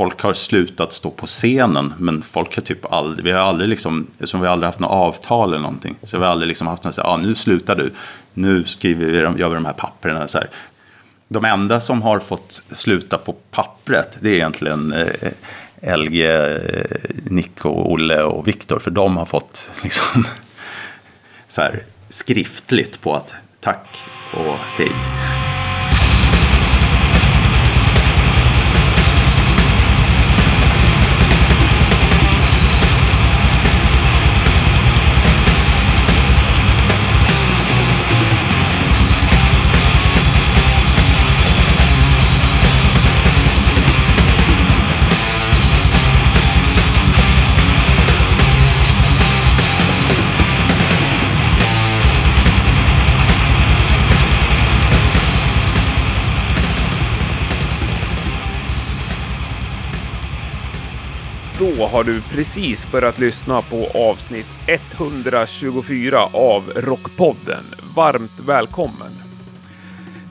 folk har slutat stå på scenen. Men folk har typ aldrig, vi har aldrig liksom, som vi har aldrig haft något avtal eller någonting. Så vi har aldrig liksom haft något så här, ah, nu slutar du, nu skriver vi, gör vi de här papperna. Så här. De enda som har fått sluta på pappret, det är egentligen eh, LG, eh, Nico, Olle och Viktor. För de har fått liksom så här, skriftligt på att tack och hej. Har du precis börjat lyssna på avsnitt 124 av Rockpodden. Varmt välkommen!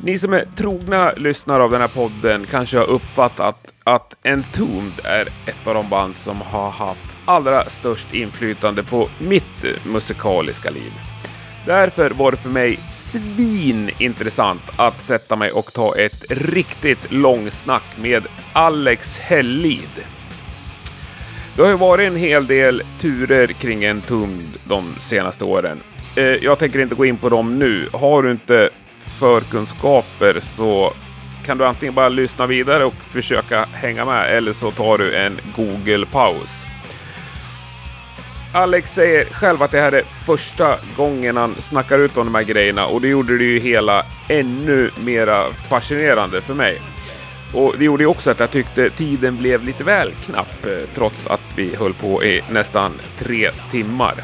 Ni som är trogna lyssnare av den här podden kanske har uppfattat att Entombed är ett av de band som har haft allra störst inflytande på mitt musikaliska liv. Därför var det för mig svinintressant att sätta mig och ta ett riktigt långsnack med Alex Hellid. Det har ju varit en hel del turer kring en tum de senaste åren. Eh, jag tänker inte gå in på dem nu. Har du inte förkunskaper så kan du antingen bara lyssna vidare och försöka hänga med eller så tar du en Google-paus. Alex säger själv att det här är första gången han snackar ut om de här grejerna och det gjorde det ju hela ännu mera fascinerande för mig. Och det gjorde ju också att jag tyckte tiden blev lite väl knapp, eh, trots att vi höll på i nästan tre timmar.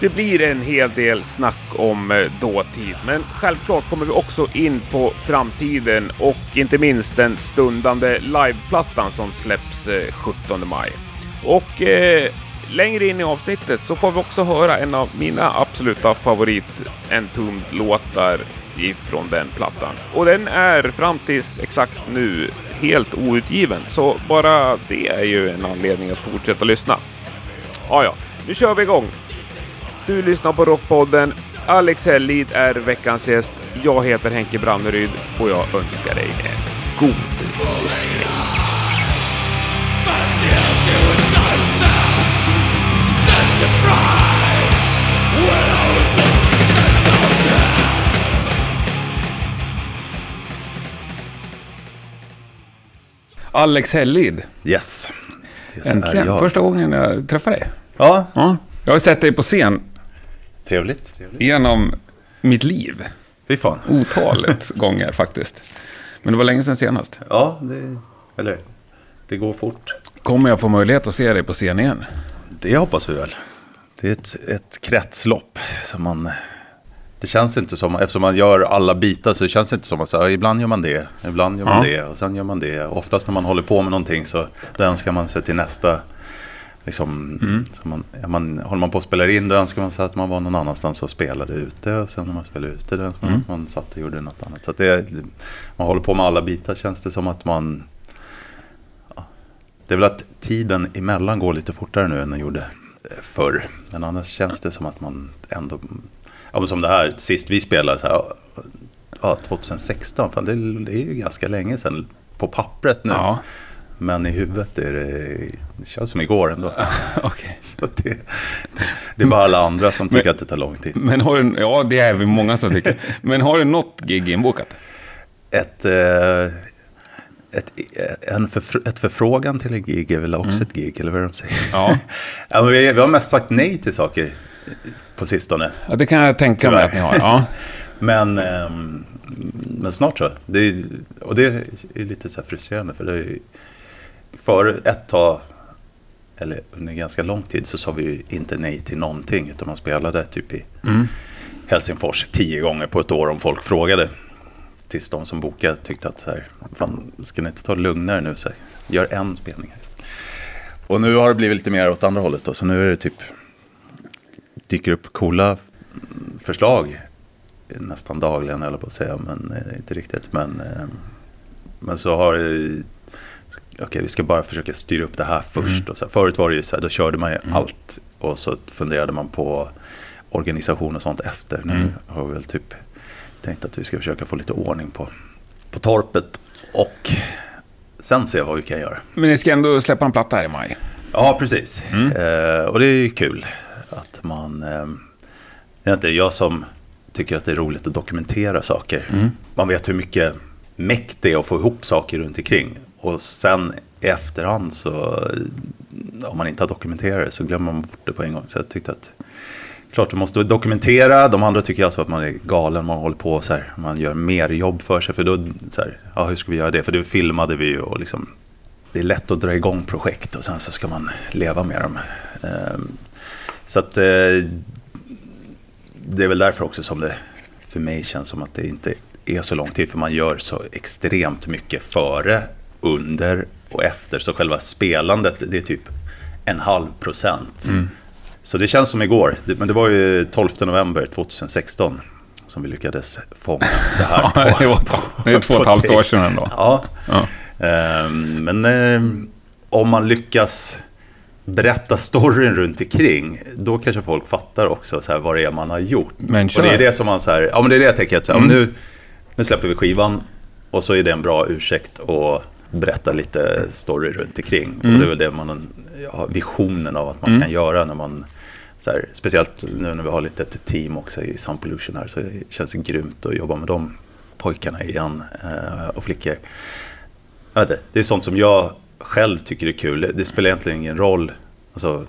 Det blir en hel del snack om eh, dåtid, men självklart kommer vi också in på framtiden och inte minst den stundande liveplattan som släpps eh, 17 maj. Och eh, längre in i avsnittet så får vi också höra en av mina absoluta favorit Entombed-låtar ifrån den plattan. Och den är fram tills exakt nu helt outgiven, så bara det är ju en anledning att fortsätta lyssna. Ja, ja, nu kör vi igång! Du lyssnar på Rockpodden. Alex Hellid är veckans gäst. Jag heter Henke Branneryd och jag önskar dig en god lyssning. Alex Hellid. Yes. Äntligen. Första gången jag träffar dig. Ja. ja. Jag har sett dig på scen. Trevligt. trevligt. Genom mitt liv. Fy fan. Otalet gånger faktiskt. Men det var länge sedan senast. Ja, det, eller det går fort. Kommer jag få möjlighet att se dig på scen igen? Det hoppas vi väl. Det är ett, ett kretslopp som man det känns inte som, eftersom man gör alla bitar så det känns inte som att så, ibland gör man det, ibland gör man ja. det och sen gör man det. Oftast när man håller på med någonting så då önskar man sig till nästa. Liksom, mm. man, man, håller man på att spela in då önskar man sig att man var någon annanstans och spelade ute. Och sen när man spelade ute då önskar man mm. att man satt och gjorde något annat. Så det, man håller på med alla bitar känns det som att man... Ja, det är väl att tiden emellan går lite fortare nu än den gjorde förr. Men annars känns det som att man ändå ja, men som det här sist vi spelade, så här, ja, 2016, fan, det, är ju ganska länge sedan på pappret nu. Ja. Men i huvudet är det, det känns som igår ändå. okay. Så det, det är bara alla andra som tycker men, att det tar lång tid. Men har du, ja, det är vi många som tycker. Men har du något gig inbokat? Ett, eh, ett, en förfr ett förfrågan till en gig är väl också mm. ett gig, eller vad de säger. Ja. ja vi, vi har mest sagt nej till saker på sistone. Ja, det kan jag tänka mig att ni har. Ja. men, eh, men snart så. Det är, och det är lite så frustrerande. För det är, för ett tag, eller under ganska lång tid, så sa vi inte nej till någonting. Utan man spelade typ i mm. Helsingfors tio gånger på ett år om folk frågade. Tills de som bokade tyckte att så här, fan, ska ni inte ta det lugnare nu? Så här, gör en spelning. Här. Och nu har det blivit lite mer åt andra hållet. Då, så nu är det typ dyker upp coola förslag nästan dagligen, eller på att säga, men eh, inte riktigt. Men, eh, men så har okej, vi ska bara försöka styra upp det här först. Och så här, förut var det ju så här, då körde man ju allt och så funderade man på organisation och sånt efter. Nu har vi väl typ tänkt att vi ska försöka få lite ordning på, på torpet och sen se vad vi kan göra. Men ni ska ändå släppa en platta här i maj. Ja, precis. Eh, och det är ju kul att man... Eh, inte jag som tycker att det är roligt att dokumentera saker. Man vet hur mycket mäkt det är att få ihop saker runt omkring. Och sen i efterhand så, om man inte har dokumenterat det så glömmer man bort det på en gång. Så jag tyckte att, klart vi måste dokumentera. De andra tycker alltid att man är galen, man håller på så här, man gör mer jobb för sig. För då, så här, ja hur ska vi göra det? För det filmade vi ju och liksom, det är lätt att dra igång projekt och sen så ska man leva med dem. Så att eh, det är väl därför också som det för mig känns som att det inte är så lång tid. För man gör så extremt mycket före, under och efter. Så själva spelandet det är typ en halv procent. Så det känns som igår. Men det var ju 12 november 2016 som vi lyckades fånga det här. Ja, det var- det är två och ett på halvt år sedan ändå. Ja. Ja. Ehm, Men ehm, om man lyckas berätta storyn runt omkring, då kanske folk fattar också så här, vad det är man har gjort. Men och. Mm. det är det som man så här, ja men det är det jag tänker att så här, om nu, nu släpper vi skivan och så är det en bra ursäkt att berätta lite story runt omkring. Mm. Och det är väl det man har visionen av att man kan göra när man så här, speciellt nu när vi har lite ett team också i Sound Pollution här så det känns det grymt att jobba med de pojkarna igen eh, och flickor. Jag vet inte, det är sånt som jag själv tycker är kul. Det spelar egentligen ingen roll. Alltså,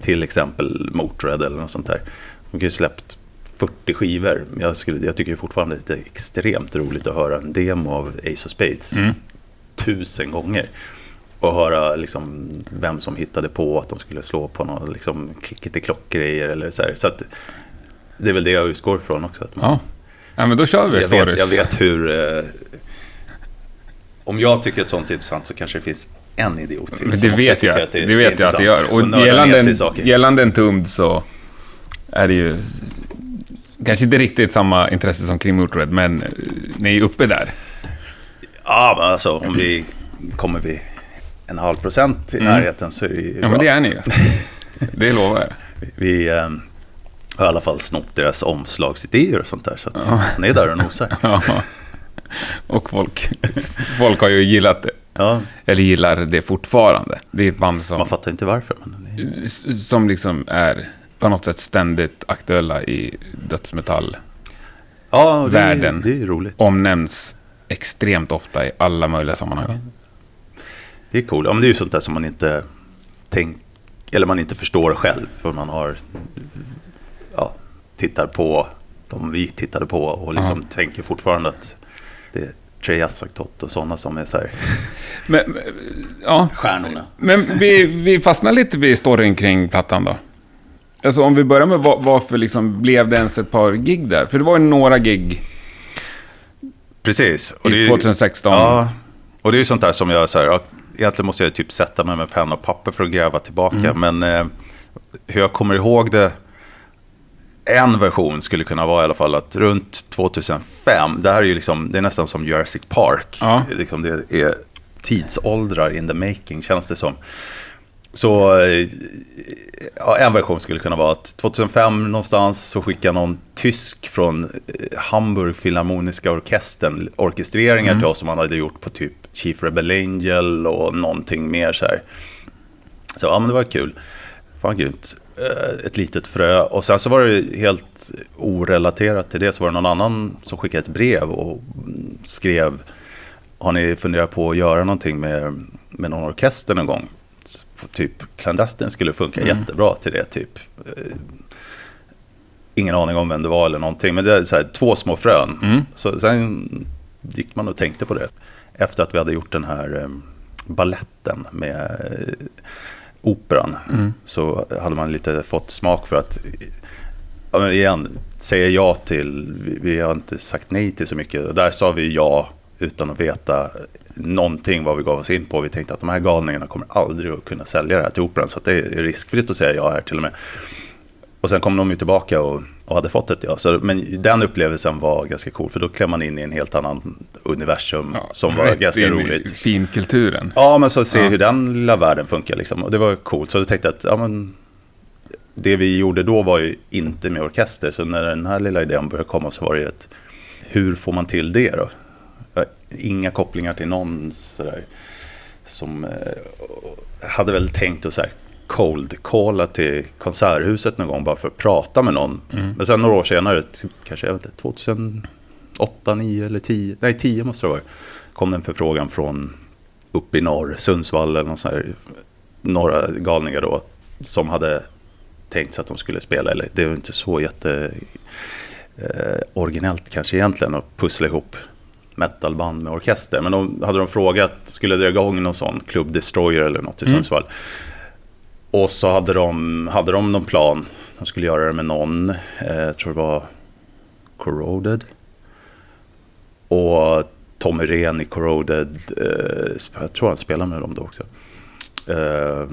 till exempel Motörhead eller något sånt där. De kan ju släppt 40 skivor. Jag, skulle, jag tycker fortfarande att det är extremt roligt att höra en demo av Ace of Spades. Tusen gånger. Och höra liksom vem som hittade på att de skulle slå på någon liksom, klickety-klock-grejer eller så här. Så att, det är väl det jag utgår ifrån också. Att man, Ja. ja, men då kör vi jag, stories. vet, jag vet hur... Eh, om jag tycker att sånt är intressant så kanske det finns en idiot till. Men det vet jag, att det det vet jag att det gör. Och nördar gällande, en, gällande en tumd så är det ju kanske inte riktigt samma intresse som kring Motörhead, men eh, ni är uppe där. Ja, men alltså om vi kommer vi en halv procent i närheten så är det ju Mm. Ja, men bra. det är ni ju. Det lovar jag. Vi eh, har i alla fall snott deras omslagsidéer och sånt där. Så att han är där och nosar. Ja. Och folk, folk har ju gillat det. Ja, Eller gillar det fortfarande. Det är ett band som, man fattar inte varför. Men som liksom är på något sätt ständigt aktuella i dödsmetall. ja, det, är- Världen. det är roligt. Omnämns extremt ofta i alla möjliga sammanhang. Det är coolt. Ja, men det är ju sånt där som man inte tänk, eller man inte förstår själv. För man har, ja, tittar på de vi tittade på och liksom tänker fortfarande att det är Trey Assaktot och sådana som är så här Men, ja, stjärnorna. men vi, vi fastnar lite vid storyn kring plattan då. Alltså om vi börjar med var, varför liksom blev det ens ett par gig där? För det var ju några gig Precis. i det är ju- 2016. Ja, och det är ju sånt där som jag så här, egentligen måste jag typ sätta mig med penna och papper för att gräva tillbaka. Men eh, hur jag kommer ihåg det, en version skulle kunna vara i alla fall att runt 2005, det här är ju liksom, det är nästan som Jurassic Park. Ja. Liksom det är tidsåldrar in the making känns det som. Så eh, ja, en version skulle kunna vara att 2005 någonstans så skickade någon tysk från eh, Hamburg Philharmoniska Orkestern orkestreringar till oss som man hade gjort på typ Chief Rebel Angel och någonting mer så här. Så ja, men det var kul. Fan grymt. Eh, Ett litet frö. Och sen så var det helt orelaterat till det så var det någon annan som skickade ett brev och mm, skrev Har ni funderat på att göra någonting med, med någon orkester någon gång? Typ Clandestine skulle funka jättebra till det typ. Eh, Ingen aning om vem det var eller någonting. Men det är så här, två små frön. Så sen gick man och tänkte på det. Efter att vi hade gjort den här eh, balletten med operan. Så hade man lite fått smak för att, ja, igen, säga ja till, vi, har inte sagt nej till så mycket. Och där sa vi ja utan att veta någonting vad vi gav oss in på. Vi tänkte att de här galningarna kommer aldrig att kunna sälja det här till operan. Så det är riskfritt att säga ja här till och med. Och sen kom de ju tillbaka och och hade fått ett ja. Så, men den upplevelsen var ganska cool, för då klev man in i en helt annan universum Ja, som var ganska in roligt. Finkulturen. Ja, men så se Ja. hur den lilla världen funkar liksom. Och det var coolt. Så jag tänkte att ja, men, det vi gjorde då var ju inte med orkester. Så när den här lilla idén började komma så var det ju ett, hur får man till det då? Inga kopplingar till någon sådär, som eh, hade väl tänkt att så här, cold calla till Konserthuset någon gång bara för att prata med någon. Men sen några år senare, kanske jag vet inte, 2008, 2009 eller 10, nej 10 måste det vara, kom det en förfrågan från uppe i norr, Sundsvall eller någon sån här, några galningar då, som hade tänkt sig att de skulle spela, eller det är inte så jätte eh, originellt kanske egentligen att pussla ihop metalband med orkester. Men de, hade de frågat, skulle dra igång någon sån Club Destroyer eller något i Mm. Och så hade de, hade de någon plan, de skulle göra det med någon, eh, jag tror det var Corroded. Och Tommy Rehn i Corroded, eh, jag tror han spelar med dem då också. Eh,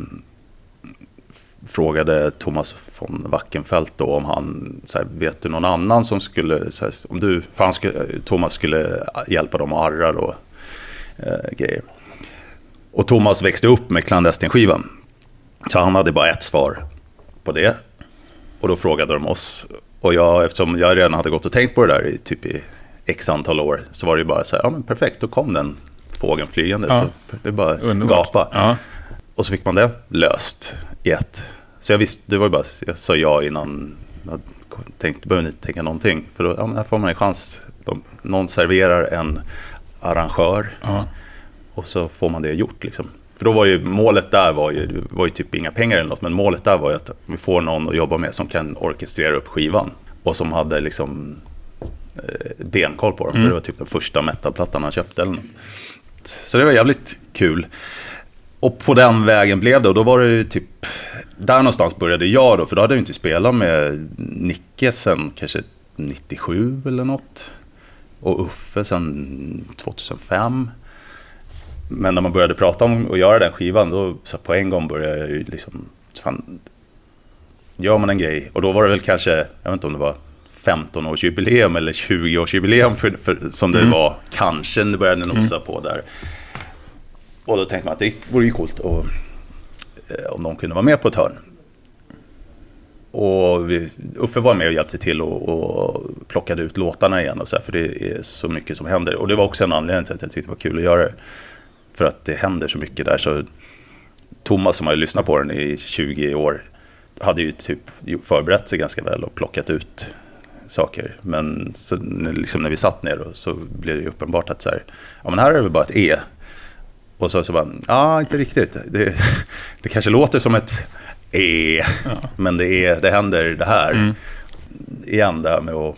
frågade Thomas von Wackenfeldt då om han, så här, vet du någon annan som skulle, så här, om du, för han skulle, Thomas skulle hjälpa dem att arra då, eh, grejer. Och Thomas växte upp med Clandestin-skivan. Så han hade bara ett svar på det. Och då frågade de oss. Och jag, eftersom jag redan hade gått och tänkt på det där i typ i x antal år. Så var det ju bara så här, ja men perfekt, då kom den fågeln flygande. Ja. Så det är bara Underbart. gapa. Ja. Och så fick man det löst i ett. Så jag visste, det var ju bara, jag sa ja innan jag tänkte, behövde inte tänka någonting. För då, ja men här får man en chans. De, någon serverar en arrangör Ja. och så får man det gjort liksom. För då var ju målet där var ju, var ju typ inga pengar eller något, men målet där var ju att vi får någon att jobba med som kan orkestrera upp skivan. Och som hade liksom eh, benkoll på dem, för det var typ den första metalplattan han köpte eller något. Så det var jävligt kul. Och på den vägen blev det, och då var det ju typ, där någonstans började jag då, för då hade jag inte spelat med Nicke sen kanske 97 eller något. Och Uffe sen 2005. Men när man började prata om att göra den skivan, då så på en gång började jag ju liksom, fan, gör man en grej, och då var det väl kanske, jag vet inte om det var 15-årsjubileum eller 20-årsjubileum för, för, som det var, kanske det började nosa på där. Och då tänkte man att det vore ju coolt och, eh, om de kunde vara med på ett hörn. Och vi, Uffe var med och hjälpte till och, och plockade ut låtarna igen och så här, för det är så mycket som händer. Och det var också en anledning till att jag tyckte det var kul att göra det. För att det händer så mycket där. Så Thomas som har lyssnat på den i 20 år hade ju typ förberett sig ganska väl och plockat ut saker. Men så, liksom när vi satt ner då, så blev det ju uppenbart att så här, ja men här är det bara ett E. Och så, så bara, ja inte riktigt. Det, det kanske låter som ett E, men det, är, det händer det här. Igen det här med att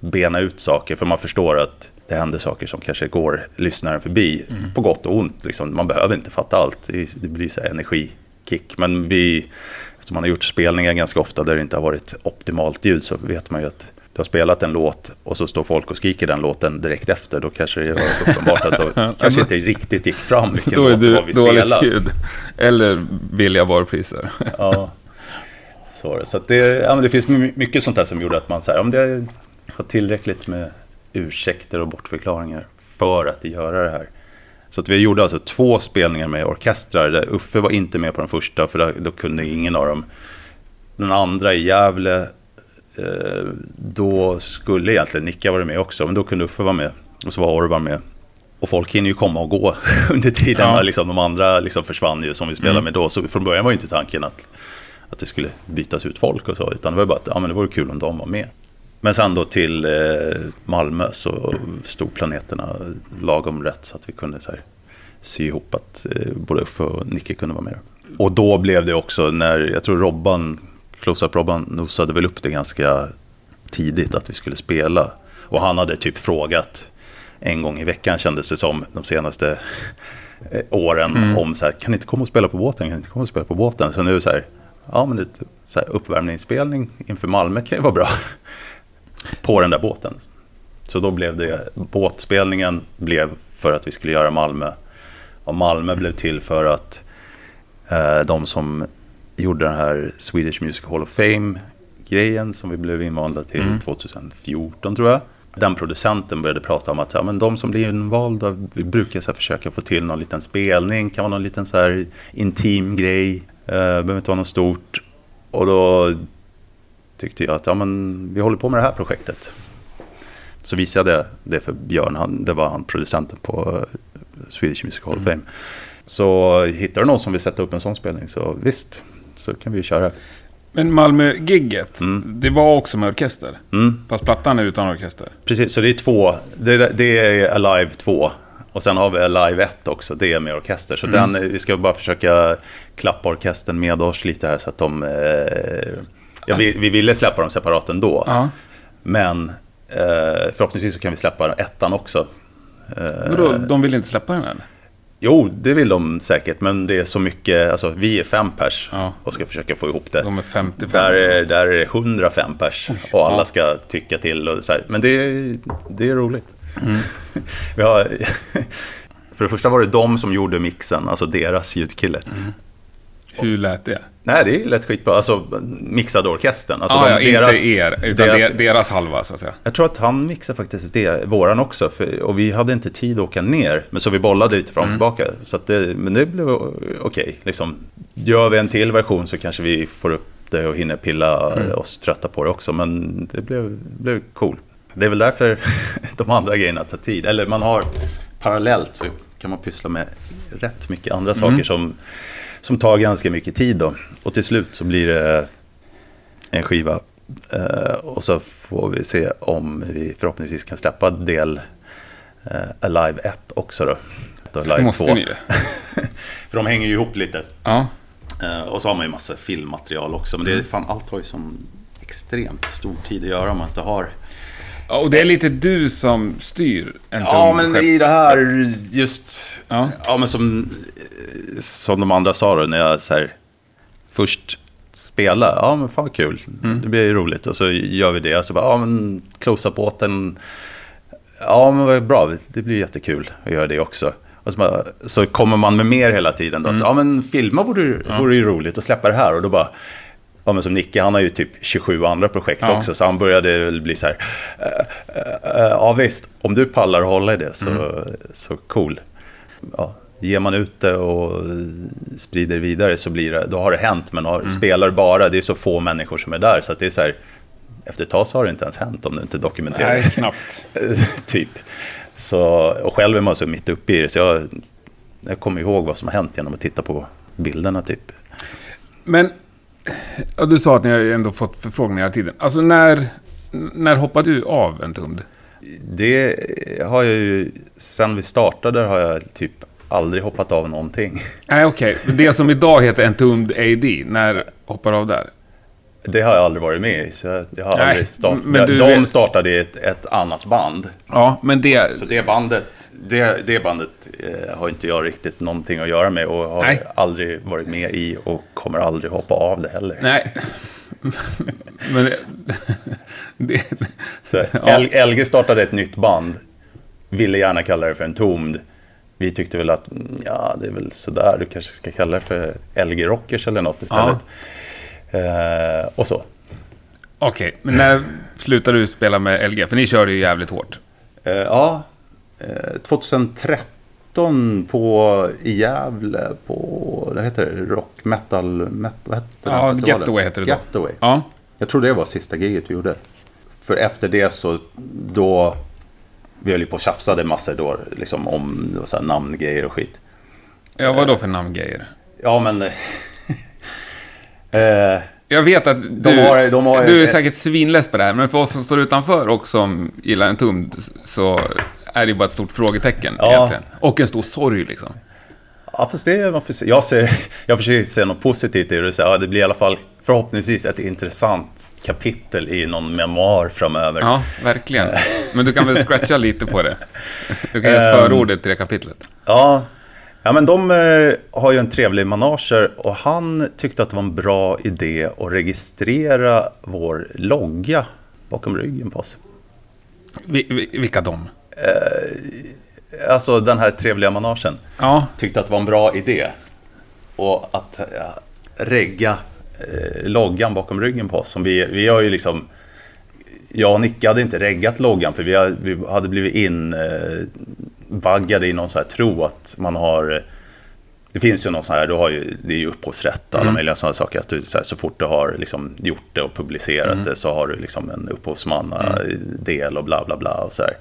bena ut saker, för man förstår att det händer saker som kanske går lyssnaren förbi, på gott och ont. Liksom. Man behöver inte fatta allt, det, det blir så energikick. Men vi, eftersom man har gjort spelningar ganska ofta där det inte har varit optimalt ljud, så vet man ju att du har spelat en låt och så står folk och skriker den låten direkt efter, då kanske det var uppenbart att då kanske inte riktigt gick fram vilken Då är låt det du var vi dåligt spelade. ljud. Eller billiga varpriser. Ja, så var det. Så det, ja, det finns my- mycket sånt där som gjorde att man så här, om det har tillräckligt med ursäkter och bortförklaringar för att göra det här. Så att vi gjorde alltså två spelningar med orkestrar. Där Uffe var inte med på den första, för då, då kunde ingen av dem. Den andra i Gävle, eh, då skulle egentligen Nicka varit med också, men då kunde Uffe vara med. Och så var Orvar med. Och folk hinner ju komma och gå under tiden. Ja. när Liksom, de andra liksom försvann ju som vi spelade med då. Så från början var ju inte tanken att, att det skulle bytas ut folk och så. Utan det var bara att ja, men det vore kul om de var med. Men sen då till eh, Malmö så stod planeterna lagom rätt så att vi kunde så här, sy ihop att eh, både Uffe och Nicke kunde vara med. Och då blev det också när, jag tror Robban, Close-Up Robban nosade väl upp det ganska tidigt att vi skulle spela. Och han hade typ frågat en gång i veckan kändes det som de senaste eh, åren om så här, kan ni inte komma och spela på båten, kan ni inte komma och spela på båten? Så nu så här, ja men lite så här uppvärmningsspelning inför Malmö kan ju vara bra. På den där båten. Så då blev det, båtspelningen blev för att vi skulle göra Malmö. Och Malmö blev till för att eh, de som gjorde den här Swedish Music Hall of Fame grejen som vi blev invalda till 2014 tror jag. Den producenten började prata om att ja, men de som blir invalda, vi brukar så här, försöka få till någon liten spelning, kan vara någon liten så här intim grej, eh, behöver inte vara något stort. Och då tyckte jag att ja, men vi håller på med det här projektet. Så visade jag det för Björn, han, det var han producenten på eh, Swedish Music Hall of Fame. Så hittar du någon som vill sätta upp en sån spelning så visst, så kan vi köra. Men Malmö-gigget, Mm. det var också med orkester. Mm. Fast plattan är utan orkester. Precis, så det är två. Det, det är Alive 2. Och sen har vi Alive 1 också, det är med orkester. Så den, vi ska bara försöka klappa orkestern med oss lite här så att de... Eh, ja, vi, vi ville släppa dem separat ändå. Ja. Men eh, förhoppningsvis så kan vi släppa ettan också. Eh, Vadå, de vill inte släppa den eller? Jo, det vill de säkert, men det är så mycket, alltså vi är fem pers Ja. och ska försöka få ihop det. De är 55. Där är, där är det 105 pers och alla ska tycka till och så här. Men det är, det är roligt. Vi har, för det första var det de som gjorde mixen, alltså deras ljudkille. Hur lät det? Nej, det lät skitbra. Alltså mixade orkestern. Alltså, ah, de- ja, deras- inte er, utan deras- deras, halva så att säga. Jag tror att han mixade faktiskt det, våran också. För, och vi hade inte tid att åka ner. Men så vi bollade lite fram och tillbaka. Så det, men det blev okej. liksom. Gör vi en till version så kanske vi får upp det och hinner pilla oss trötta på det också. Men det blev, blev cool. Det är väl därför de andra grejerna tar tid. Eller man har parallellt så kan man pyssla med rätt mycket andra saker som, som tar ganska mycket tid. Då. Och till slut så blir det en skiva. Eh, och så får vi se om vi förhoppningsvis kan släppa del eh, Alive 1 också då. Det Alive måste 2. ni ju. För de hänger ju ihop lite. Ja. Eh, och så har man ju massa filmmaterial också. Men det är Mm. fan, allt har ju som extremt stor tid att göra om man inte har... ja. Och det är lite du som styr en Ja, men skepp. i det här just... Ja. Ja, men som, som de andra sa då, när jag så här, först spela, ja men fan vad kul, Mm. det blir ju roligt. Och så gör vi det, och så bara, ja men close up båten, ja men vad bra, det blir jättekul att göra det också. Och så, bara, så kommer man med mer hela tiden då, Mm. ja men filma vore, vore ju roligt och släppa det här. Och då bara, Ja, men som Nicke, han har ju typ 27 andra projekt Ja. också, så han började väl bli så här, eh, eh, eh, ja visst, om du pallar att hålla i det så, Mm. så cool. Ja, ger man ut det och sprider vidare så blir det, då har det hänt, men Mm. har, spelar bara, det är så få människor som är där, så att det är så här, efter ett tag så har det inte ens hänt om du inte dokumenterar Nej, knappt. typ. Så, och själv är man så mitt uppe i det, så jag, jag kommer ihåg vad som har hänt genom att titta på bilderna typ. Men, ja, du sa att ni har ändå fått förfrågningar hela tiden. Alltså när, när hoppade du av en tumd? Det har jag ju, sen vi startade har jag typ aldrig hoppat av någonting. Nej, okej. Det som idag heter en tumd AD, när hoppar du av där? Det har jag aldrig varit med i, så jag, har Nej, aldrig startat. men du De startade ett, ett annat band. Ja, men det... Så det bandet, det, det bandet eh, har inte jag riktigt någonting att göra med och har Nej. aldrig varit med i och kommer aldrig hoppa av det heller. Nej. men det... det Så Ja. El- LG startade ett nytt band, ville gärna kalla det för en tomd. Vi tyckte väl att, mm, ja det är väl sådär, du kanske ska kalla det för LG Rockers eller något istället. Eh, och så. Okej, men när slutade du spela med LG? För ni körde ju jävligt hårt. Eh, ja, eh, 2013 på i Gävle på, vad heter det, rock metal, met, vad hette den Ja, festivalen? Getaway heter det då. Getaway. Ja. Jag tror det var sista giget vi gjorde. För efter det så, då, vi höll ju på och tjafsade massor då, liksom om det så här namngrejer och skit. Ja, vad då för namngrejer? Ja, men... eh, Jag vet att du, har- har- du är säkert svinless på det här, men för oss som står utanför och som gillar en tumd så är det bara ett stort frågetecken Ja. egentligen. Och en stor sorg liksom. ja, fast det är, jag, ser, jag försöker se något positivt i det. Så, ja, det blir i alla fall förhoppningsvis ett intressant kapitel i någon memoar framöver. Ja, verkligen. Men du kan väl scratcha lite på det? Du kan ge Ehm. förordet till det kapitlet. Ja, ja men de eh, har ju en trevlig manager och han tyckte att det var en bra idé att registrera vår logga bakom ryggen på oss. Vi, vi, vilka de? Alltså den här trevliga managern Ja, tyckte att det var en bra idé. Och att ja, regga eh, loggan bakom ryggen på oss. Som vi, vi har ju liksom... Jag och Nicke hade inte reggat loggan för vi hade, vi hade blivit invaggade i någon sån här tro att man har... Det finns ju någon sån här, du har ju, det är ju upphovsrätt och alla Mm. möjliga sådana saker. Att du, så, här, så fort du har liksom gjort det och publicerat Mm. det så har du liksom en upphovsmannadel och bla bla bla. Och så här.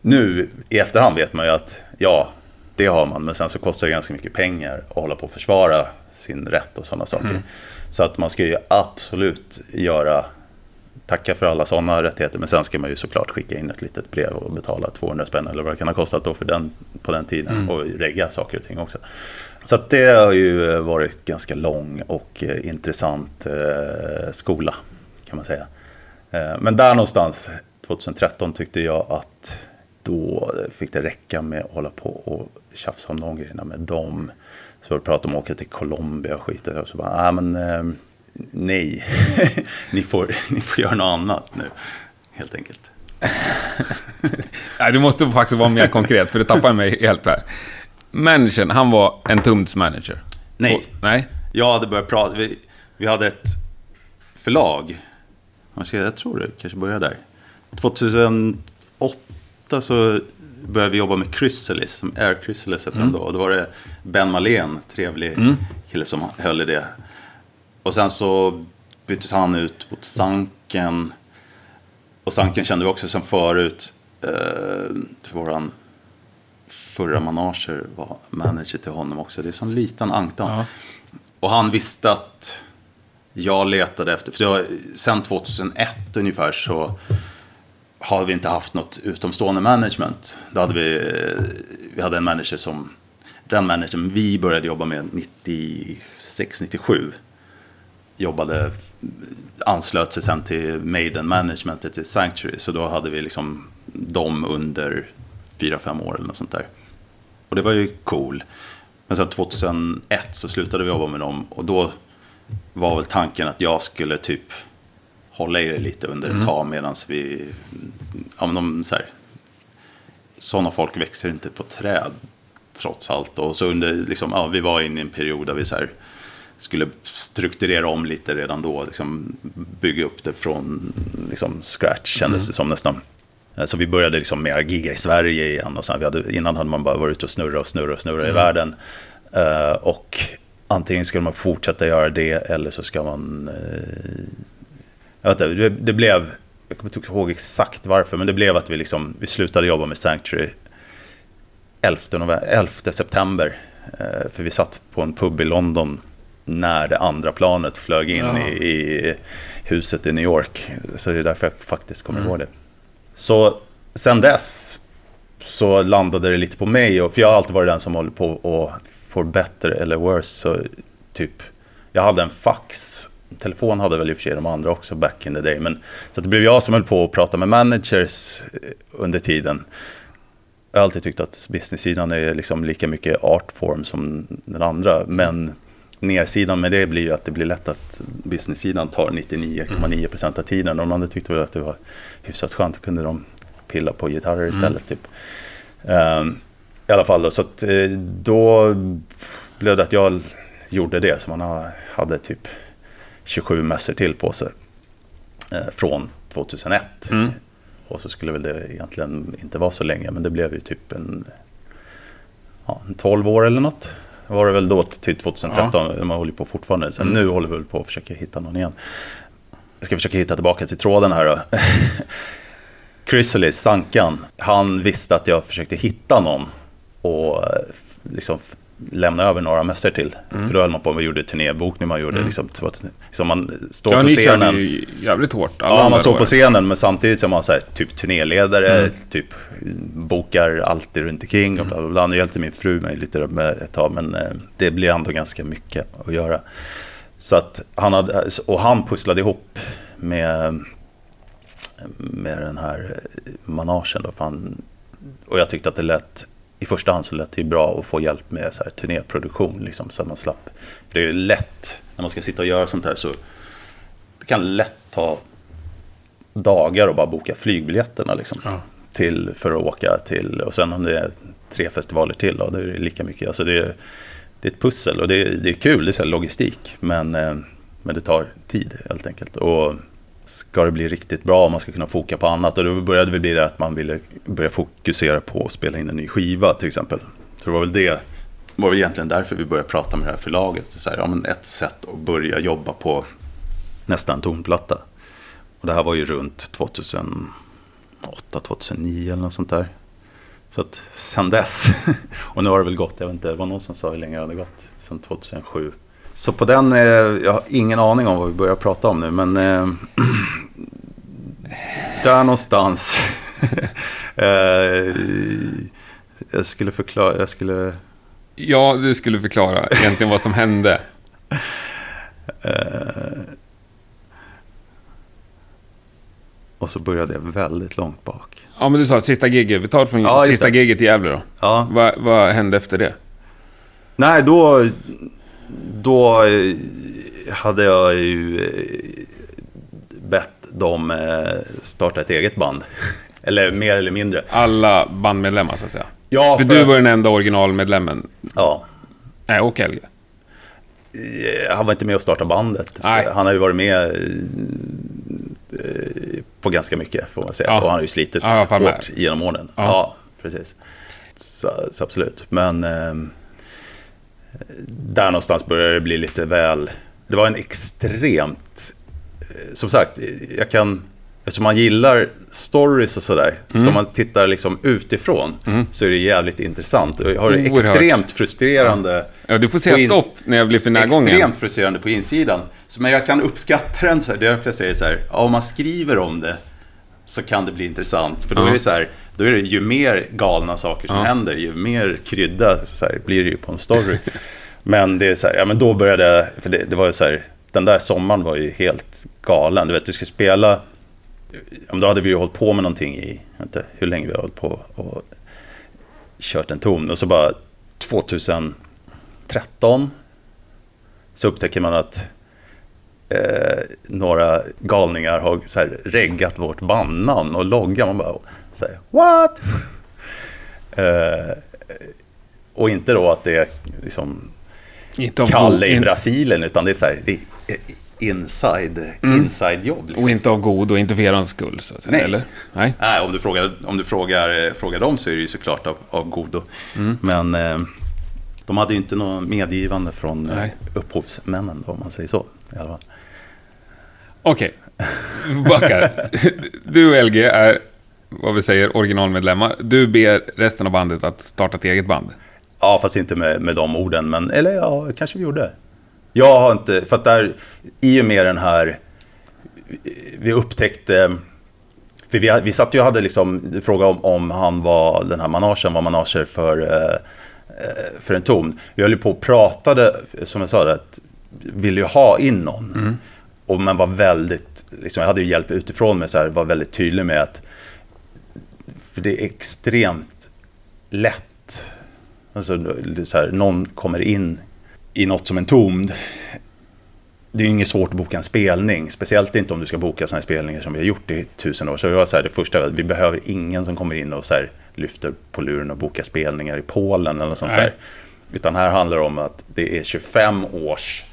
Nu i efterhand vet man ju att ja, det har man. Men sen så kostar det ganska mycket pengar att hålla på och försvara sin rätt och sådana saker. Mm. Så att man ska ju absolut göra, tacka för alla sådana rättigheter. Men sen ska man ju såklart skicka in ett litet brev och betala 200 spänn eller vad det kan ha kostat då för den, på den tiden. Mm. Och regga saker och ting också. Så det har ju varit ganska lång och eh, intressant eh, skola kan man säga. Eh, men där någonstans, 2013, tyckte jag att då fick det räcka med att hålla på och tjafsa om de grejerna med dem. Så var det prat om att åka till Colombia och skit. Och så bara, ah, men nej, ni, får, ni får göra något annat nu, helt enkelt. Nej, du måste faktiskt vara mer konkret, för det tappar mig helt här. Managern, han var en Tums manager. Nej. Och, nej? Jag hade börjat prata, vi, vi hade ett förlag. Jag tror det kanske började där. 2008 så började vi jobba med Chrysalis, som Air Chrysalis hette de då. Och då var det Ben Malén, trevlig kille som höll i det. Och sen så byttes han ut mot Sanken. Och Sanken kände vi också sen förut. Eh, för våran förra manager var manager till honom också. Det är sån liten ankdam. Ja. Och han visste att jag letade efter, för jag, sen 2001 ungefär så har vi inte haft något utomstående management. Då hade vi, vi hade en manager som, den managern vi började jobba med 96-97 jobbade, anslöt sig sen till Maiden Managementet till Sanctuary. Så då hade vi liksom dem under 4-5 år eller något sånt där. Och det var ju cool. Men sen 2001 så slutade vi jobba med dem och då var väl tanken att jag skulle typ hålla i det lite under ett tag medan vi... Ja, men de, så här, sådana folk växer inte på träd trots allt. Och så under, liksom, ja, vi var inne i en period där vi så här, skulle strukturera om lite redan då. Liksom, bygga upp det från liksom, scratch kändes det som nästan. Eh, Så vi började liksom mer gigga i Sverige igen. Och sen vi hade, innan hade man bara varit ute och snurra och snurra och snurra i världen. Eh, och antingen skulle man fortsätta göra det eller så ska man... eh, jag vet inte, det, det blev... Jag kommer inte ihåg exakt varför, men det blev att vi, liksom, vi slutade jobba med Sanctuary 11, november, 11 september. Eh, för vi satt på en pub i London när det andra planet flög in Ja. i, i huset i New York. Så det är därför jag faktiskt kommer ihåg det. Så sen dess så landade det lite på mig. Och, för jag har alltid varit den som håller på och for better eller worse. Så typ, jag hade en fax. Telefon hade väl i och för sig de andra också back in the day. Men, så det blev jag som höll på att prata med managers eh, under tiden. Jag har alltid tyckt att business-sidan är liksom lika mycket artform som den andra. Men nersidan med det blir ju att det blir lätt att business-sidan tar 99,9% av tiden. De andra tyckte väl att det var hyfsat skönt. Då kunde de pilla på gitarrer istället. Typ. Ehm, I alla fall då, så att, eh, då blev det att jag gjorde det. Så man ha- hade typ 27 mässor till på sig. eh, Från 2001. Mm. Och så skulle väl det egentligen inte vara så länge. Men det blev ju typ en, ja, en 12 år eller något. Var det väl då till 2013. Man håller på fortfarande. Sen nu håller vi väl på att försöka hitta någon igen. Jag ska försöka hitta tillbaka till tråden här då. Chrysalis, Sankan, han visste att jag försökte hitta någon och eh, liksom lämna över några mässor till. För då höll man på med gjorde turnébokning, man gjorde liksom, så att liksom man står Ja, på scenen. ju jävligt hårt. alla Ja, man står på scenen men samtidigt som man så här, typ turnéledare, typ bokar alltid runt omkring och bla bla bla. Nu hjälpte min fru mig lite med ett tag men eh, det blir ändå ganska mycket att göra. Så att han hade, och han pusslade ihop med, med den här managen då. För han, och jag tyckte att det lät, i första hand så lät det bra att få hjälp med så här turnéproduktion liksom så att man slapp. För det är lätt när man ska sitta och göra sånt här så det kan lätt ta dagar och bara boka flygbiljetterna liksom. Ja. Till, för att åka till, och sen om det är tre festivaler till, då, då är det lika mycket. Alltså det, är, det är ett pussel och det är, det är kul, det är så logistik. Men eh, Men det tar tid helt enkelt. Och ska det bli riktigt bra, man ska kunna foka på annat. Och då började det bli det att man ville börja fokusera på att spela in en ny skiva till exempel. Så det var väl det, var väl egentligen därför vi började prata med det här förlaget. Så här, ja, men ett sätt att börja jobba på nästan tonplatta. Och det här var ju runt 2008, 2009 eller något sånt där. Så att sen dess, och nu har det väl gått, jag vet inte, det var någon som sa hur länge det hade gått, sen 2007. Så på den, eh, jag har ingen aning om vad vi börjar prata om nu, men eh, där någonstans. eh, jag skulle förklara, jag skulle... Ja, du skulle förklara egentligen vad som hände. Och så började jag väldigt långt bak. Ja, men du sa sista giget. Vi tar det från Ja, sista giget i Gävle då. Ja. Vad, vad hände efter det? Nej, då, då eh, hade jag ju eh, bett dem eh, starta ett eget band. Eller mer eller mindre. Alla bandmedlemmar så att säga. Ja, För för du att- var den enda originalmedlemmen. Ja, Nej, och Helge. Han var inte med och startade bandet. Nej. Han har ju varit med på ganska mycket får man säga. Ja. Och han har ju slitit Ja, hårt genom åren. Ja. Ja, precis. Så, så absolut. Men eh, där någonstans började det bli lite väl... Det var en extremt... eh, Som sagt, jag kan... Eftersom man gillar stories och sådär, Mm. så om man tittar liksom utifrån, så är det jävligt intressant. Jag har det extremt frustrerande Ja, du får säga stopp när jag blir för närgången. Extremt frustrerande på insidan. Så, men jag kan uppskatta den, så här, det är därför jag säger så här, ja, om man skriver om det så kan det bli intressant. För då är det så här, då är det ju mer galna saker som händer, ju mer krydda så här, blir det ju på en story. men det är så här, ja men då började, för det, det var ju så här, den där sommaren var ju helt galen. Du vet, du ska spela, men då hade vi ju hållit på med någonting i, jag inte hur länge vi har hållit på och kört en ton. Och så bara 2013 så upptäcker man att eh, några galningar har så här, reggat vårt bandnamn och logga. Man bara säger what? eh, och inte då att det är liksom Inte Kalle i in- Brasilien, utan det är så här, det är inside, inside jobb. Liksom. Och inte av god och inte för er skull, så att säga. Nej. Eller? Nej. Nej, om du frågar, om du frågar, eh, frågar dem så är det ju såklart av, av godo. Mm. Men eh, de hade ju inte något medgivande från eh, Nej. upphovsmännen, då, om man säger så. I alla fall. Okej, backar. Du och LG är, vad vi säger, originalmedlemmar. Du ber resten av bandet att starta ett eget band. Ja, fast inte med, med de orden. Men, eller ja, kanske vi gjorde. Jag har inte, för att där, i och med den här, vi upptäckte, för vi, vi satt ju och hade liksom, fråga om, om han var, den här managen var manager för, eh, eh, för en ton. Vi höll ju på och pratade, som jag sa, att ville ju ha in någon. Och man var väldigt, liksom, jag hade ju hjälp utifrån mig så här, var väldigt tydlig med att, för det är extremt lätt Alltså, är så här, någon kommer in i något som en tomd. Det är ju inget svårt att boka en spelning. Speciellt inte om du ska boka sådana här spelningar som vi har gjort i tusen år. Så det var så här, det första, vi behöver ingen som kommer in och så här, lyfter på luren och bokar spelningar i Polen eller sånt Nej. där. Utan här handlar det om att det är 25 års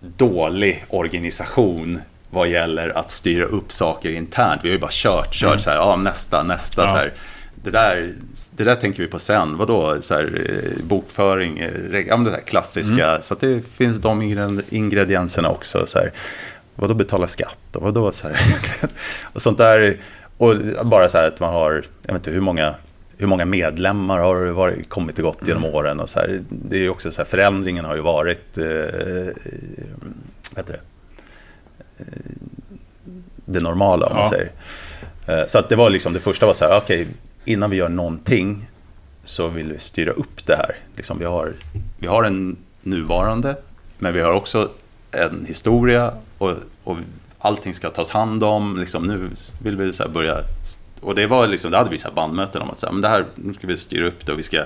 dålig organisation vad gäller att styra upp saker internt. Vi har ju bara kört, kört så här, ja, nästa, nästa. Ja. Så här. Det, där, det där tänker vi på sen. Vadå, så här, eh, bokföring, eh, ja, det där klassiska. Så att det finns de ingre- ingredienserna också. Så här. Vadå betala skatt och vadå så här. och sånt där. Och bara så här att man har, jag vet inte hur många hur många medlemmar har varit, kommit och gått genom åren? Och så här, det är ju också så här, förändringen har ju varit, eh, vad heter det? Eh, det normala om man Ja. säger. Eh, Så att det var liksom, det första var så här, okej, innan vi gör någonting så vill vi styra upp det här. Liksom vi, har, vi har en nuvarande, men vi har också en historia och, och allting ska tas hand om. Liksom, nu vill vi så börja... Och det var liksom, det hade vi så bandmöten om att så här, men det här, nu ska vi styra upp det och vi ska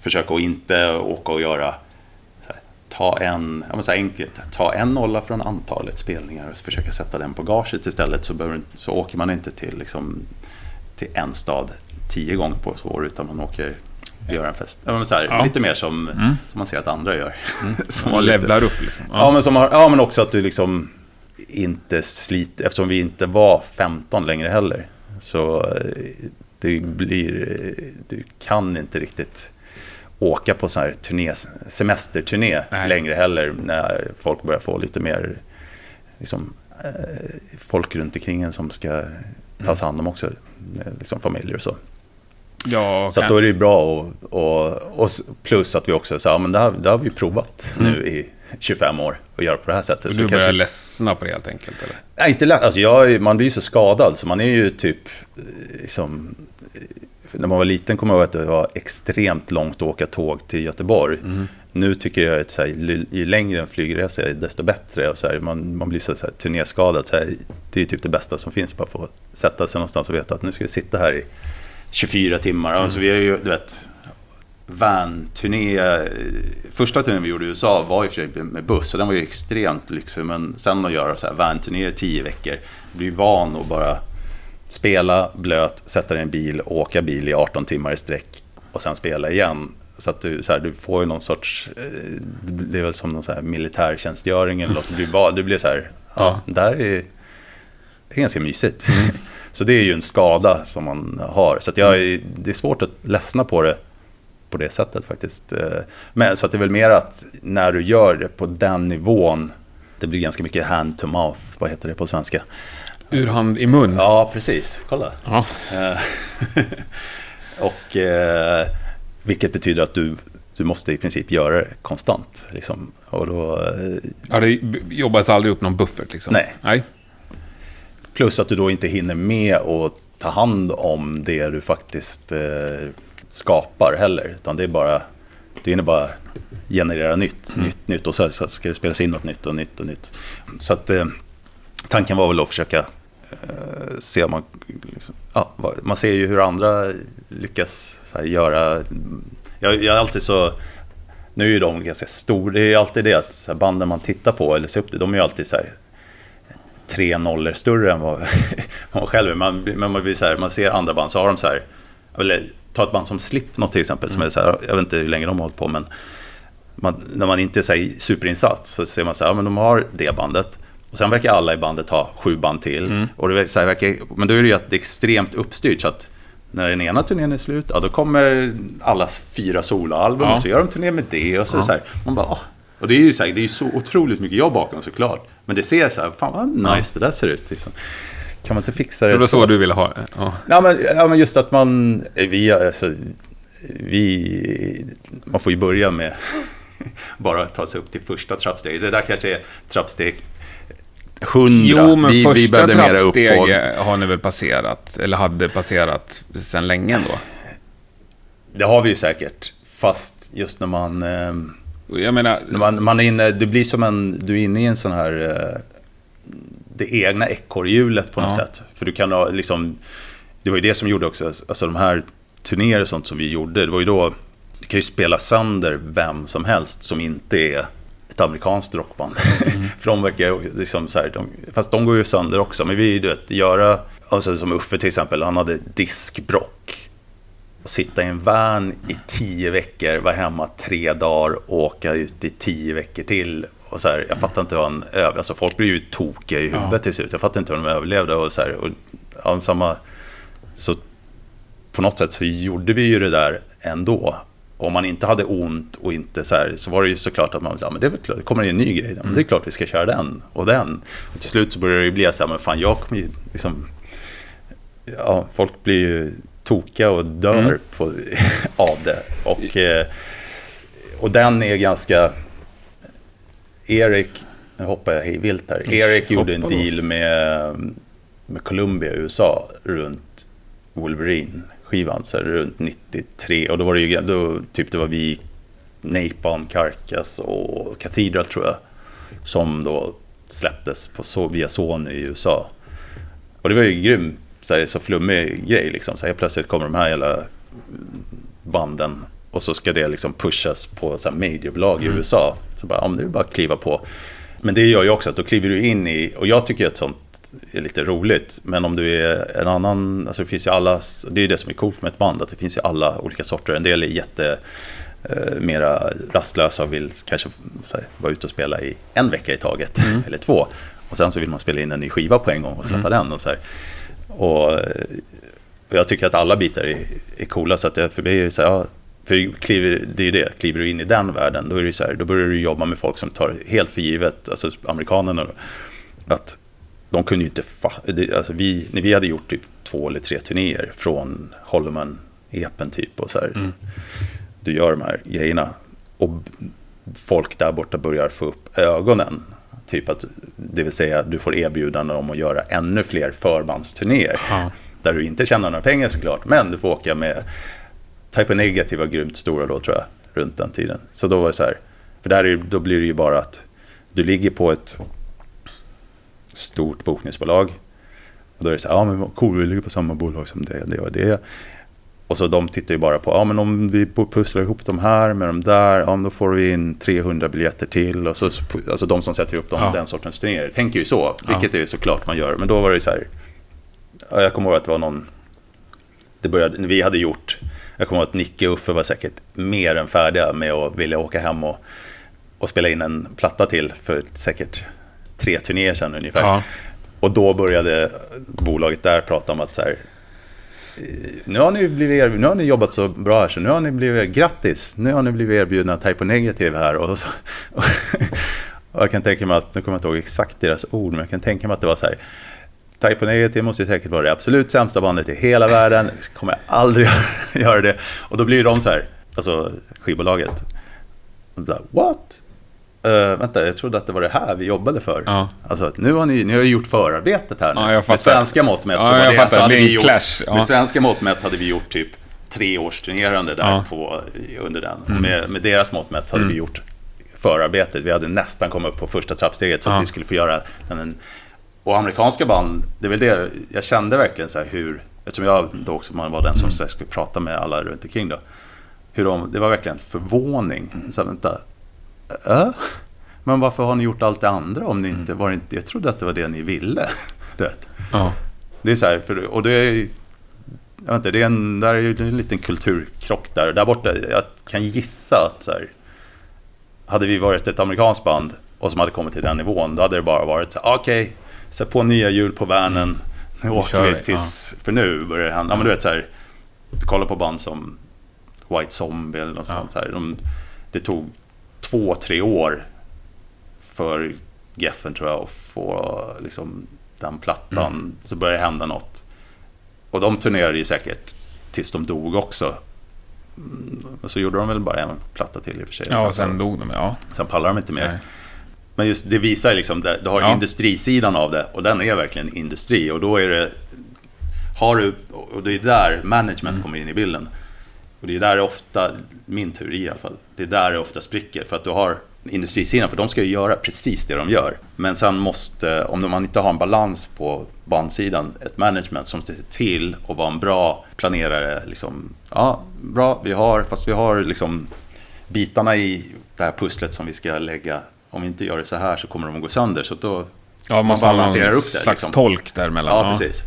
försöka att inte åka och göra här, ta en, ja men så enkelt, ta en nolla från antalet spelningar och försöka sätta den på gaget istället så, behöver, så åker man inte till, liksom, till en stad tio gånger på ett år utan man åker göra en fest. Ja, men så här, Ja. Lite mer som, som man ser att andra gör. som Man levlar upp liksom. Ja, men, som har, ja, men också att du liksom inte sliter, eftersom vi inte var 15 längre heller. Så eh, det blir, eh, du kan inte riktigt åka på sån här turné, semesterturné Nej. längre heller när folk börjar få lite mer liksom, eh, folk runt omkring en som ska tas hand om också, liksom familjer och så. Ja, Så då är det ju bra och, och, och plus att vi också sa, ja, men det här, det har vi provat nu i 25 år att göra på det här sättet. Och du kanske- börjar ledsna på det helt enkelt, eller? Nej, inte lätt. Alltså jag, man blir ju så skadad så man är ju typ... eh, Liksom, eh, när man var liten kommer jag ihåg att det var extremt långt att åka tåg till Göteborg. Nu tycker jag att så här, ju- längre en flygresa är, desto bättre. Och så här, man, man blir så, så här, turnéskadad. Så här, det är typ det bästa som finns. Bara få sätta sig någonstans och veta att nu ska vi sitta här i 24 timmar. Alltså, vi är ju, du vet, van-turné. Första turnén vi gjorde i USA var i och för sig med buss, och den var ju extremt lyxig. Men sen att göra så här van-turnéer i 10 veckor, ju van att bara spela blöt, sätta dig i en bil, åka bil i 18 timmar i sträck och sen spela igen. Så att du, så här, du får ju någon sorts, eh, det är väl som någon så här militärtjänstgöring eller något. Du, bara, du blir så här, ja, där är det är ganska mysigt. så det är ju en skada som man har. Så jag, det är svårt att ledsna på det på det sättet faktiskt. Eh, Men så att det är väl mer att när du gör det på den nivån, det blir ganska mycket hand to mouth, vad heter det på svenska? Ur hand i mun. Ja, precis. Kolla. Ja. Eh, och eh, vilket betyder att du, du måste i princip göra det konstant. Liksom. Och då, eh, Ja, det jobbas aldrig upp någon buffert liksom? Nej. Nej. plus att du då inte hinner med att ta hand om det du faktiskt eh, skapar heller. Utan det är bara, det hinner bara generera nytt, nytt, nytt. Och så, så ska det spelas in något nytt och nytt och nytt. Så att eh, tanken var väl att försöka eh, se om man... Liksom, ja, man ser ju hur andra lyckas här, göra... Jag, jag är alltid så... Nu är ju de ganska stora. Det är ju alltid det att banden man tittar på eller ser upp till, de är ju alltid så här tre nollor större än vad man själv är. Man, men man, blir så här, man ser andra band så har de så här, eller ta ett band som Slipknot till exempel, som är så här, jag vet inte hur länge de har hållit på, men man, när man inte är så här superinsatt så ser man så här, ja, men de har det bandet. Och sen verkar alla i bandet ha sju band till. Och det så här, verkar, men då är det ju att det är extremt uppstyrt. Så att när den ena turnén är slut, ja, då kommer allas fyra soloalbum Ja. och så gör de turné med det. Och så, så här, man bara, "Åh." Och det är ju så, här, det är så otroligt mycket jobb bakom såklart. Men det ser så här, fan vad nice det där ser ut. Liksom. Kan man inte fixa det Så det var så du ville ha det? Ja. Ja men, ja, men just att man... Vi, alltså, vi, man får ju börja med bara ta sig upp till första trappsteget. Det där kanske är trappsteg 100. Jo, men vi, vi första behövde mera upp trappsteg på... har ni väl passerat, eller hade passerat sedan länge ändå? Det har vi ju säkert. Fast just när man... Eh, Jag menar, när man, man är inne, du blir som en... Du är inne i en sån här... Det egna ekorrhjulet på något Ja. sätt. För du kan ha liksom... Det var ju det som gjorde också, alltså de här turnéer och sånt som vi gjorde, det var ju då... Du kan ju spela sönder vem som helst som inte är ett amerikanskt rockband. För de verkar ju liksom så här, de, fast de går ju sönder också. Men vi, du vet, göra, alltså som Uffe till exempel, han hade diskbrock. Och sitta i en van i tio veckor, vara hemma tre dagar, åka ut i tio veckor till. Och så här, jag fattar inte vad han över... Alltså folk blir ju tokiga i huvudet Ja. till slut. Jag fattar inte hur de överlevde. Och så här, och, ja, samma, så på något sätt så gjorde vi ju det där ändå. Om man inte hade ont och inte så här, så var det ju såklart att man sa, men det är väl klart, det kommer en ny grej. Men det är klart vi ska köra den och den. Och till slut så började det bli att så här, men fan jag kommer ju liksom, ja, folk blir ju tokiga och dör Mm. på, av det. Och, eh, och den är ganska, Erik, nu hoppar jag hej vilt här. Erik gjorde en deal med, med Columbia i USA runt Wolverine-skivan, så runt 93. Och då var det ju, då, typ det var vi, Napalm, Carcass och Cathedral tror jag, som då släpptes på, via Sony i USA. Och det var ju grym, så, här, så flummig grej liksom. Så här, plötsligt kommer de här hela banden och så ska det liksom pushas på så här mediebolag i USA. Så bara, ja, men det är bara att kliva på. Men det gör ju också att då kliver du in i, och jag tycker att sånt är lite roligt. Men om du är en annan, alltså det finns ju alla, det är ju det som är coolt med ett band, att det finns ju alla olika sorter. En del är jätte eh, mera rastlösa och vill kanske här, vara ute och spela i en vecka i taget, mm. eller två. Och sen så vill man spela in en ny skiva på en gång och släppa mm. den. Och, så här. Och, och jag tycker att alla bitar är, är coola, så att det, för mig är det så här, ja, för kliver, det är ju det, kliver du in i den världen, då, är det så här, då börjar du jobba med folk som tar helt för givet, alltså amerikanerna, att de kunde ju inte fatta, alltså vi, när vi hade gjort typ två eller tre turnéer från Holloman-epen typ och så här, mm. du gör de här grejerna och folk där borta börjar få upp ögonen. Typ att, det vill säga du får erbjudanden om att göra ännu fler förbandsturnéer. Där du inte tjänar några pengar såklart, men du får åka med Type Negative var grymt stora då tror jag, runt den tiden. Så då var det så här, för där är, då blir det ju bara att du ligger på ett stort bokningsbolag. Och då är det så här, ja men cool, vi ligger på samma bolag som det, det och det. Och så de tittar ju bara på, ja men om vi pusslar ihop de här med de där, ja då får vi in 300 biljetter till. Och så, alltså de som sätter upp dem, ja. den sortens turnéer, tänker ju så, vilket ja. är såklart man gör. Men då var det så här, jag kommer ihåg att det var någon, det började, vi hade gjort jag kommer ihåg att Nicke och Uffe var säkert mer än färdiga med att vilja åka hem och, och spela in en platta till för säkert tre turnéer sedan ungefär. Ja. Och då började bolaget där prata om att så här, nu har ni, blivit nu har ni jobbat så bra här så nu har ni blivit, grattis, nu har ni blivit erbjudna Type Negative här. Och, så, och, och jag kan tänka mig att, nu kommer jag inte ihåg exakt deras ord, men jag kan tänka mig att det var så här, Type Negative måste säkert vara det absolut sämsta bandet i hela världen. Kommer aldrig göra det. Och då blir de så här, alltså skivbolaget. What? Uh, vänta, jag trodde att det var det här vi jobbade för. Ja. Alltså, nu har ni, ni har gjort förarbetet här nu. Ja, med svenska mått mätt ja, så det, så hade vi gjort, clash, ja. Med svenska mått mätt hade vi gjort typ tre års turnerande där ja. på, under den. Mm. Med, med deras mått mätt hade mm. vi gjort förarbetet. Vi hade nästan kommit upp på första trappsteget så att vi skulle få göra den och amerikanska band, det är väl det, jag kände verkligen så här hur, eftersom jag då också man var den som så här, skulle prata med alla runt omkring då. Hur de, det var verkligen förvåning. Så här, vänta, äh? Men varför har ni gjort allt det andra om ni inte var inte, jag trodde att det var det ni ville. Du vet. Ja. Det är så här, för, och det är, jag vet inte, det är en, där är en liten kulturkrock där. Där borta, jag kan gissa att så här, hade vi varit ett amerikanskt band och som hade kommit till den nivån, då hade det bara varit okej, okay, Sätt på nya hjul på vanen. Nu åker vi tills... Ja. För nu börjar det hända. Ja, men du vet så här. Du kollar på band som White Zombie eller något ja. sånt. Så här, de, det tog två, tre år för Geffen tror jag att få liksom, den plattan. Mm. Så började det hända något. Och de turnerade ju säkert tills de dog också. Mm, så gjorde de väl bara en platta till i och för sig. Ja, och sen, sen dog de, ja. Sen pallade de inte mer. Nej. Men just det visar liksom, det, du har ja. industrisidan av det och den är verkligen industri och då är det, har du, och det är där management mm. kommer in i bilden. Och det är där det ofta, min teori i alla fall, det är där det ofta spricker för att du har industrisidan, för de ska ju göra precis det de gör. Men sen måste, om man inte har en balans på bandsidan, ett management som ser till att vara en bra planerare. Liksom, ja, bra, vi har, fast vi har liksom bitarna i det här pusslet som vi ska lägga om vi inte gör det så här så kommer de att gå sönder. Så då ja, man, balanserar upp det. slags liksom. tolk däremellan. Ja, ja, precis.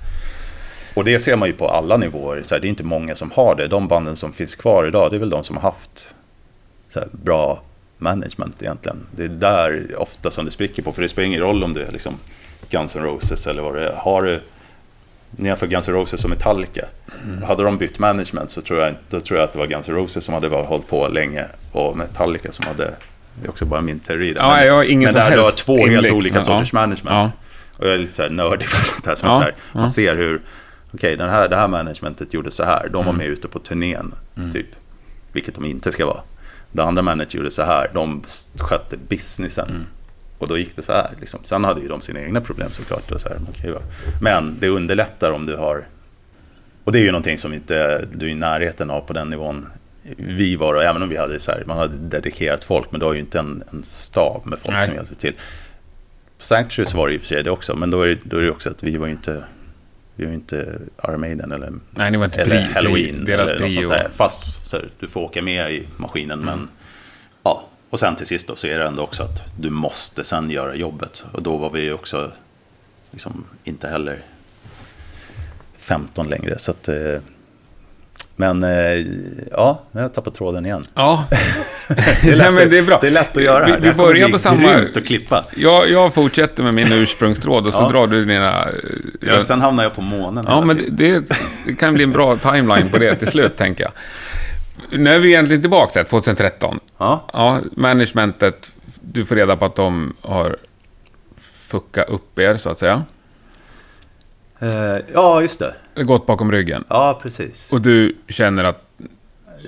Och det ser man ju på alla nivåer. Så här, det är inte många som har det. De banden som finns kvar idag, det är väl de som har haft här, bra management egentligen. Det är där ofta som det spricker på. För det spelar ingen roll om det är liksom Guns N' Roses eller vad det är. Har du, ni jämför Guns N' Roses och Metallica. Mm. Hade de bytt management så tror jag, då tror jag att det var Guns N' Roses som hade hållit på länge och Metallica som hade det är också bara min teori. Där. Ja, men, jag har ingen men där du har två inblick. helt olika ja. sorters management. Ja. Och jag är lite så här nördig på sånt här. Som ja. så här, man ser hur, okej, okay, här, det här managementet gjorde så här. De var mm. med ute på turnén, mm. typ. Vilket de inte ska vara. Det andra managementet gjorde så här. De skötte businessen. Mm. Och då gick det så här. Liksom. Sen hade ju de sina egna problem såklart. Och så här, okay, men det underlättar om du har... Och det är ju någonting som inte du är i närheten av på den nivån vi var, och även om vi hade så här, man hade dedikerat folk, men det var ju inte en, en stab med folk Nej. som hjälpte till. På Sanctuaries var det och för sig det också, men då är, då är det också att vi var ju inte, vi var inte Iron Maiden eller, Nej, inte eller bri, Halloween. Bri, eller något sånt där. Fast så här, du får åka med i maskinen, mm. men ja. Och sen till sist då så är det ändå också att du måste sen göra jobbet. Och då var vi också liksom inte heller 15 längre. Så att, eh, men eh, ja, nu har jag tappat tråden igen. Ja, Det är, lätt, Nej, men det är bra. Det är lätt att göra. Vi- här. vi börjar på samma- att klippa. jag, jag fortsätter med min ursprungstråd och så Ja. drar du dina... eh, Ja, sen hamnar jag på månen. Ja, men det, det, kan bli en bra timeline på det till slut, tänker jag. Nu är vi egentligen tillbaka här, 2013. Ja, Ja, managementet, du får reda på att de har fuckat upp er, så att säga. Eh, ja just det. Gått bakom ryggen. Ja, precis. Och du känner att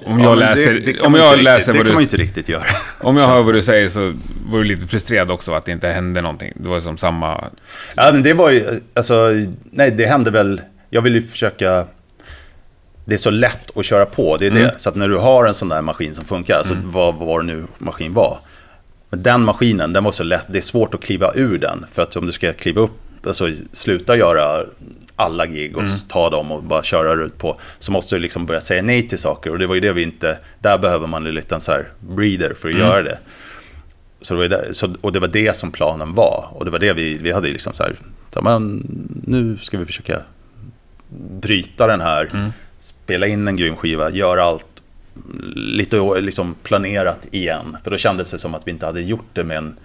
om Ja, jag men läser, det, det om jag läser riktigt, vad Det kan du, man inte riktigt göra. om jag hör vad du säger så var du lite frustrerad också att det inte hände någonting. Det var som samma... Ja, men det var ju, alltså, nej, det hände väl, jag vill ju försöka, det är så lätt att köra på, det är det. Så att när du har en sån där maskin som funkar, alltså vad, vad det nu maskin var. Men den maskinen, den var så lätt, det är svårt att kliva ur den. För att om du ska kliva upp, alltså sluta göra alla gig och ta dem och bara köra ut på, så måste du liksom börja säga nej till saker. Och det var ju det vi inte, där behöver man en liten så här breeder för att göra det. Så det, var det, så, och det var det som planen var. Och det var det vi, vi hade liksom så här, så, men, nu ska vi försöka bryta den här, spela in en grym skiva, göra allt lite liksom planerat igen. För då kändes det som att vi inte hade gjort det med en,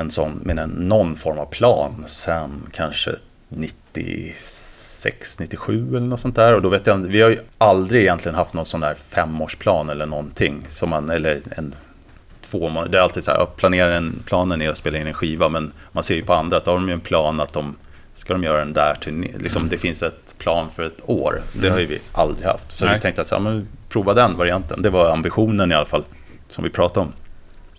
en sån, med en, någon form av plan sen kanske 96, 97 eller något sånt där. Och då vet jag vi har ju aldrig egentligen haft någon sån där femårsplan eller någonting. Som man, eller en två månader. Det är alltid så här, planera en, planen är att spela in en skiva. Men man ser ju på andra att då har de ju en plan att de ska de göra den där turné. Liksom, Det finns ett plan för ett år. Det har ju vi aldrig haft. Så Nej. vi tänkte att så här, men, prova den varianten. Det var ambitionen i alla fall som vi pratade om.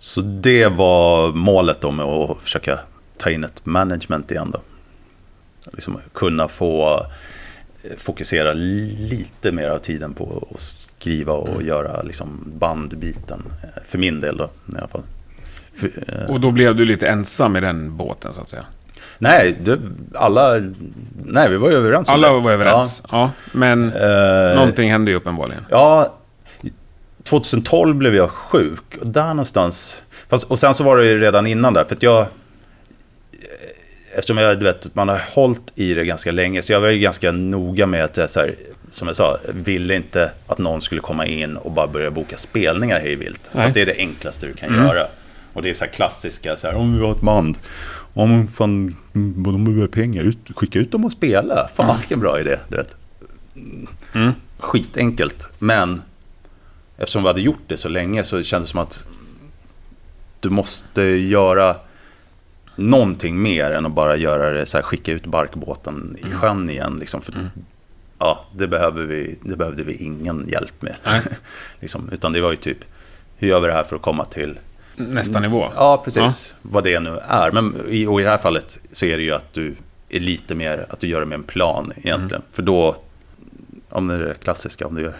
Så det var målet då med att försöka ta in ett management igen då. Liksom kunna få eh, fokusera lite mer av tiden på att skriva och göra liksom bandbiten. eh, För min del då i alla fall. För, eh, Och då blev du lite ensam i den båten, så att säga. nej, det, alla... Nej, vi var ju överens Alla var överens. Ja. men Ja, eh, någonting hände ju uppenbarligen. Ja, 2012 blev jag sjuk. Och där någonstans... Fast, och sen så var det ju redan innan där. För att jag... Eftersom jag, du vet, man har hållit i det ganska länge. Så jag var ju ganska noga med att jag, så här, som jag sa, ville inte att någon skulle komma in och bara börja boka spelningar hej vilt. För det är det enklaste du kan göra. Och det är så här klassiska, så här, om vi har ett band. Om fan, de behöver pengar, ut, skicka ut dem och spela. Fan vilken bra idé, du vet. Skitenkelt, men eftersom vi hade gjort det så länge så kändes det som att du måste göra någonting mer än att bara göra det så här, skicka ut barkbåten i sjön igen. Liksom, för, Ja, det, behöver vi, det behövde vi ingen hjälp med. Liksom, utan det var ju typ, hur gör vi det här för att komma till Nästa nivå. Ja, precis. Vad det nu är. Men i, och i det här fallet så är det ju att du är lite mer, att du gör det med en plan egentligen. För då, om det är det klassiska, om du gör,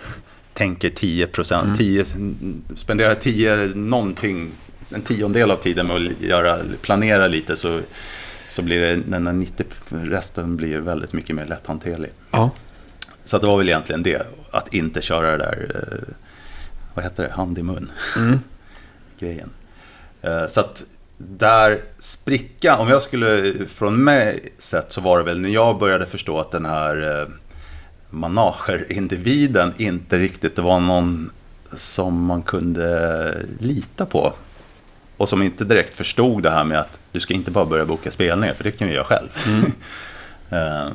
tänker 10 procent, 10, spenderar 10 någonting, en tiondel av tiden med att göra, planera lite så, så blir det, den här 90, resten blir väldigt mycket mer lätthanterlig. Ja. Så det var väl egentligen det, att inte köra det där, eh, vad heter det, hand i mun grejen. Eh, Så att där spricka, om jag skulle, från mig sett så var det väl när jag började förstå att den här managerindividen inte riktigt var någon som man kunde lita på. Och som inte direkt förstod det här med att du ska inte bara börja boka spelningar, för det kan vi göra själv. Eh,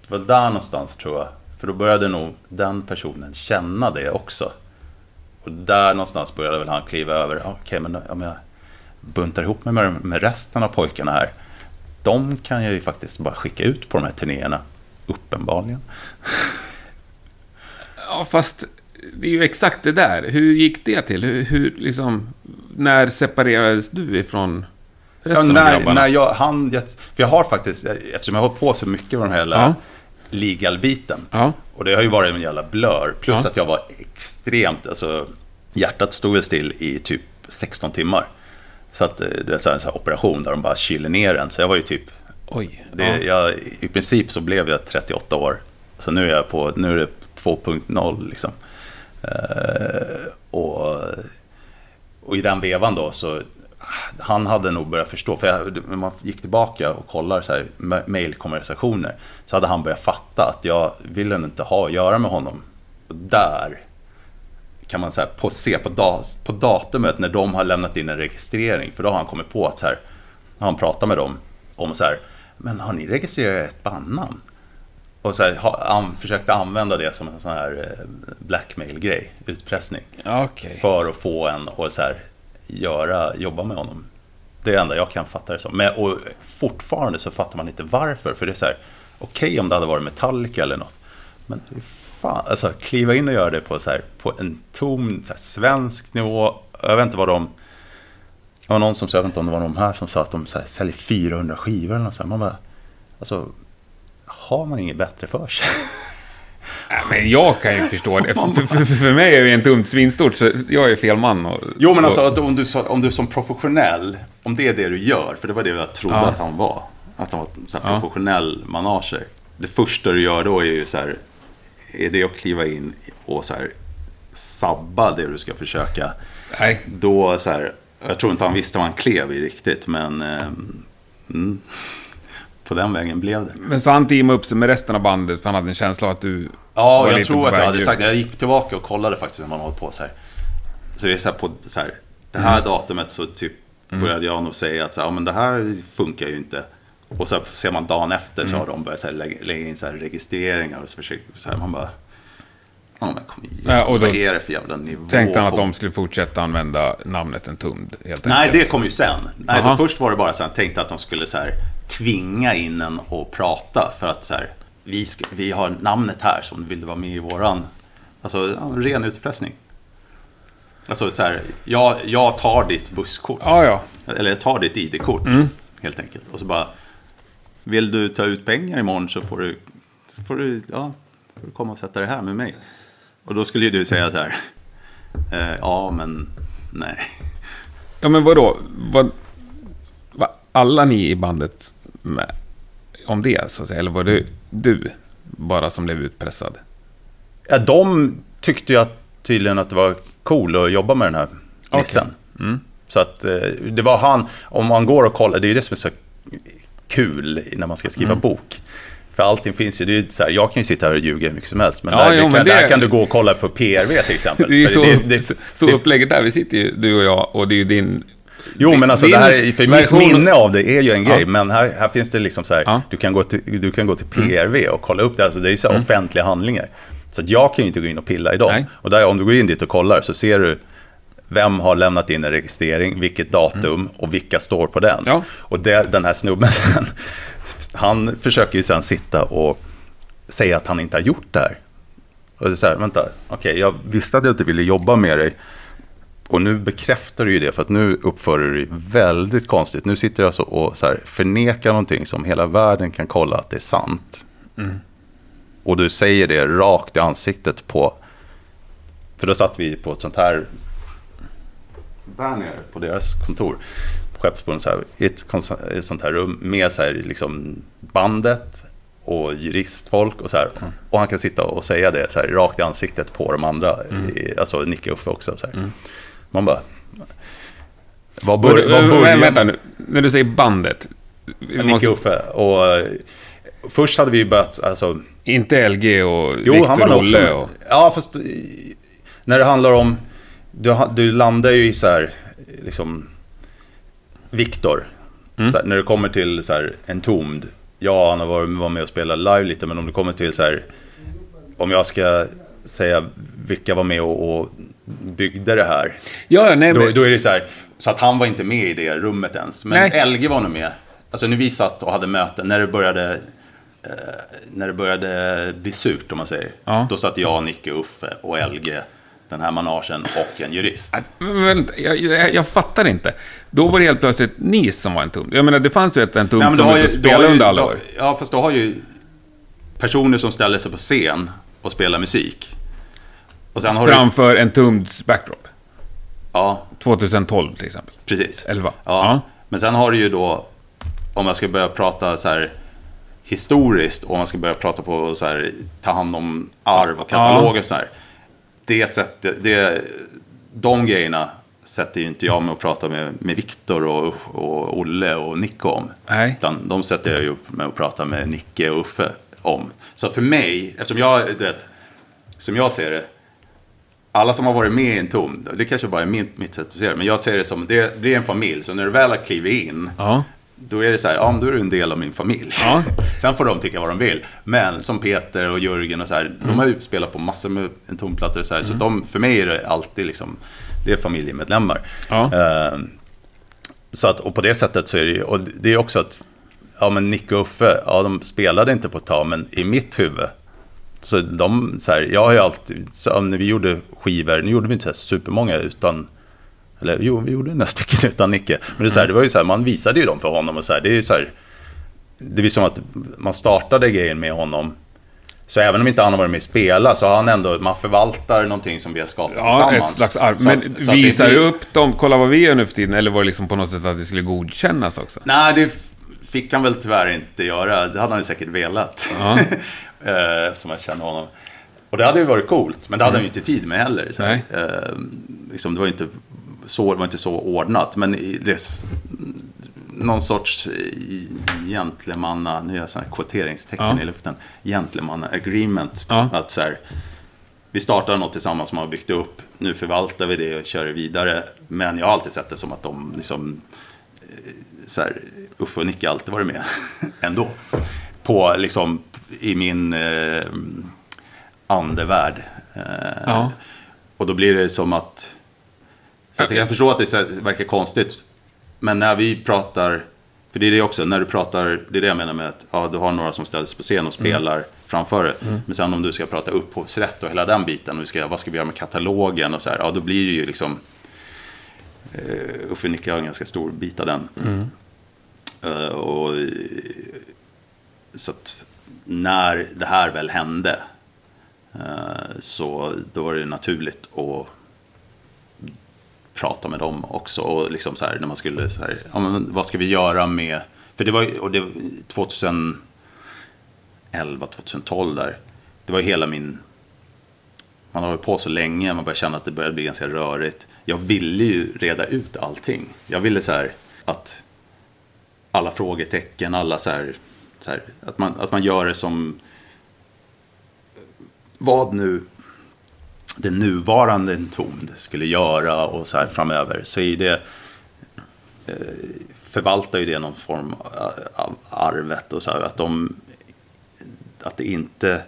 det var där någonstans tror jag. För då började nog den personen känna det också. Och där någonstans började väl han kliva över. Okej, men om jag buntar ihop mig med, med resten av pojkarna här. De kan jag ju faktiskt bara skicka ut på de här turnéerna. Uppenbarligen. Ja, fast det är ju exakt det där. Hur gick det till? Hur, hur liksom... När separerades du ifrån Ja, resten av när, grabbarna? när jag, han, jag, för jag har faktiskt, eftersom jag har hållit på så mycket med den här hela Ja. legal-biten. Ja. Och det har ju varit en jävla blur. Plus Ja. att jag var extremt, alltså hjärtat stod väl still i typ 16 timmar. Så att eh, det är så här, en sån här operation där de bara kyler ner en. Så jag var ju typ, Oj. det, ja. jag, i princip så blev jag 38 år. Så nu är jag på, nu är det 2.0 liksom. Eh, och, och i den vevan då så, han hade nog börjat förstå. För jag, när man gick tillbaka och kollade så här, ma- mailkonversationer. Så hade han börjat fatta att jag ville inte ha att göra med honom. Och där kan man så här, på, se på, da, på datumet när de har lämnat in en registrering. För då har han kommit på att så här, han pratar med dem om så här, men har ni registrerat ett bandnamn? Och så här, han försökte använda det som en sån här eh, blackmail-grej, utpressning. Okej. För att få en att så här, göra, jobba med honom. Det är det enda jag kan fatta det som. Men, och fortfarande så fattar man inte varför. För det är så här, okej om det hade varit Metallica eller något. Men hur fan, alltså kliva in och göra det på, så här, på en tom så här, svensk nivå. Jag vet inte vad de... Det var någon som jag vet inte om det var de här som sa att de så här, säljer 400 skivor eller något sånt. Man bara, alltså, har man inget bättre för sig? Nej, men jag kan ju förstå det. För, för, för, mig är det en tumt svinstort, så jag är fel man. Och, Jo, men alltså och, att om du, så- om du som professionell, om det är det du gör, för det var det jag trodde Ja. att han var. Att han var en så här Ja. professionell manager. Det första du gör då är ju så här, är det att kliva in och så här sabba det du ska försöka. Nej, Då så här, jag tror inte han visste vad han klev i riktigt, men eh, mm, på den vägen blev det. men så han teamade upp sig med resten av bandet för han hade en känsla av att du Ja, var jag lite tror att jag hade ut. sagt Jag gick tillbaka och kollade faktiskt när man hållit på så här. Så det är så här på så här. Det här datumet så typ började jag nog säga att så här, ja, men det här funkar ju inte. Och så ser man dagen efter så har de börjat så här, lägga, lägga in så här registreringar och så försöker så här, man bara. Ja men kom igen, Ja, och då vad är det för jävla nivå? Tänkte han att på- de skulle fortsätta använda namnet en tumd, helt Nej, enkelt. det kom ju sen. Nej, då först var det bara så här, jag tänkte att de skulle så här, tvinga in en och prata för att så här, vi, ska, vi har namnet här som vill vara med i våran, alltså ren utpressning. Alltså så här, jag, jag tar ditt busskort, Ja, ja. eller jag tar ditt ID-kort helt enkelt. Och så bara, vill du ta ut pengar imorgon så får du, så får du, ja, får du komma och sätta det här med mig. Och då skulle ju du säga så här, eh, ja men nej. Ja, men vadå? Vad, var alla ni i bandet med om det, så att säga? Eller var det du bara som blev utpressad? Ja, de tyckte ju att, tydligen att det var cool att jobba med den här nissen. Så att eh, det var han, om man går och kollar, det är ju det som är så kul när man ska skriva bok. För allting finns ju, det är ju så här, jag kan ju sitta här och ljuga hur mycket som helst. Men, Ja, där, jo, kan, men det- där kan du gå och kolla på PRV till exempel. Det är så, det- det- så, upplägget där. Vi sitter ju, du och jag, och det är ju din... Jo, men alltså det här, är- för mitt minne av det är ju en grej. Ja. Men här, här finns det liksom så här, Ja. Mm. du, kan gå till, du kan gå till PRV och kolla upp det. Alltså det är ju så här offentliga handlingar. Så jag kan ju inte gå in och pilla i dem. Nej. Och där, om du går in dit och kollar så ser du vem har lämnat in en registrering, vilket datum och vilka står på den. Mm. Ja. Och det, den här snubben han försöker ju sen sitta och säga att han inte har gjort det här. Och det är så här, vänta, okej, jag visste att jag inte ville jobba med dig. Och nu bekräftar du ju det, för att nu uppför du dig väldigt konstigt. Nu sitter du alltså och så här, förnekar någonting som hela världen kan kolla att det är sant. Och du säger det rakt i ansiktet på... För då satt vi på ett sånt här... Där nere på deras kontor. På Skeppsbron, så här, ett, sånt här rum med så här, liksom bandet och juristfolk och så här. Och han kan sitta och säga det så här, rakt i ansiktet på de andra. I, alltså Nicke och Uffe också. Så här. Man bara... Vad börjar vänta nu, när du säger bandet. Nicke måste- Uffe. Och, eh, först hade vi börjat, alltså... Inte LG och Jo, Victor Olle och... Ja, fast eh, när det handlar om... Du, du landar ju i så här, liksom... Viktor. Mm. När det kommer till så här, en tomd. Ja, han har varit var med och spelat live lite, men om det kommer till så här... Om jag ska säga vilka var med och, och byggde det här. Ja, nej, Då, men... då är det så här, så att han var inte med i det rummet ens. Men Nej. LG var nog med. Alltså när vi satt och hade möten, när det började, eh, när det började bli surt om man säger. Ja. Då satt jag, Nicke, Uffe och LG, den här managen och en jurist. Alltså, Men vänta, jag, jag, jag fattar inte. Då var det helt plötsligt ni som var en tum. Jag menar, det fanns ju ett, en tum Nej, som du inte du spelade under alla du- år. Ja, fast du har ju personer som ställer sig på scen och spelar musik. Och sen har du... Framför en Tumds backdrop. Ja, 2012 till exempel. precis. 11. Ja. Ja. Men sen har du ju då, om jag ska börja prata så här historiskt och om man ska börja prata på så här, ta hand om arv och kataloger och så här. Det sättet, det, de grejerna sätter ju inte jag mig och pratar med, med Viktor och, och Olle och Nico om. Nej. Utan de sätter jag ju med och pratar med Nicke och Uffe om. Så för mig, eftersom jag, du vet, som jag ser det, alla som har varit med i en tom, det kanske bara är mitt, mitt sätt att se det, men jag ser det som, det blir en familj, så när du väl har klivit in, Ja. Då är det så här, ja men då är du en del av min familj. Ja. Sen får de tycka vad de vill. Men som Peter och Jörgen och så här, de har ju spelat på massor med en tomplattor och så här, så de, för mig är det alltid liksom, det är familjemedlemmar. Ja. Eh, så att, och på det sättet så är det ju, och det är också att, ja men Nick och Uffe, ja de spelade inte på ett tag, men i mitt huvud, så de, så här, jag har ju alltid, så när vi gjorde skivor, nu gjorde vi inte så här supermånga utan, eller jo, vi gjorde några stycken utan Nicke. Men det, är så här, det var ju så här, man visade ju dem för honom och så här, det är ju så här, det blir som att man startade grejen med honom. Så även om inte han har varit med och spelat så har han ändå, man förvaltar någonting som vi har skapat Ja, tillsammans. ett slags arv. Men så det visar blir- upp dem, kolla vad vi gör nu för tiden, eller var det liksom på något sätt att det skulle godkännas också? Nej, det fick han väl tyvärr inte göra. Det hade han ju säkert velat. Ja. Eh, som jag känner honom. Och det hade ju varit coolt, men det hade han ju inte tid med heller. Så, eh, liksom, det, var inte så, det var inte så ordnat, men det, någon sorts eh, gentlemanna, nu gör jag sådana kvoteringstecken Ja. i luften, gentlemanna agreement. Ja. Att så här, vi startar något tillsammans som har byggt upp, nu förvaltar vi det och kör det vidare. Men jag har alltid sett det som att de liksom, eh, så här, Uffe och Nicke har alltid varit med ändå. På liksom, i min eh, andevärld. Eh, Ja. Och då blir det som att, så jag kan förstå att det verkar konstigt. Men när vi pratar, för det är det också, när du pratar, det är det jag menar med att ja, du har några som ställs på scen och spelar framför det. Men sen om du ska prata upphovsrätt och hela den biten, och vi ska, vad ska vi göra med katalogen och så här, ja då blir det ju liksom, uh, Uffe Nicke har en ganska stor bit av den. Eh, och, eh, så att när det här väl hände, eh, så då var det naturligt att prata med dem också. Och liksom så här, när man skulle, så här, ja, men vad ska vi göra med, för det var ju, och det, 2011, 2012 där, det var ju hela min, man har hållit på så länge, man börjar känna att det börjar bli ganska rörigt. Jag ville ju reda ut allting. Jag ville så här att alla frågetecken, alla så här, så här att, man, att man gör det som vad nu den nuvarande Entombed skulle göra och så här framöver så är det eh, förvaltar ju det någon form av arvet och så här att de att det inte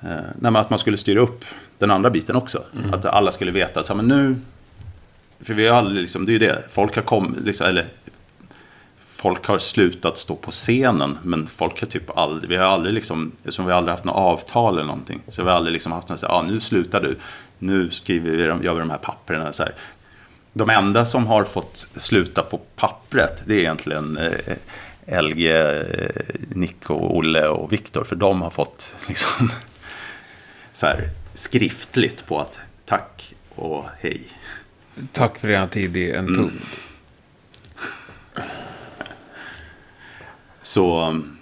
eh, nej, att man skulle styra upp den andra biten också. Att alla skulle veta så här, men nu för vi har aldrig liksom, det är ju det, folk har kommit, liksom, eller folk har slutat stå på scenen, men folk har typ aldrig, vi har aldrig liksom, eftersom vi aldrig haft något avtal eller någonting, så vi har aldrig liksom haft något så här, ja nu slutar du, nu skriver vi, gör vi de här papperna så här. De enda som har fått sluta på pappret, det är egentligen eh, LG, eh, Nico, Olle och Viktor, för de har fått liksom så här skriftligt på att tack och hej. Tack för er tid i en tum. Så... um,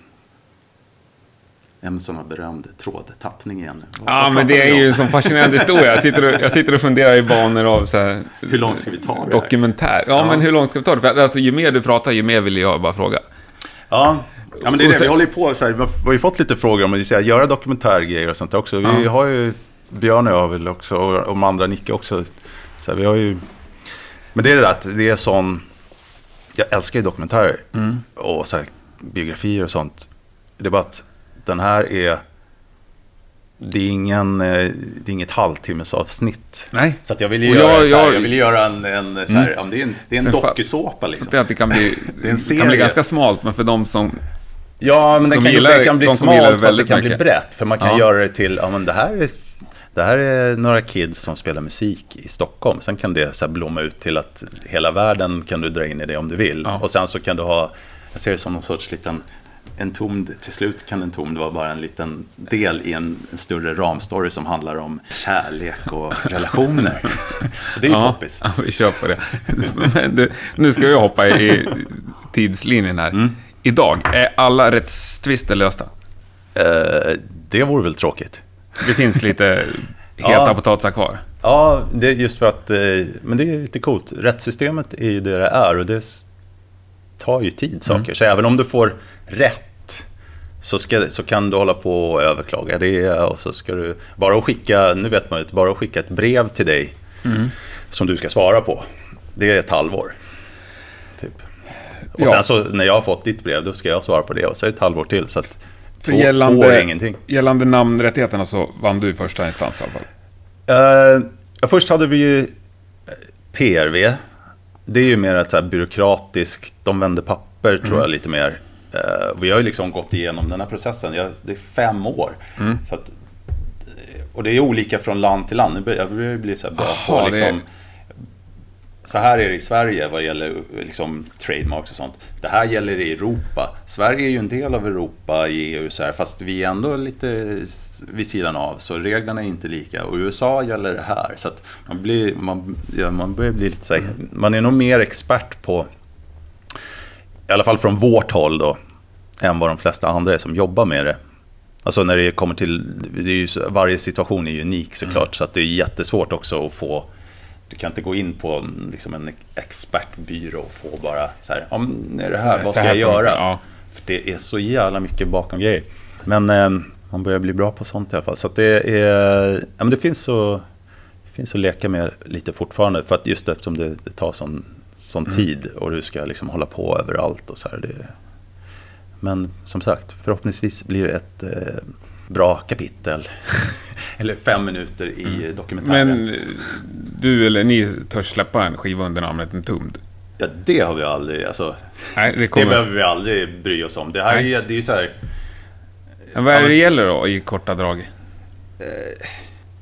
En sån här berömd trådtappning igen. Vad- Ja, men det är ju en sån fascinerande historia. Jag sitter och, jag sitter och funderar i banor av så här... Hur långt ska vi ta det? Dokumentär. Ja, Ja. men hur långt ska vi ta det? För alltså, ju mer du pratar, ju mer vill jag bara fråga. Ja, ja men det är det. Vi håller ju på så här, vi har- ju fått lite frågor om att göra dokumentärgrejer och sånt där också. Vi Ja. har ju, Björn och jag väl också, och och de andra Nicke också. Så här, vi har ju, men det är det där att det är sån, jag älskar ju dokumentärer Mm. och så här, biografier och sånt. Det är bara att den här är, det är, ingen, eh, det är inget halvtimmesavsnitt. Nej. Så att jag vill ju göra, jag- här, jag- vill göra en, en så här, om det är en, det är en dokusåpa liksom. Att det kan bli, Det det kan bli ganska smalt, men för de som... Ja, men det De kan, gillar- det kan bli de smalt fast det kan bli mycket. brett. För man kan Ja. göra det till, ja men det här är det här är några kids som spelar musik i Stockholm. Sen kan det så blomma ut till att hela världen kan du dra in i det om du vill. Ja. Och sen så kan du ha, jag ser det som någon sorts liten, en tomd, till slut kan en tomd vara bara en liten del i en, en större ramstory som handlar om kärlek och relationer. det är ju ja, poppis. Ja, vi kör på det. Du, nu ska vi hoppa i, tidslinjen här. Mm. Idag, är alla rättstvister lösta? Eh, det vore väl tråkigt. Det finns lite heta Ja. potatisar kvar. Ja, det är just för att... eh, Men det är lite coolt. Rättssystemet är ju det det är och det tar ju tid saker. Så även om du får rätt så, ska, så kan du hålla på och överklaga det och så ska du... Bara att skicka, nu vet man ju, bara att skicka ett brev till dig som du ska svara på. Det är ett halvår. Typ. Och Ja. sen så när jag har fått ditt brev, då ska jag svara på det och så är det ett halvår till. Så att två, gällande, två är ingenting. Gällande namnrättigheterna så vann du i första instans i alla fall. Ja, först hade vi ju PRV. Det är ju mer ett så här byråkratiskt, de vänder papper tror jag lite mer. Eh, vi har ju liksom gått igenom den här processen, jag, det är fem år. Så att, och det är olika från land till land. Jag börjar bli så här bra på det liksom, är- Så här är det i Sverige vad gäller liksom, trademarks och sånt. Det här gäller i Europa. Sverige är ju en del av Europa i EU, så här, fast vi är ändå lite vid sidan av. Så reglerna är inte lika. Och i USA gäller det här. Så man, blir, man, ja, man börjar bli lite så här, Man är nog mer expert på, i alla fall från vårt håll då, än vad de flesta andra är som jobbar med det. Alltså när det kommer till, det är ju, varje situation är ju unik såklart, så att det är jättesvårt också att få, du kan inte gå in på en, liksom en expertbyrå och få bara så här, ja, är det här, vad ska här jag göra? ja. För det är så jävla mycket bakom grejer. Men eh, man börjar bli bra på sånt i alla fall. Så det är, ja men det finns så, det finns att leka med lite fortfarande. För att just eftersom det, det tar sån, sån Mm. tid och du ska liksom hålla på överallt och så här. Det, men som sagt, förhoppningsvis blir det ett eh, bra kapitel. Eller fem minuter i dokumentären. Men eh, du eller ni törs släppa en skiva under namnet Entombed? Ja, det har vi aldrig, alltså, Nej, det det kommer... behöver vi aldrig bry oss om. Det här är, Nej. ju- det är ju så här, Men vad är det Annars- det gäller då i korta drag?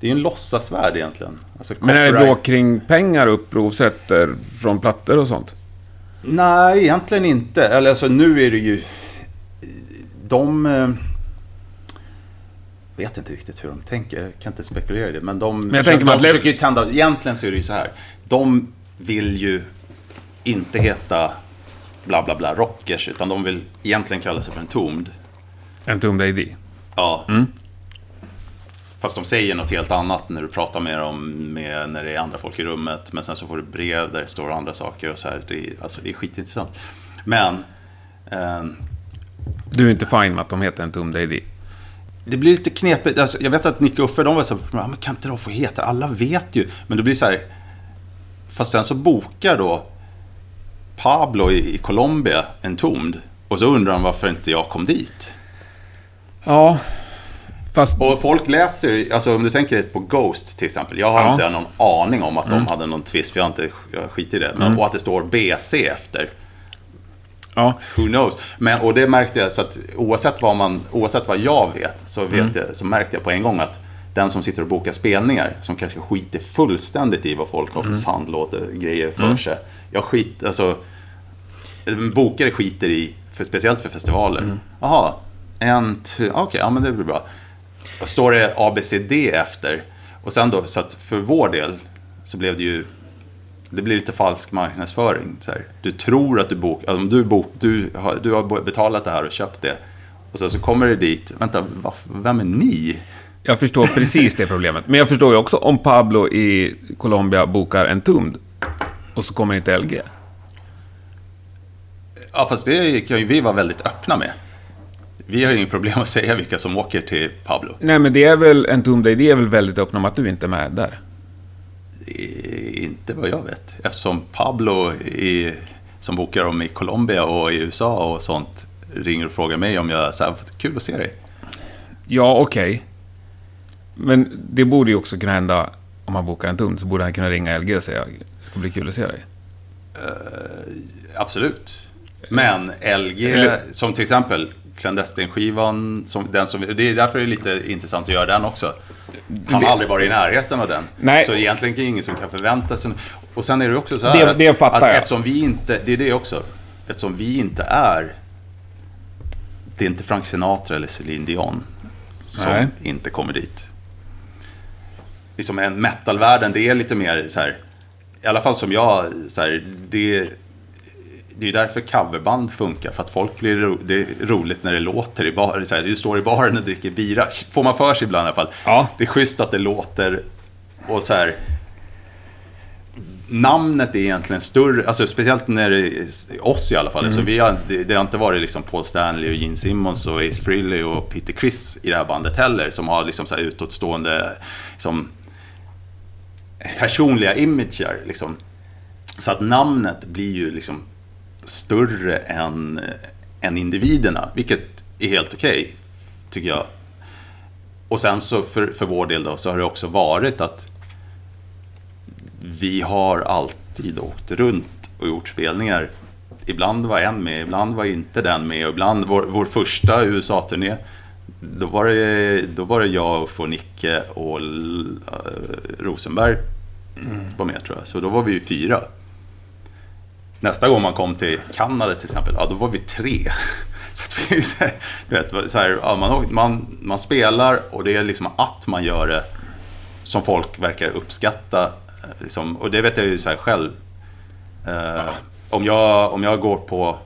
det är ju en låtsasvärld egentligen. Alltså, Men är det då kring pengar, upphovsrätter från plattor och sånt? Nej, egentligen inte. Eller alltså nu är det ju... De... eh, vet inte riktigt hur de tänker. Jag kan inte spekulera i det. Men de, jag tänker de mig att- försöker ju tända... Egentligen så är det ju så här. De vill ju inte heta bla bla bla rockers. Utan de vill egentligen kalla sig för en tomd. Entombed AD? Ja. Fast de säger något helt annat när du pratar med dem med, när det är andra folk i rummet. Men sen så får du brev där det står andra saker och så här. Det är, alltså, det är skitintressant. Men ehm, Du är inte fine med att de heter Entombed AD? Det blir lite knepigt. Alltså, jag vet att Nick och Uffe, de var så här, "Ja, men kan inte de få heta? Alla vet ju. Men det blir så här. Fast sen så bokar då Pablo i, i Colombia en tomd. Och så undrar de varför inte jag kom dit. Ja, fast... Och folk läser, alltså om du tänker dig på Ghost till exempel. Jag har Ja. inte någon aning om att de hade någon twist, för jag har inte jag skiter i det. Men, Och att det står BC efter. Ja, Who knows? Men, och det märkte jag, så att oavsett vad, man, oavsett vad jag vet, så, vet jag, så märkte jag på en gång att den som sitter och bokar spelningar, som kanske skiter fullständigt i vad folk har för sandlådegrejer för sig. Jag skit, alltså, bokare skiter i, för, speciellt för festivaler. Jaha, en, t- okej, ja men det blir bra. Och står det ABCD efter, och sen då, så att för vår del så blev det ju det blir lite falsk marknadsföring. Så här. Du tror att du bokar, om du, bok, du, har, du har betalat det här och köpt det. Och sen så kommer det dit, vänta, va, vem är ni? jag förstår precis det problemet. Men jag förstår ju också om Pablo i Colombia bokar Entombed och så kommer inte LG. Ja, fast det kan ju vi vara väldigt öppna med. Vi har ju inget problem att säga vilka som åker till Pablo. Nej, men det är väl Entombed AD är väl väldigt öppna med att du inte är med där? Inte vad jag vet. Eftersom Pablo i, som bokar dem i Colombia och i USA och sånt ringer och frågar mig om jag så här, kul att se dig. Ja, okej. Men det borde ju också kunna hända om man bokar en tum så borde han kunna ringa LG och säga det ska bli kul att se dig. Absolut. Men LG, Eller- som till exempel Clandestin-skivan, som, den som, det är därför det är lite intressant att göra den också. Han har aldrig varit i närheten av den. Nej. Så egentligen är det ingen som kan förvänta sig. Och sen är det också så här Det- att, det att jag. eftersom vi inte, det är det också, eftersom vi inte är, det är inte Frank Sinatra eller Celine Dion som Nej. inte kommer dit. Liksom en metalvärlden, det är lite mer så här, i alla fall som jag, så här, det, det är därför coverband funkar. För att folk blir ro, det är roligt när det låter i baren. Så här, du står i baren och dricker bira. Får man för sig ibland i alla fall. Ja. Det är schysst att det låter. Och så här. Namnet är egentligen större, alltså speciellt när det är oss i alla fall. Så vi har, det, det har inte varit liksom Paul Stanley och Gene Simmons och Ace Frehley och Peter Criss i det här bandet heller. Som har liksom så här utåtstående, liksom, personliga imager. Liksom. Så att namnet blir ju liksom större än, än individerna, vilket är helt okej, tycker jag. Och sen så för, för vår del då, så har det också varit att vi har alltid åkt runt och gjort spelningar. Ibland var en med, ibland var inte den med. Och ibland, vår, vår första USA-turné, då var, det, då var det jag, och Nicke och eh, Rosenberg var med tror jag. Så då var vi ju fyra. Nästa gång man kom till Kanada till exempel, ja då var vi tre. Så att vi, så här, du vet, så här, ja, man, man, man spelar och det är liksom att man gör det som folk verkar uppskatta. eh, Liksom, och det vet jag ju så här själv. Eh, om, jag, om jag går på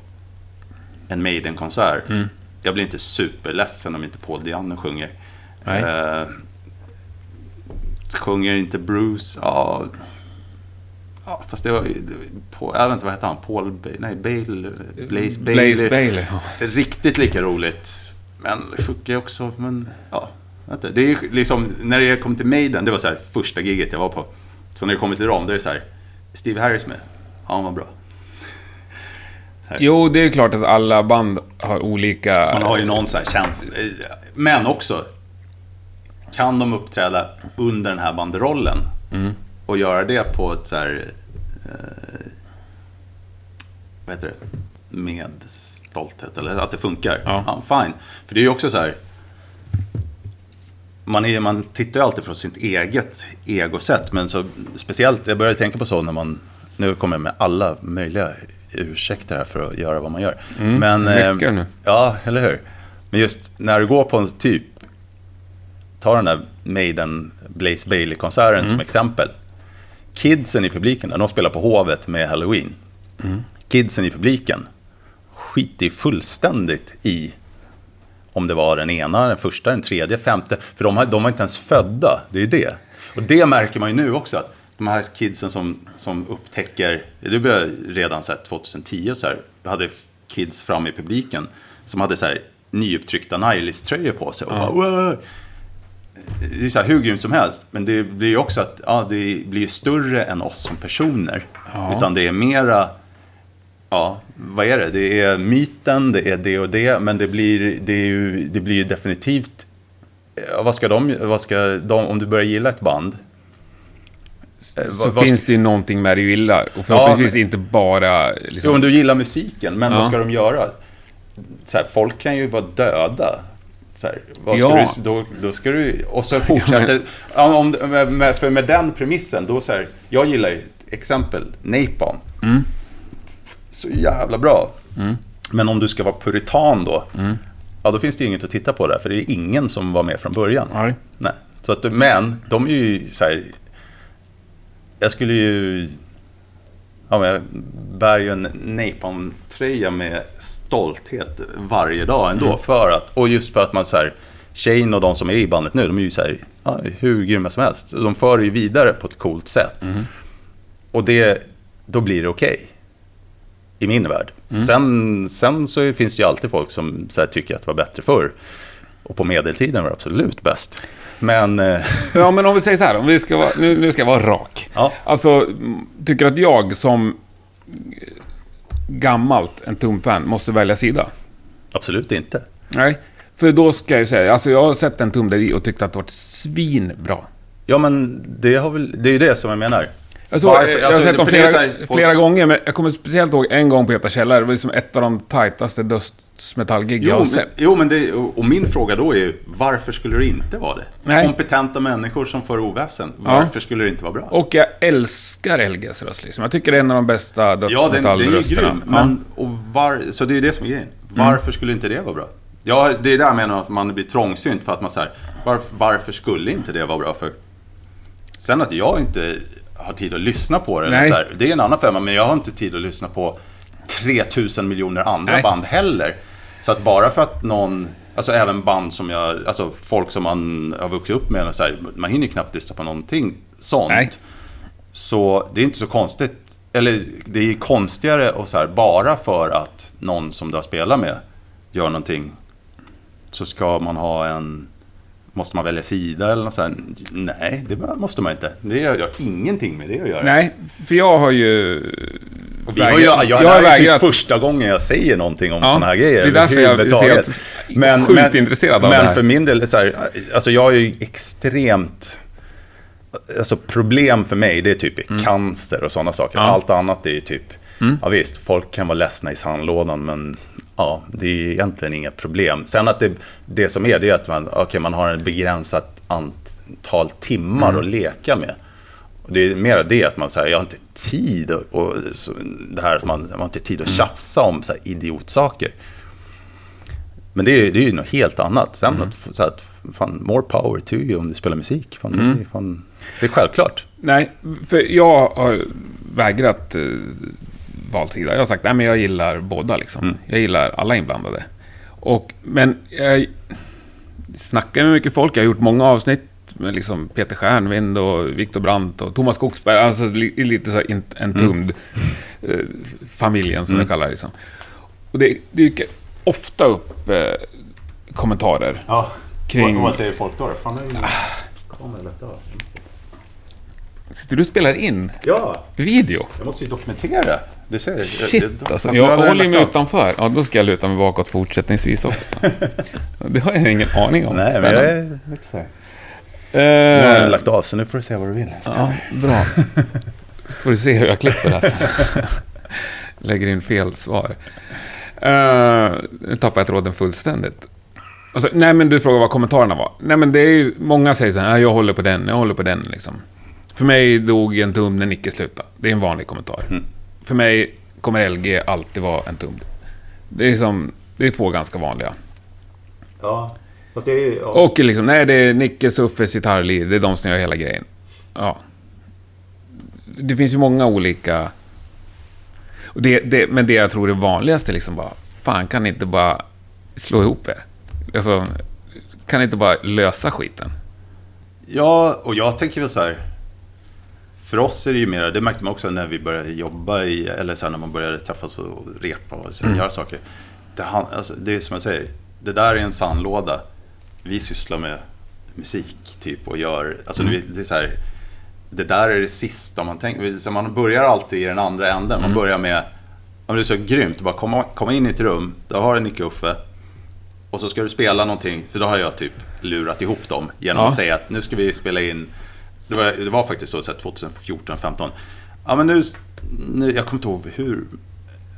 en Maiden-konsert, jag blir inte superledsen om inte Paul Diano sjunger. Eh, sjunger inte Bruce, ja... Ja, fast det var ju... det var På, jag vet inte, vad hette han? Paul... Nej, Bale... Blaze Bailey. Blaze Bailey. ja. Riktigt lika roligt. Men det funkar också, men ja. inte. Det är ju liksom, när det kom till Maiden, det var så här första giget jag var på. Så när det kommer till dem, då är det så här, Steve Harris med? Ja, han var bra. Jo, det är klart att alla band har olika... Så man har ju någon så här känsla. Men också, kan de uppträda under den här banderollen och göra det på ett så här, eh, vad heter det, med stolthet, eller att det funkar. Ja. fine. För det är ju också så här, man, är, man tittar ju alltid från sitt eget egosätt, men så speciellt, jag började tänka på så när man, nu kommer jag med alla möjliga ursäkter här för att göra vad man gör. men, eh, mycket nu. Ja, eller hur? Men just när du går på en typ, ta den där Maiden Blaze Bailey-konserten som exempel. Kidsen i publiken, de spelar på Hovet med Halloween. Kidsen i publiken skiter ju fullständigt i om det var den ena, den första, den tredje, femte. För de, de var inte ens födda, det är ju det. Och det märker man ju nu också. att De här kidsen som, som upptäcker, det började redan så här 2010 och så här, hade kids fram i publiken som hade så här nyupptryckta Nihilist-tröjor på sig. Och bara! Det är så här hur grymt som helst. Men det blir ju också att ja, det blir större än oss som personer. Utan det är mera, ja, vad är det? Det är myten, det är det och det. Men det blir, det är ju, det blir ju definitivt, ja, vad ska de, vad ska de, om du börjar gilla ett band. eh, Så vad- vad finns ska- det ju någonting med det du gillar. Och förhoppningsvis inte bara... Jo, Liksom, om du gillar musiken, men Ja. vad ska de göra? Så här, folk kan ju vara döda. Här, Ja. du, då, då ska du... Och så fortsätter... Om, med, för med den premissen, då så här... Jag gillar ju, exempel, Napalm. Mm. Så jävla bra. Men om du ska vara puritan då, ja då finns det ju inget att titta på där, för det är ingen som var med från början. Nej. Nej. Så att, men de är ju så här... Jag skulle ju... Ja, men jag bär ju en Napalm-tröja med stolthet varje dag ändå. Mm. För att, och just för att man så här... Shane och de som är i bandet nu, de är ju så här, ja, hur grymma som helst. De för ju vidare på ett coolt sätt. Mm. Och det, då blir det okej. I min värld. Mm. Sen, sen så finns det ju alltid folk som så här, tycker att det var bättre förr. Och på medeltiden var det absolut bäst. Men... eh, Ja, men om vi säger så här, om vi ska vara, nu, nu ska jag vara rak. Ja. Alltså, tycker att jag som gammalt en tumfan måste välja sida? Absolut inte. Nej, för då ska jag ju säga, alltså jag har sett en tum där i och tyckt att det varit svinbra. Ja, men det, har väl, det är ju det som jag menar. Alltså, Varför? jag har Alltså, sett dem flera, folk- flera gånger, men jag kommer speciellt ihåg en gång på Göta källare. Det var liksom ett av de tajtaste dödsmetallgig jag har sett. jo, men det, och min fråga då är ju, varför skulle det inte vara det? Nej. Kompetenta människor som för oväsen, varför skulle det inte vara bra? Och jag älskar LGs röst liksom. Jag tycker det är en av de bästa ja, den, den är dödsmetallrösterna. grym. Men, och var, så det är det som är grejen. Varför skulle inte det vara bra? Ja, det är där jag menar att man blir trångsynt för att man säger varför, varför skulle inte det vara bra för? Sen att jag inte har tid att lyssna på det, så här, det är en annan femma, men jag har inte tid att lyssna på 3000 miljoner andra Nej. band heller. Så att bara för att någon, alltså även band som jag, alltså folk som man har vuxit upp med, så här, man hinner ju knappt lyssna på någonting sånt. Nej. Så det är inte så konstigt, eller det är konstigare och så här, bara för att någon som du har spelat med gör någonting så ska man ha en, måste man välja sida eller något så här. Nej, det måste man inte. Det har ingenting med det att göra. Nej, för jag har ju... Vi har ju, jag, jag, jag det här är typ första gången jag säger någonting om Ja, sådana här grejer. det är därför jag är helt sjukt intresserad av men det här. för min del, så här, alltså jag är ju extremt... Alltså problem för mig, det är typ Mm. cancer och sådana saker. Allt annat är ju typ... Ja visst, folk kan vara ledsna i sandlådan, men ja, det är egentligen inget problem. Sen att det, det som är, det är att man, okay, man har ett begränsat antal timmar Mm. att leka med. Och det är mer det att man säger, jag har inte tid och, och så, det här att man, man har inte tid Mm. att tjafsa om så här idiotsaker. Men det är, det är ju något helt annat. Sen Mm. att, så att, fan, more power to you om du spelar musik. Fan, Mm. det, är, fan, det är självklart. Nej, för jag har vägrat eh, valt sida. Jag har sagt, nej men jag gillar båda liksom. Mm. Jag gillar alla inblandade. Och, men jag snackar med mycket folk. Jag har gjort många avsnitt med liksom Peter Stjärnvind och Viktor Brandt och Thomas Skogsberg. Alltså li, lite så entombed eh, familjen som jag kallar det. Liksom. Och det dyker ofta upp eh, kommentarer. Ja, Kring- vad säger folk då? Fan, det är detta? Sitter du och spelar in Ja, video? jag måste ju dokumentera. Du ser, Shit det, alltså. Jag det- håller mig utanför. Ja, då ska jag luta mig bakåt fortsättningsvis också. Det har jag ingen aning om. Nej, men jag är lite så Nu har Eh, jag lagt av, så nu får du säga vad du vill. Ja, bra. Får du se hur jag klipper det här. Lägger in fel svar. Uh, nu tappar jag tråden fullständigt. Alltså, nej, men du frågar vad kommentarerna var. Nej, men det är ju, många säger så här, "Ja, jag håller på den, jag håller på den liksom. För mig dog en tum när Nicke slutade. Det är en vanlig kommentar. För mig kommer LG alltid vara en tum. Det är som, det är två ganska vanliga. Ja, fast det är ju... Ja. Och liksom, nej det är Nicke, Suffes, gitarrliv, det är de som gör hela grejen. Ja. Det finns ju många olika... Och det, det, men det jag tror är vanligast är liksom bara, fan kan ni inte bara slå ihop er? Alltså, kan ni inte bara lösa skiten? Ja, och jag tänker väl så här. För oss är det ju mer, det märkte man också när vi började jobba i, eller sen när man började träffas och repa och så, göra saker. Det, han- alltså, det är som jag säger, det där är en sandlåda. Vi sysslar med musik typ och gör, alltså det, det är så här, det där är det sista man tänker, så man börjar alltid i den andra änden. Man börjar med, men det är så grymt, bara komma, komma in i ett rum, då har du Nicke Uffe, och så ska du spela någonting, för då har jag typ lurat ihop dem genom Ja. att säga att nu ska vi spela in, det var, det var faktiskt så, så här 2014, 15 Ja men nu, nu, jag kommer inte ihåg hur,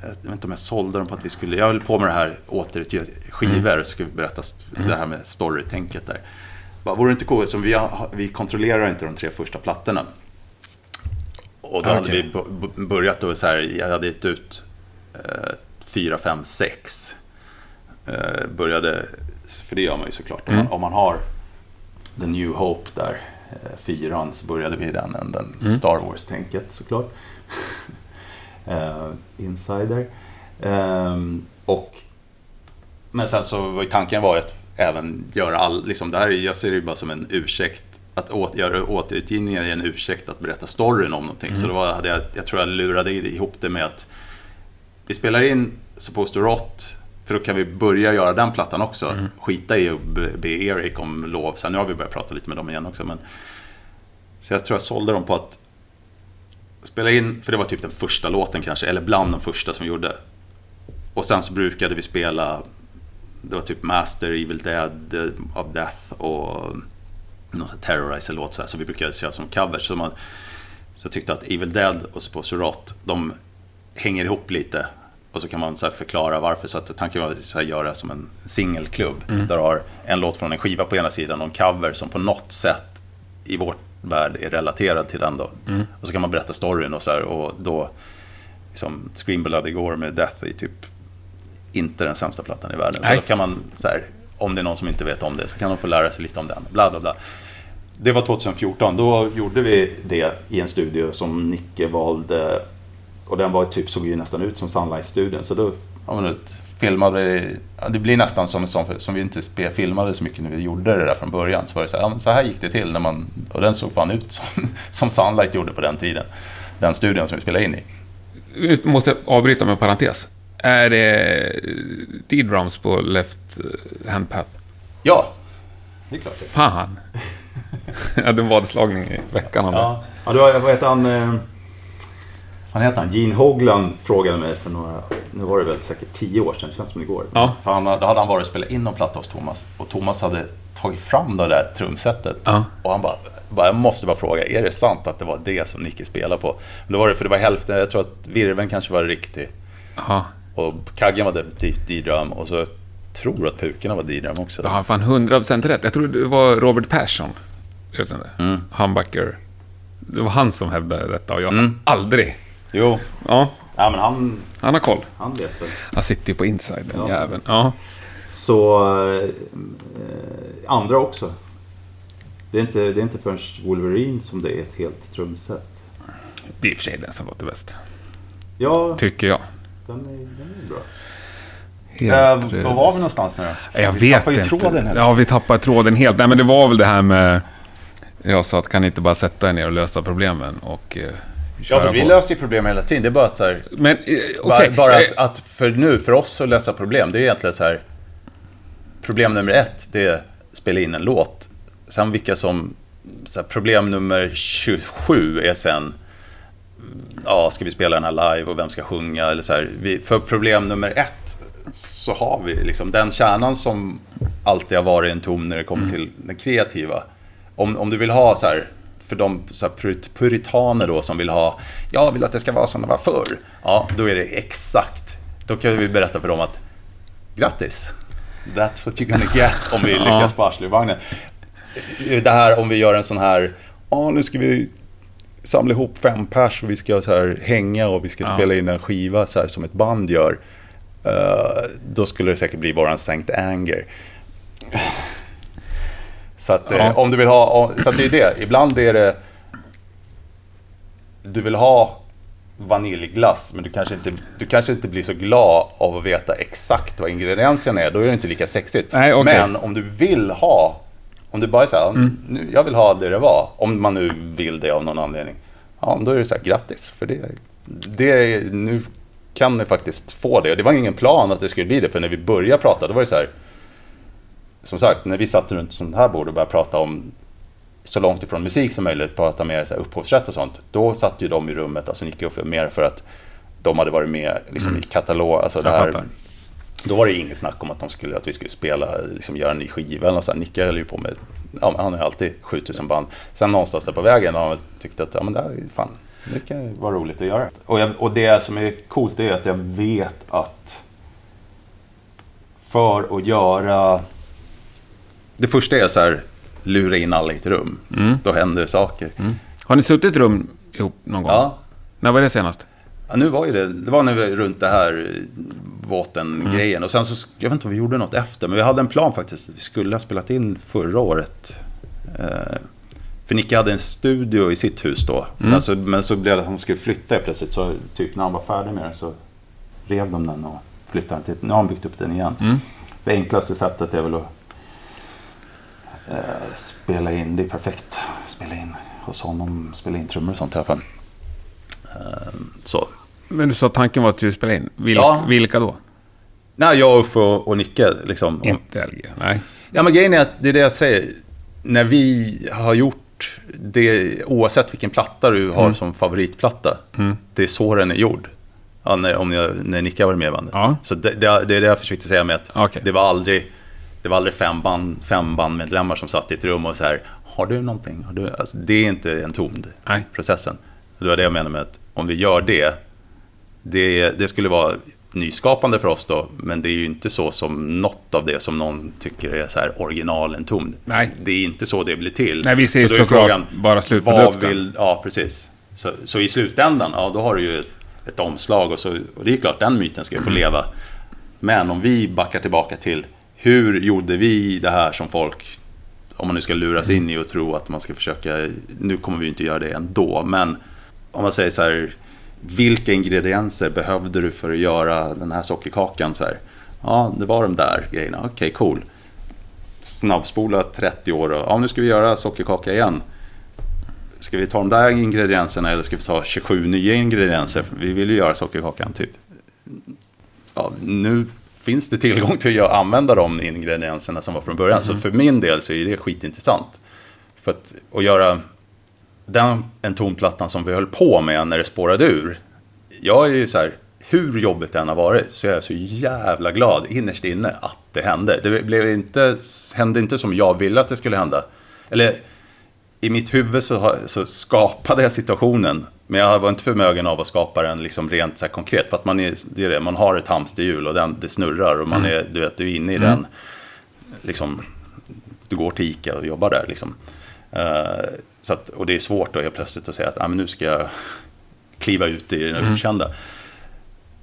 jag vet inte om jag sålde dem på att vi skulle, jag höll på med det här återutge skivor, så ska vi berätta det här med storytänket där. Bara, vore det inte coolt, som vi, har, vi kontrollerar inte de tre första plattorna. Och då hade Okej. vi b- b- börjat då så här, jag hade gett ut eh, fyra, fem, sex. Eh, började, för det gör man ju såklart. Om, man, om man har The New Hope där, eh, fyran, så började vi i den änden. Star Wars-tänket såklart. eh, Insider. Ehm, och, men sen så var ju tanken var att även göra all, liksom det här, är- jag ser det bara som en ursäkt. Att å, göra återutgivningar är en ursäkt att berätta storyn om någonting. Så då var, hade jag, jag tror jag lurade ihop det med att vi spelar in Supposed to Rot, för då kan vi börja göra den plattan också. Skita i att be- be Erik om lov. Sen nu har vi börjat prata lite med dem igen också. Men... Så jag tror jag sålde dem på att spela in, för det var typ den första låten kanske, eller bland de första som vi gjorde. Och sen så brukade vi spela, det var typ Master, Evil Dead, eh, of Death och någon Terrorizer-låt så, här, så vi brukade köra som covers. Så, man, så jag tyckte att Evil Dead och to Rot, de hänger ihop lite. Och så kan man så här förklara varför. Så att tanken var att så här göra som en singelklubb. Där du har en låt från en skiva på ena sidan och en cover som på något sätt i vår värld är relaterad till den då. Och så kan man berätta storyn och så här. Och då, liksom, Scream Gore med Death är typ inte den sämsta plattan i världen. Så Nej. då kan man, så här, om det är någon som inte vet om det, så kan de få lära sig lite om den. Bla, bla, bla. Det var 2014, då gjorde vi det i en studio som Nicke valde och den var typ, såg ju nästan ut som Sunlight-studion. Så då ja, vet, filmade vi, det blir nästan som, som, som vi inte filmade så mycket när vi gjorde det där från början. Så var det så här, så här gick det till när man, och den såg fan ut som, som Sunlight gjorde på den tiden. Den studion som vi spelade in i. Nu måste jag avbryta med en parentes. Är det D-drums på Left Hand Path? Ja, det är klart det. Fan! jag hade en vadslagning i veckan. Ja, ja då, vad heter han? Vad heter han? Gene Hoglan frågade mig för några, nu var det väl säkert tio år sedan, känns som igår. Ja. För han, då hade han varit och spelat in någon platta hos Thomas och Thomas hade tagit fram det där trumsetet. Ja. Och han bara, bara, jag måste bara fråga, är det sant att det var det som Nicke spelade på? Men då var det, för det var hälften, jag tror att virveln kanske var riktig. Ja. Och kaggen var definitivt D-drum och så tror att pukorna var D-drum också. Har han fan 100% rätt. Jag tror det var Robert Persson. Det? Mm. Humbucker. Det var han som hävdade detta och jag sa Mm. aldrig. Jo, Ja, ja, men han, han har koll. han vet väl. Han sitter ju på inside, den Ja. jäveln. Ja. Så eh, andra också. Det är, inte, det är inte förrän Wolverine som det är ett helt trumset. Det är i och för sig den som låter bäst. Ja, Tycker jag. den är, den är bra. Helt Eh, var var vi någonstans nu då? Jag vi vet tappar ju inte. tråden här. Ja, vi tappar tråden helt. Nej, men det var väl det här med... Jag sa att kan ni inte bara sätta er ner och lösa problemen och eh, Ja, fast vi på. löser ju problem hela tiden. Det är bara att så här, Men eh, bara, Eh, att, att för nu, för oss att lösa problem, det är egentligen så här. Problem nummer ett, det är att spela in en låt. Sen vilka som, så här, problem nummer 27 är sen, ja, ska vi spela den här live och vem ska sjunga? Eller så här, vi, för problem nummer ett så har vi liksom den kärnan som alltid har varit en ton när det kommer till det kreativa. Om, om du vill ha så här, för de så puritaner då som vill ha, jag vill att det ska vara som det var förr. Ja, då är det exakt. Då kan vi berätta för dem att, grattis. That's what you're gonna get om vi lyckas på Arsleygvagnen. Det här om vi gör en sån här, ja nu ska vi samla ihop fem pers och vi ska så här hänga och vi ska Ja. spela in en skiva så här som ett band gör. Eh, då skulle det säkert bli våran Sankt Anger. Så att eh, Ja. om du vill ha, så det är det. Ibland är det, du vill ha vaniljglass men du kanske, inte, du kanske inte blir så glad av att veta exakt vad ingredienserna är. Då är det inte lika sexigt. Nej, okej. Men om du vill ha, om du bara är så här, nu, jag vill ha det det var. Om man nu vill det av någon anledning. Ja, då är det så här, grattis. För det, det är, nu kan ni faktiskt få det. Och det var ingen plan att det skulle bli det. För när vi började prata, då var det så här. Som sagt, när vi satt runt sånt här bord och började prata om så långt ifrån musik som möjligt, prata mer så här, upphovsrätt och sånt. Då satt ju de i rummet, alltså Nicke och mer för att de hade varit med liksom, i katalog. Alltså, det Mm. Här, då var det inget snack om att, de skulle, att vi skulle spela, liksom, göra en ny skiva eller något sånt. Nicke höll ju på med, ja, han har ju alltid 7000 band. Sen någonstans där på vägen har han tyckt att ja, men det här fan, det kan vara roligt att göra. Och, jag, och det som är coolt är att jag vet att för att göra... Det första är så här, lura in alla i ett rum. Då händer det saker. Har ni suttit i ett rum ihop någon gång? Ja, När var det senast? Ja, nu var ju det, det var när vi runt det här båten-grejen. Och sen så, jag vet inte om vi gjorde något efter, men vi hade en plan faktiskt. Vi skulle ha spelat in förra året. Eh, för Nicke hade en studio i sitt hus då. Sen så, men så blev det att han skulle flytta plötsligt. Så typ när han var färdig med den så rev de den och flyttade den till... Nu har han byggt upp den igen. Mm. Det enklaste sättet är väl att eh, spela in. Det är perfekt. Spela in hos honom. Spela in trummor och sånt i alla fall. Eh, så. Men du sa att tanken var att du skulle spela in. Vil- Ja. Vilka då? Nej, jag, Uffe och, och Nicke liksom. Inte LG? Nej. Ja, men grejen är att det är det jag säger. När vi har gjort det, oavsett vilken platta du har som favoritplatta, det är så den är gjord. Ja, när, om jag, när Nicke har varit med i bandet. Ja. Så det, det, det är det jag försökte säga med att Okej. det var aldrig, det var aldrig fem, band, fem bandmedlemmar som satt i ett rum och så här, har du någonting? Har du? Alltså, det är inte en ton, Nej. processen. Det var det jag menade med att om vi gör det, det, det skulle vara nyskapande för oss då, men det är ju inte så som något av det som någon tycker är så här original en ton. Nej. Det är inte så det blir till. Nej, vi ser Så då är frågan, bara slutprodukten. vill, Ja, precis. Så, så i slutändan, ja då har du ju ett, ett omslag och, så, och det är klart den myten ska ju få leva. Men om vi backar tillbaka till hur gjorde vi det här som folk, om man nu ska luras in i och tro att man ska försöka, nu kommer vi inte göra det ändå, men om man säger så här, vilka ingredienser behövde du för att göra den här sockerkakan? Så här, ja, det var de där grejerna. Okej, okay, cool. Snabbspola 30 år och ja, nu ska vi göra sockerkaka igen. Ska vi ta de där ingredienserna eller ska vi ta 27 nya ingredienser? Vi vill ju göra sockerkakan typ. Ja, nu finns det tillgång till att använda de ingredienserna som var från början. Mm. Så för min del så är det skitintressant. För att, att göra den en tonplattan som vi höll på med när det spårade ur. Jag är ju så här, hur jobbigt det än har varit så är jag så jävla glad innerst inne att det hände. Det blev inte, hände inte som jag ville att det skulle hända. Eller i mitt huvud så, så skapade jag situationen. Men jag var inte förmögen av att skapa den liksom rent så konkret. För att man, är, det är det, man har ett hamsterhjul och den, det snurrar och man mm. är, du vet, du är inne i mm. den. Liksom, du går till ICA och jobbar där. Liksom. Uh, så att, och det är svårt då helt plötsligt att säga att ah, men nu ska jag kliva ut i det mm. okända.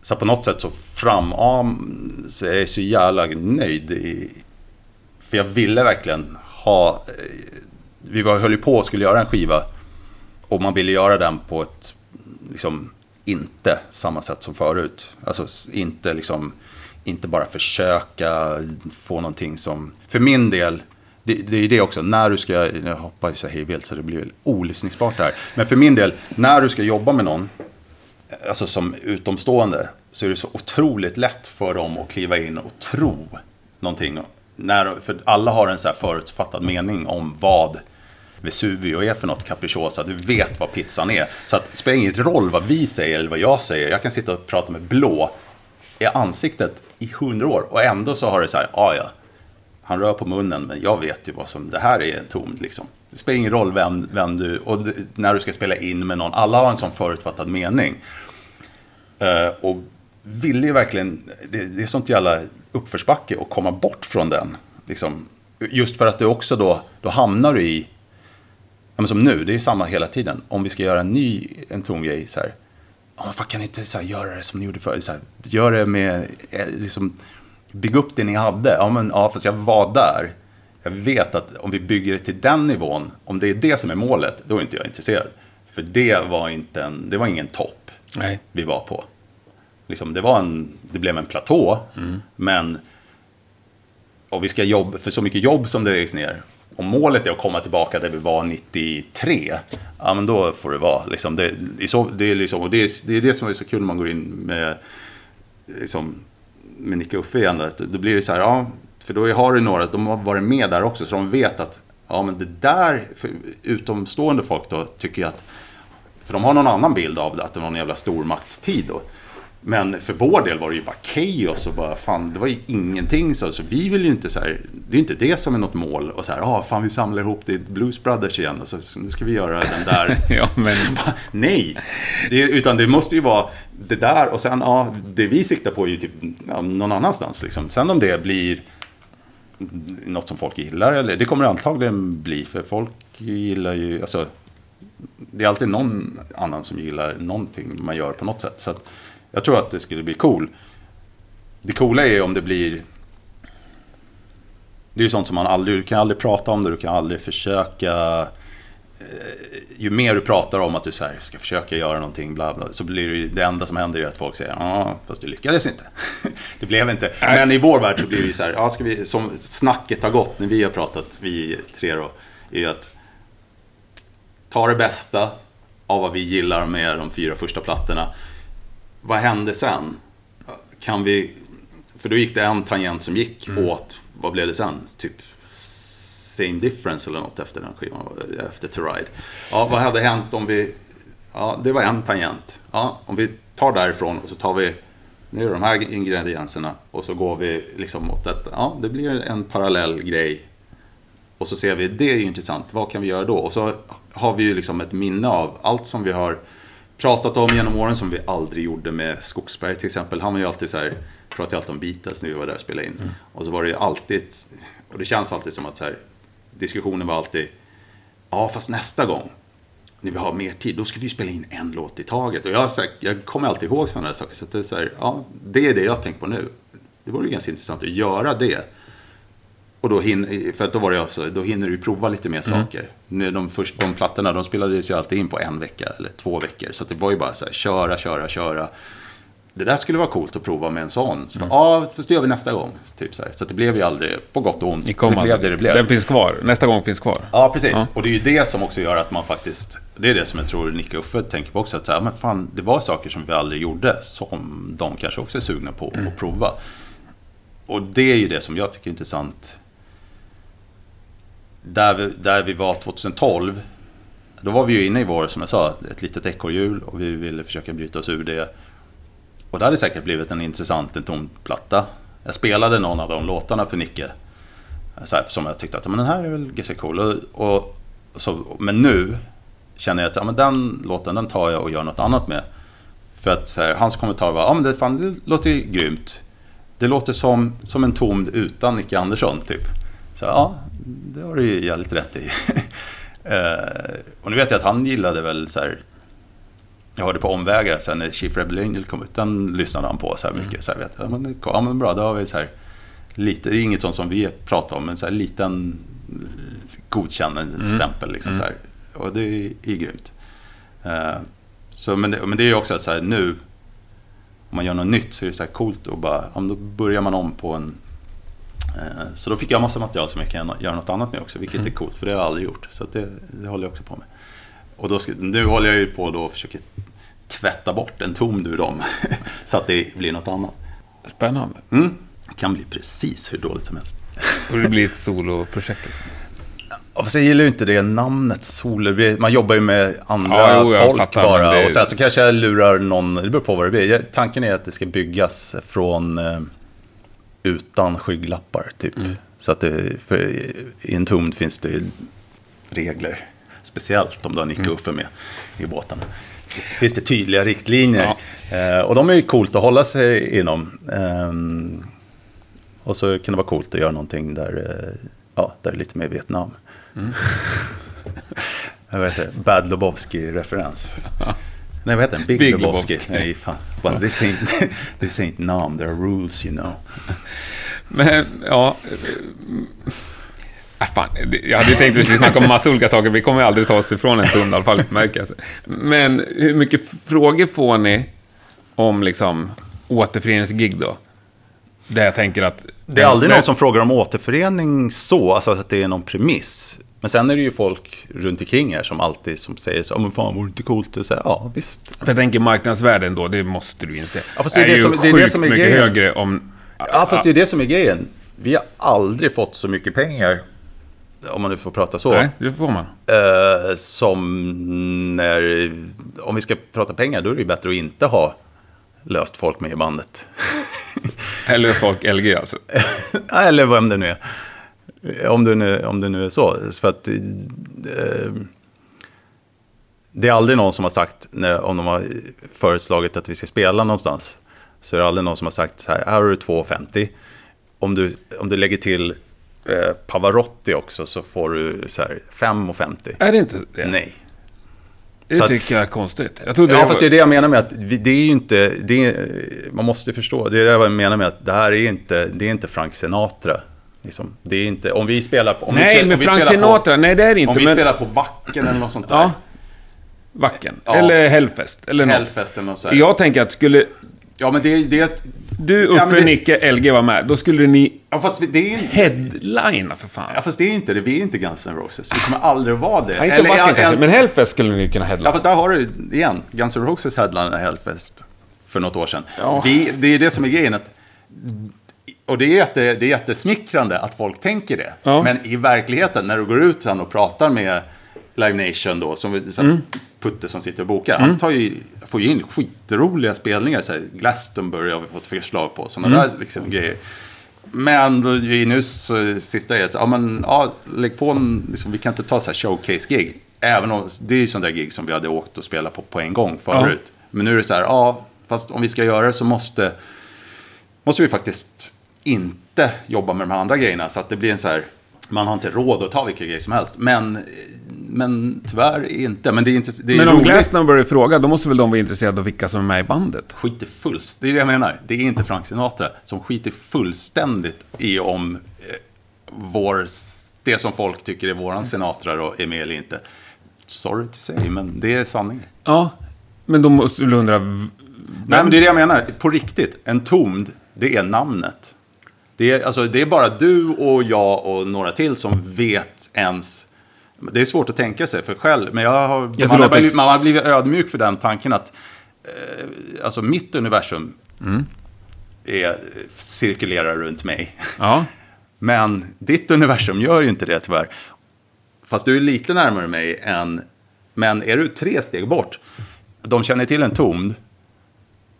Så på något sätt så framam så är jag så jävla nöjd. I, för jag ville verkligen ha... Vi var, höll ju på och skulle göra en skiva. Och man ville göra den på ett, liksom, inte samma sätt som förut. Alltså inte liksom, inte bara försöka få någonting som, för min del, det, det är det också, när du ska, jag hoppar ju så här så det blir olyssningsbart här. Men för min del, när du ska jobba med någon, alltså som utomstående, så är det så otroligt lätt för dem att kliva in och tro någonting. När, för alla har en så här förutfattad mening om vad Vesuvio är för något, Capricciosa. Du vet vad pizzan är. Så att, det spelar ingen roll vad vi säger eller vad jag säger. Jag kan sitta och prata med blå i ansiktet i hundra år och ändå så har det så här, ah, ja, han rör på munnen men jag vet ju vad som, det här är en tom liksom. Det spelar ingen roll vem, vem du, och när du ska spela in med någon, alla har en sån förutfattad mening. Uh, och ville ju verkligen, det, det är sånt jävla uppförsbacke att komma bort från den. Liksom, just för att du också då, då hamnar du i, men som nu, det är samma hela tiden. Om vi ska göra en ny en tongrej så här, oh, fan, kan ni inte så här, göra det som ni gjorde förr? Så här, gör det med, eh, liksom, bygg upp det ni hade. Ja, men ja, fast jag var där. Jag vet att om vi bygger det till den nivån, om det är det som är målet, då är inte jag intresserad. För det var, inte en, det var ingen topp Nej. vi var på. Liksom, det, var en, det blev en platå, mm. men och vi ska jobba, för så mycket jobb som det läggs ner. Om målet är att komma tillbaka där vi var 93, ja men då får det vara. Liksom, det, det, är så, det, är liksom, och det, är, det är det som är så kul när man går in med, liksom, med Nicke Uffe igen. Att då blir det så här, ja, för då har du några, de har varit med där också, så de vet att ja, men det där, för utomstående folk då, tycker jag att, för de har någon annan bild av det, att det var någon jävla stormaktstid då. Men för vår del var det ju bara kaos och bara fan, det var ju ingenting så. Så vi vill ju inte så här, det är inte det som är något mål. Och så här, ah, fan vi samlar ihop det Blues Brothers igen och så nu ska vi göra den där. ja, men... Nej, det, utan det måste ju vara det där och sen, ja, det vi siktar på är ju typ ja, någon annanstans liksom. Sen om det blir något som folk gillar, eller det kommer det antagligen bli, för folk gillar ju, alltså, det är alltid någon annan som gillar någonting man gör på något sätt. Så att, jag tror att det skulle bli cool. Det coola är om det blir... Det är ju sånt som man aldrig, du kan aldrig prata om det, du kan aldrig försöka... Eh, ju mer du pratar om att du så här, ska försöka göra någonting, bla bla, så blir det ju, det enda som händer är att folk säger ja, fast du lyckades inte. det blev inte. Men i vår värld så blir det ju så här, ja, ska vi, som snacket har gått när vi har pratat, vi tre då, är ju att ta det bästa av vad vi gillar med de fyra första plattorna vad hände sen? Kan vi... För då gick det en tangent som gick mm. åt, vad blev det sen? Typ Same Difference eller något efter den skivan, efter To Ride. Ja, vad hade hänt om vi... Ja, det var en tangent. Ja, om vi tar därifrån och så tar vi nu de här ingredienserna och så går vi liksom mot detta. Ja, det blir en parallell grej. Och så ser vi, det är intressant, vad kan vi göra då? Och så har vi ju liksom ett minne av allt som vi har pratat om genom åren som vi aldrig gjorde med Skogsberg till exempel. Han var ju alltid så här, pratade alltid om Beatles när vi var där och spelade in. Mm. Och så var det ju alltid, och det känns alltid som att så här, diskussionen var alltid, ja fast nästa gång, när vi har mer tid, då ska vi spela in en låt i taget. Och jag, så här, jag kommer alltid ihåg sådana där saker. Så det är så här, ja, det är det jag tänker på nu. Det vore ju ganska intressant att göra det. Och då, hin, för att då var det alltså, då hinner du prova lite mer saker. Mm. De, först, de plattorna, de spelades ju alltid in på en vecka eller två veckor. Så det var ju bara så här, köra, köra, köra. Det där skulle vara coolt att prova med en sån. Så, mm. Ja, det gör vi nästa gång. Typ så här. så det blev ju aldrig, på gott och ont. det blev det det blev. Den finns kvar, nästa gång finns kvar. Ja, precis. Ja. Och det är ju det som också gör att man faktiskt, det är det som jag tror Nicke Uffe tänker på också. Att så här, men fan, det var saker som vi aldrig gjorde som de kanske också är sugna på mm. att prova. Och det är ju det som jag tycker är intressant där vi, där vi var 2012, då var vi ju inne i vår, som jag sa, ett litet ekorrhjul och vi ville försöka bryta oss ur det. Och det hade säkert blivit en intressant, en tom platta. Jag spelade någon av de låtarna för Nicke. Så här, som jag tyckte att men den här är väl ganska cool. Och, och, så, men nu känner jag att ja, men den låten den tar jag och gör något annat med. För att så här, hans kommentar var ja men det, fan, det låter ju grymt. Det låter som, som en tom utan Nicke Andersson typ. Så ja, det har du ju jävligt rätt i. eh, och nu vet jag att han gillade väl så här, jag hörde på omvägar sen när Chief Rebel Angel kom ut, den lyssnade han på så här mycket. Mm. Så här, vet jag, ja, men, ja men bra, då har vi så här, lite, det är inget sånt som vi pratar om, men så här liten godkännande mm. stämpel liksom mm. så här. Och det är, är grymt. Eh, så, men, det, men det är ju också att så här, nu, om man gör något nytt så är det så här coolt och bara, ja, då börjar man om på en så då fick jag massa material som jag kan göra något annat med också, vilket mm. är coolt, för det har jag aldrig gjort. Så det, det håller jag också på med. Och då, nu håller jag ju på då och försöker tvätta bort en tom ur dem, så att det blir något annat. Spännande. Mm. Det kan bli precis hur dåligt som helst. Och det blir ett soloprojekt liksom? Jag gillar ju inte det namnet solo. Man jobbar ju med andra ja, jo, folk fattar, bara. Det... Och sen så kanske jag lurar någon, det beror på vad det blir. Tanken är att det ska byggas från eh, utan skygglappar. Typ. Mm. Så att det, för i en tumd finns det regler. Speciellt om du har Nicke mm. Uffe med i båten. Finns det tydliga riktlinjer. Ja. Eh, och de är ju coolt att hålla sig inom. Eh, och så kan det vara coolt att göra någonting där, eh, ja, där det är lite mer Vietnam. Mm. Jag vet inte, Bad Lobovski-referens. Nej, vad heter den? Big, Big Lebowski. Lebowski. Nej, fan. Well, this, ain't, this ain't Nam, there are rules, you know. Men, ja... Äh, fan, jag hade tänkt att vi skulle snacka om massa olika saker. Vi kommer aldrig ta oss ifrån en stund i alla fall, märker. Men hur mycket frågor får ni om liksom återföreningsgig då? Där jag tänker att... Det är aldrig någon som frågar om återförening så, alltså att det är någon premiss. Men sen är det ju folk runt omkring här som alltid som säger så, men fan vore det inte coolt? Och så ja, visst. jag tänker marknadsvärden då, det måste du inse. Ja, fast det är, är det, som, det, är det som är mycket grejen. högre om... Ja, fast det är det som är grejen. Vi har aldrig fått så mycket pengar, om man nu får prata så. Nej, det får man. Eh, som när, om vi ska prata pengar, då är det ju bättre att inte ha löst folk med i bandet. Eller folk LG alltså? Eller vem det nu är. Om det nu, om det nu är så. För att, eh, det är aldrig någon som har sagt, när, om de har föreslagit att vi ska spela någonstans, så är det aldrig någon som har sagt så här, här har du 2,50. Om du, om du lägger till eh, Pavarotti också så får du så här 5,50. Är det inte det? Nej. Det så tycker jag är konstigt. Jag ja, jag... fast det är det jag menar med att det är ju inte, det är, man måste förstå, det är det jag menar med att det här är inte, det är inte Frank Sinatra. Liksom. Det är inte, om vi spelar på... Om nej, vi, men Frank Sinatra, nej det är det inte. Om vi men... spelar på Vacken eller något sånt där. Ja. Vacken. Ja. Eller Hellfest. Eller Hellfest eller något sånt. Jag tänker att skulle... Ja, men det... det du, Uffe, ja, det... Nicke, LG var med. Då skulle ni... Ja, fast det är. Headlina för fan. Ja, fast det är inte det. Vi är inte Guns N' Roses. Vi kommer aldrig vara det. Ja, inte Eller, Vacken kanske, men Hellfest skulle ni kunna headlina. Ja, fast där har du igen. Guns N' Roses headlinade Hellfest för något år sedan. Ja. Vi, det är det som är grejen. Att och det är, jätte, det är jättesmickrande att folk tänker det. Ja. Men i verkligheten, när du går ut sen och pratar med Live Nation då, som mm. Putte som sitter och bokar. Mm. Han tar ju, får ju in skitroliga spelningar. Så här, Glastonbury har vi fått förslag på. Sådana mm. där liksom, grejer. Men då, i nu så, sista är att, ja men, ja, lägg på en, liksom, vi kan inte ta så här showcase-gig. Även om, det är ju sådana där gig som vi hade åkt och spelat på på en gång förut. Ja. Men nu är det så här, ja, fast om vi ska göra det så måste, måste vi faktiskt inte jobba med de här andra grejerna. Så att det blir en så här, man har inte råd att ta vilka grejer som helst. Men, men tyvärr inte. Men, det är inte, det är men om Glastonbury frågar, då måste väl de vara intresserade av vilka som är med i bandet? Skiter fullständigt, det är det jag menar. Det är inte Frank Sinatra som skiter fullständigt i om eh, vår, det som folk tycker är våran Sinatra då är med eller inte. Sorry to say, men det är sanningen. Ja, men då måste du undra... Nej, men det är det jag menar. På riktigt, en tomd, det är namnet. Det är, alltså, det är bara du och jag och några till som vet ens... Det är svårt att tänka sig för själv, men jag har, det man, har blivit, man har blivit ödmjuk för den tanken att eh, alltså mitt universum Mm. är, cirkulerar runt mig. Ja, Men ditt universum gör ju inte det tyvärr. Fast du är lite närmare mig än... Men är du tre steg bort, de känner till en tomd,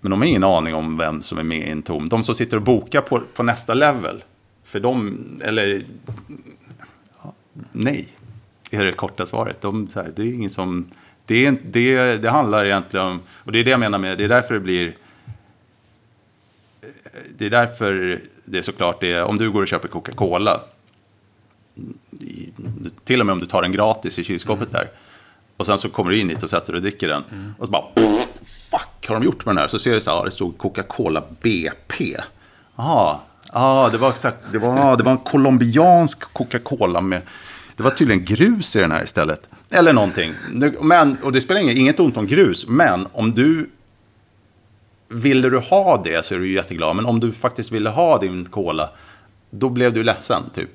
men de har ingen aning om vem som är med i en tom. De som sitter och bokar på, på nästa level, för de, eller... Ja, nej, är det korta svaret. De, så här, det är ingen som... Det, är, det, det handlar egentligen om, och det är det jag menar med, det är därför det blir det är därför det är såklart det är, om du går och köper Coca-Cola, till och med om du tar den gratis i kylskåpet där, och sen så kommer du in hit och sätter dig och dricker den, och så bara, fuck, har de gjort med den här? Så ser jag så här, ja, det stod Coca-Cola BP. Jaha, ah, det var exakt, det var, ah, det var en colombiansk Coca-Cola med, det var tydligen grus i den här istället. Eller någonting. Men, och det spelar inget, inget ont om grus, men om du ville du ha det så är du ju jätteglad. Men om du faktiskt ville ha din cola, då blev du ledsen typ.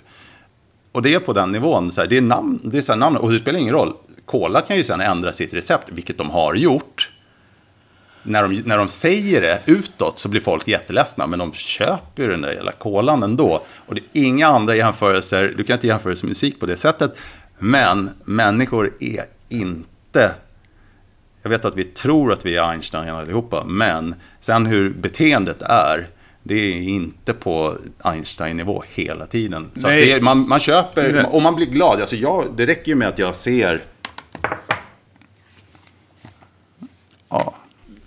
Och det är på den nivån. Så här, det är, namn, det är så här namn, och det spelar ingen roll. Cola kan ju sen ändra sitt recept, vilket de har gjort. När de, när de säger det utåt så blir folk jätteledsna, men de köper ju den där jävla kolan ändå. Och det är inga andra jämförelser, du kan inte jämföra musik på det sättet. Men människor är inte jag vet att vi tror att vi är Einstein allihopa, men sen hur beteendet är, det är inte på Einstein-nivå hela tiden. Så är, man, man köper, och man blir glad. Alltså jag, det räcker ju med att jag ser... Ja,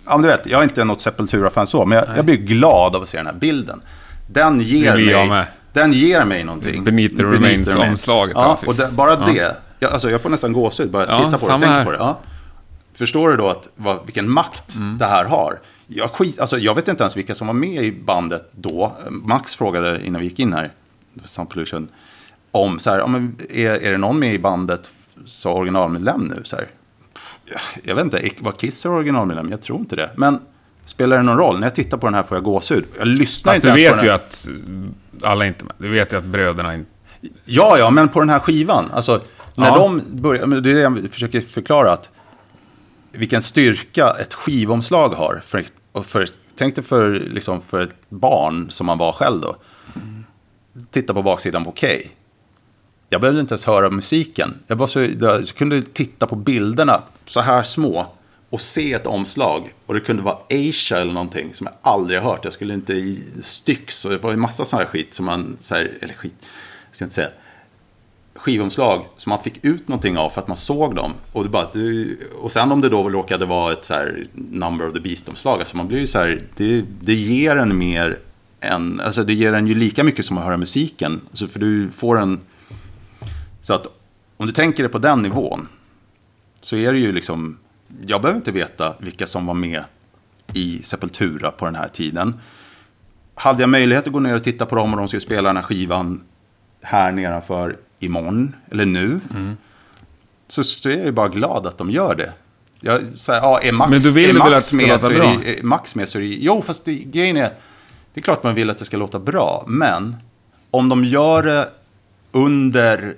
ja men du vet, jag är inte något Sepultura-fan så, men jag, jag blir glad av att se den här bilden. Den ger, mig, den ger mig någonting. Beneath the Remains-omslaget, Ja, och det, bara Ja. det. Jag, alltså jag får nästan gåshud bara Ja, titta på det och tänka på det. Ja. Förstår du då att, vad, vilken makt Mm. det här har? Jag, skit, alltså, jag vet inte ens vilka som var med i bandet då. Max frågade innan vi gick in här, Sound Pollution, om så här, ja, men är, är det någon med i bandet som originalmedlem nu? Så här, jag vet inte, var Kiss är originalmedlem? Jag tror inte det. Men spelar det någon roll? När jag tittar på den här får jag gåshud. Jag lyssnar fast inte du ens på vet den ju här. att alla är inte. Du vet ju att bröderna inte... Ja, ja, men på den här skivan. Alltså, när Ja. de börjar, det är det jag försöker förklara. Att vilken styrka ett skivomslag har. För, och för, tänk dig för, liksom, för ett barn som man var själv då. Titta på baksidan på Okej. Jag behövde inte ens höra musiken. Jag, bara så, jag kunde titta på bilderna så här små. Och se ett omslag. Och det kunde vara Asia eller någonting som jag aldrig har hört. Jag skulle inte i Styx. Och det var en massa sån här skit som man, så här, eller skit, jag ska inte säga skivomslag som man fick ut någonting av för att man såg dem. Och, det bara, du, och sen om det då råkade vara ett så här Number of the Beast-omslag, alltså man blir ju så här, det, det ger en mer än, alltså det ger en ju lika mycket som att höra musiken. Alltså för du får en, så att om du tänker det på den nivån, så är det ju liksom, jag behöver inte veta vilka som var med i Sepultura på den här tiden. Hade jag möjlighet att gå ner och titta på dem och de skulle spela den här skivan här nedanför imorgon, eller nu, så, så är jag ju bara glad att de gör det. Jag, så här, ja, är Max, Men du vill är väl Max att det med så är det, är Max med så är det, jo fast det, grejen är, det är klart man vill att det ska låta bra, men om de gör det under,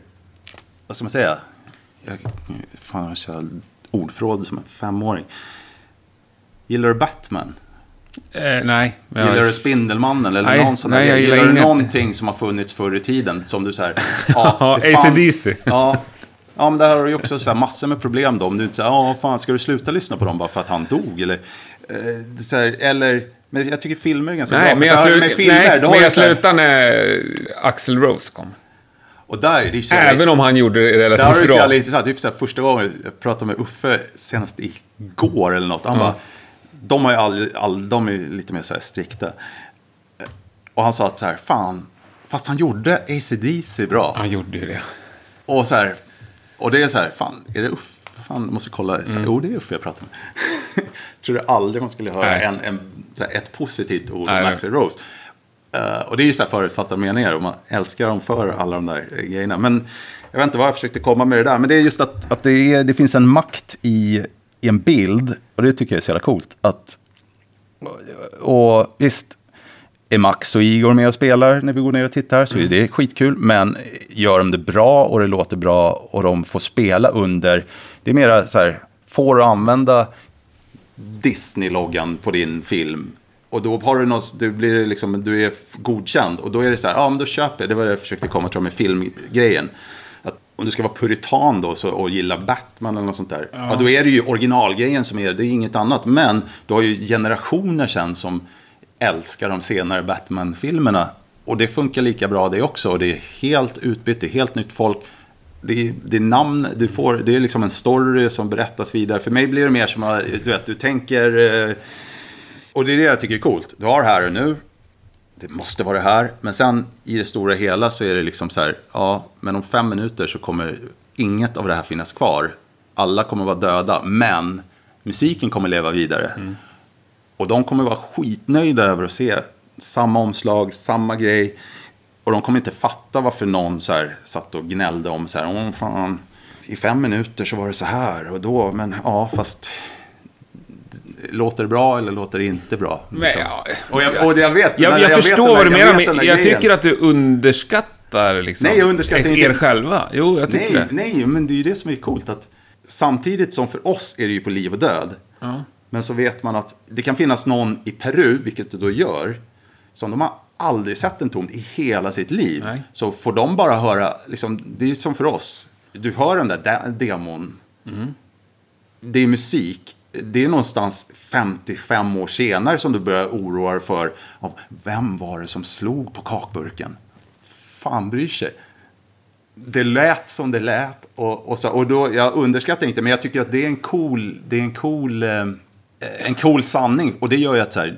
vad ska man säga, jag, fan jag kör ordförråd som en femåring. Gillar du Batman? Eh, nej. men jag- Gillar du Spindelmannen eller Nej, någon sån nej, jag Gillar, gillar du någonting som har funnits förr i tiden? Som du så här, ja, AC/DC. Ja, ja, men där har du ju också så här massor med problem då. Om du inte säger, ja, fan, ska du sluta lyssna på dem bara för att han dog? Eller, eh, här, eller men jag tycker filmer är ganska Nej, bra. men jag, slu- med filmer, nej, men jag slutar när Axel Rose kom. Och där är det så jävla- Även om han gjorde det Där relativt så bra. jävla intressant. Det är så här, första gången jag pratade med Uffe senast igår eller något. Han bara, de, har ju all, all, de är lite mer så här strikta. Och han sa att så här, fan, fast han gjorde AC/DC bra. Han gjorde ju det. Och så här, och det är så här, fan, är det Uffe? Fan, måste kolla. Så här, Jo, det är Uffe jag pratar med. tror du aldrig man skulle höra en, en, så här, ett positivt ord om. Axel Rose. Eh, och det är ju så här förutfattade meningar och man älskar dem för alla de där grejerna. Men jag vet inte vad jag försökte komma med det där. Men det är just att, att det, är, det finns en makt i, i en bild. Och det tycker jag är så jävla coolt. Att, och visst, är Max och Igor med och spelar när vi går ner och tittar så är det skitkul. Men gör de det bra och det låter bra och de får spela under. Det är mera så här, får du använda Disney-loggan på din film. Och då har du något, du blir liksom, du är godkänd. Och då är det så här, ja men då köper jag. Det var det jag försökte komma till med filmgrejen. Att om du ska vara puritan då så, och gilla Batman eller något sånt där. Ja. då är det ju originalgrejen som är, det är inget annat. Men du har ju generationer sen som älskar de senare Batman-filmerna. Och det funkar lika bra det också. Och det är helt utbytt, det är helt nytt folk. Det är, det är namn, du får, det är liksom en story som berättas vidare. För mig blir det mer som du vet, du tänker... Och det är det jag tycker är coolt. Du har här och nu. Det måste vara det här. Men sen i det stora hela så är det liksom så här, ja, men om fem minuter så kommer inget av det här finnas kvar. Alla kommer vara döda, men musiken kommer leva vidare. Och de kommer vara skitnöjda över att se samma omslag, samma grej. Och de kommer inte fatta varför någon så här satt och gnällde om så här, åh fan, i fem minuter så var det så här och då, men ja, fast låter det bra eller låter det inte bra? Men, liksom. ja, och, jag, och jag vet, Jag, men jag, vet förstår vad du jag menar, men jag grejen. tycker att du underskattar liksom, Nej, jag underskattar er inte. själva. Jo, jag tycker Nej, det. nej, men det är ju det som är coolt. Att samtidigt som för oss är det ju på liv och död. Men så vet man att det kan finnas någon i Peru, vilket det då gör, som de har aldrig sett en ton i hela sitt liv. Nej. Så får de bara höra, liksom, det är som för oss. Du hör den där de- demon. Det är musik. Det är någonstans 55 år senare som du börjar oroa dig för av vem var det som slog på kakburken. Fan bryr sig det lät som det lät. Och, och, så, och då, jag underskattar inte, men jag tycker att det är en cool, det är en cool, eh, en cool sanning. Och det gör ju att så här,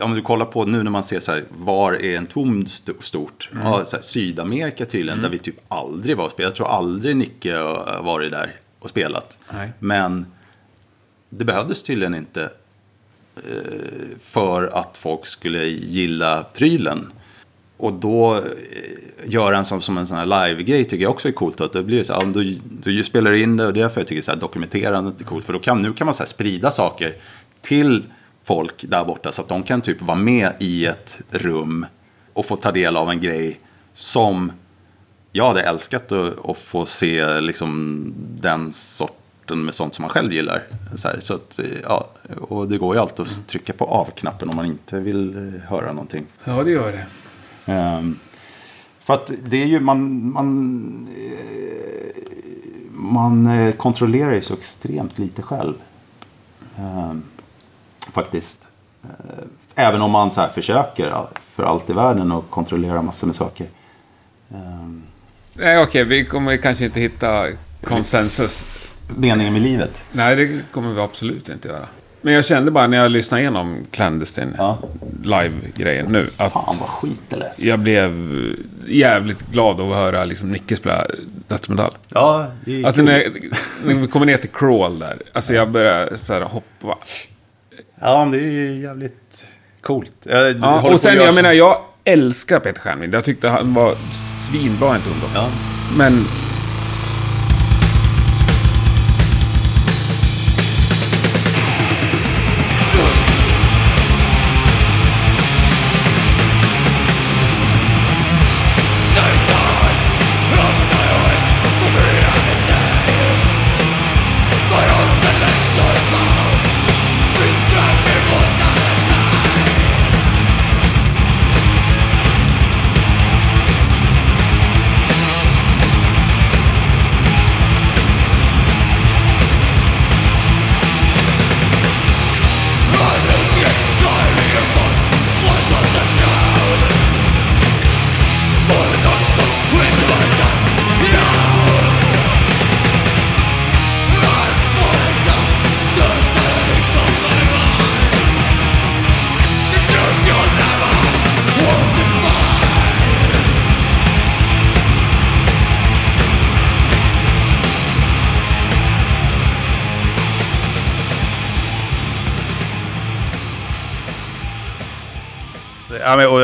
om du kollar på nu när man ser så här, var är en tom st- stort? Ja, så här, Sydamerika tydligen, där vi typ aldrig var och spelade. Jag tror aldrig Nicke varit där och spelat. Nej. Men det behövdes tydligen inte eh, för att folk skulle gilla prylen. Och då eh, göra en som, som en sån här live-grej tycker jag också är coolt. Att det blir så här, du, du spelar in det och det är därför jag tycker så här, dokumenterandet är coolt. För då kan, nu kan man så här, sprida saker till folk där borta så att de kan typ vara med i ett rum och få ta del av en grej som jag hade älskat att, att få se liksom, den sorten med sånt som man själv gillar. Så, här, så att, eh, ja, och det går ju alltid att trycka på av-knappen om man inte vill eh, höra någonting. Ja, det gör det. Ehm, för att det är ju, man, man, eh, man kontrollerar ju så extremt lite själv. Ehm, faktiskt. Även om man så här försöker för allt i världen att kontrollera massor med saker. Ehm, Nej, okej, vi kommer kanske inte hitta konsensus. Meningen med livet. Nej, det kommer vi absolut inte göra. Men jag kände bara när jag lyssnade igenom Clandestine Ja. live-grejen nu att Fan vad skit lät. jag blev jävligt glad av att höra liksom Nicke spela dödsmetall. Ja, det Alltså när, när vi kommer ner till crawl där, alltså jag började så här hoppa. Ja, det är ju jävligt coolt. Jag, Ja, och sen, jag så- menar, jag älskar Peter Stjernvind. Jag tyckte han var svinbra en stund också. Ja. Men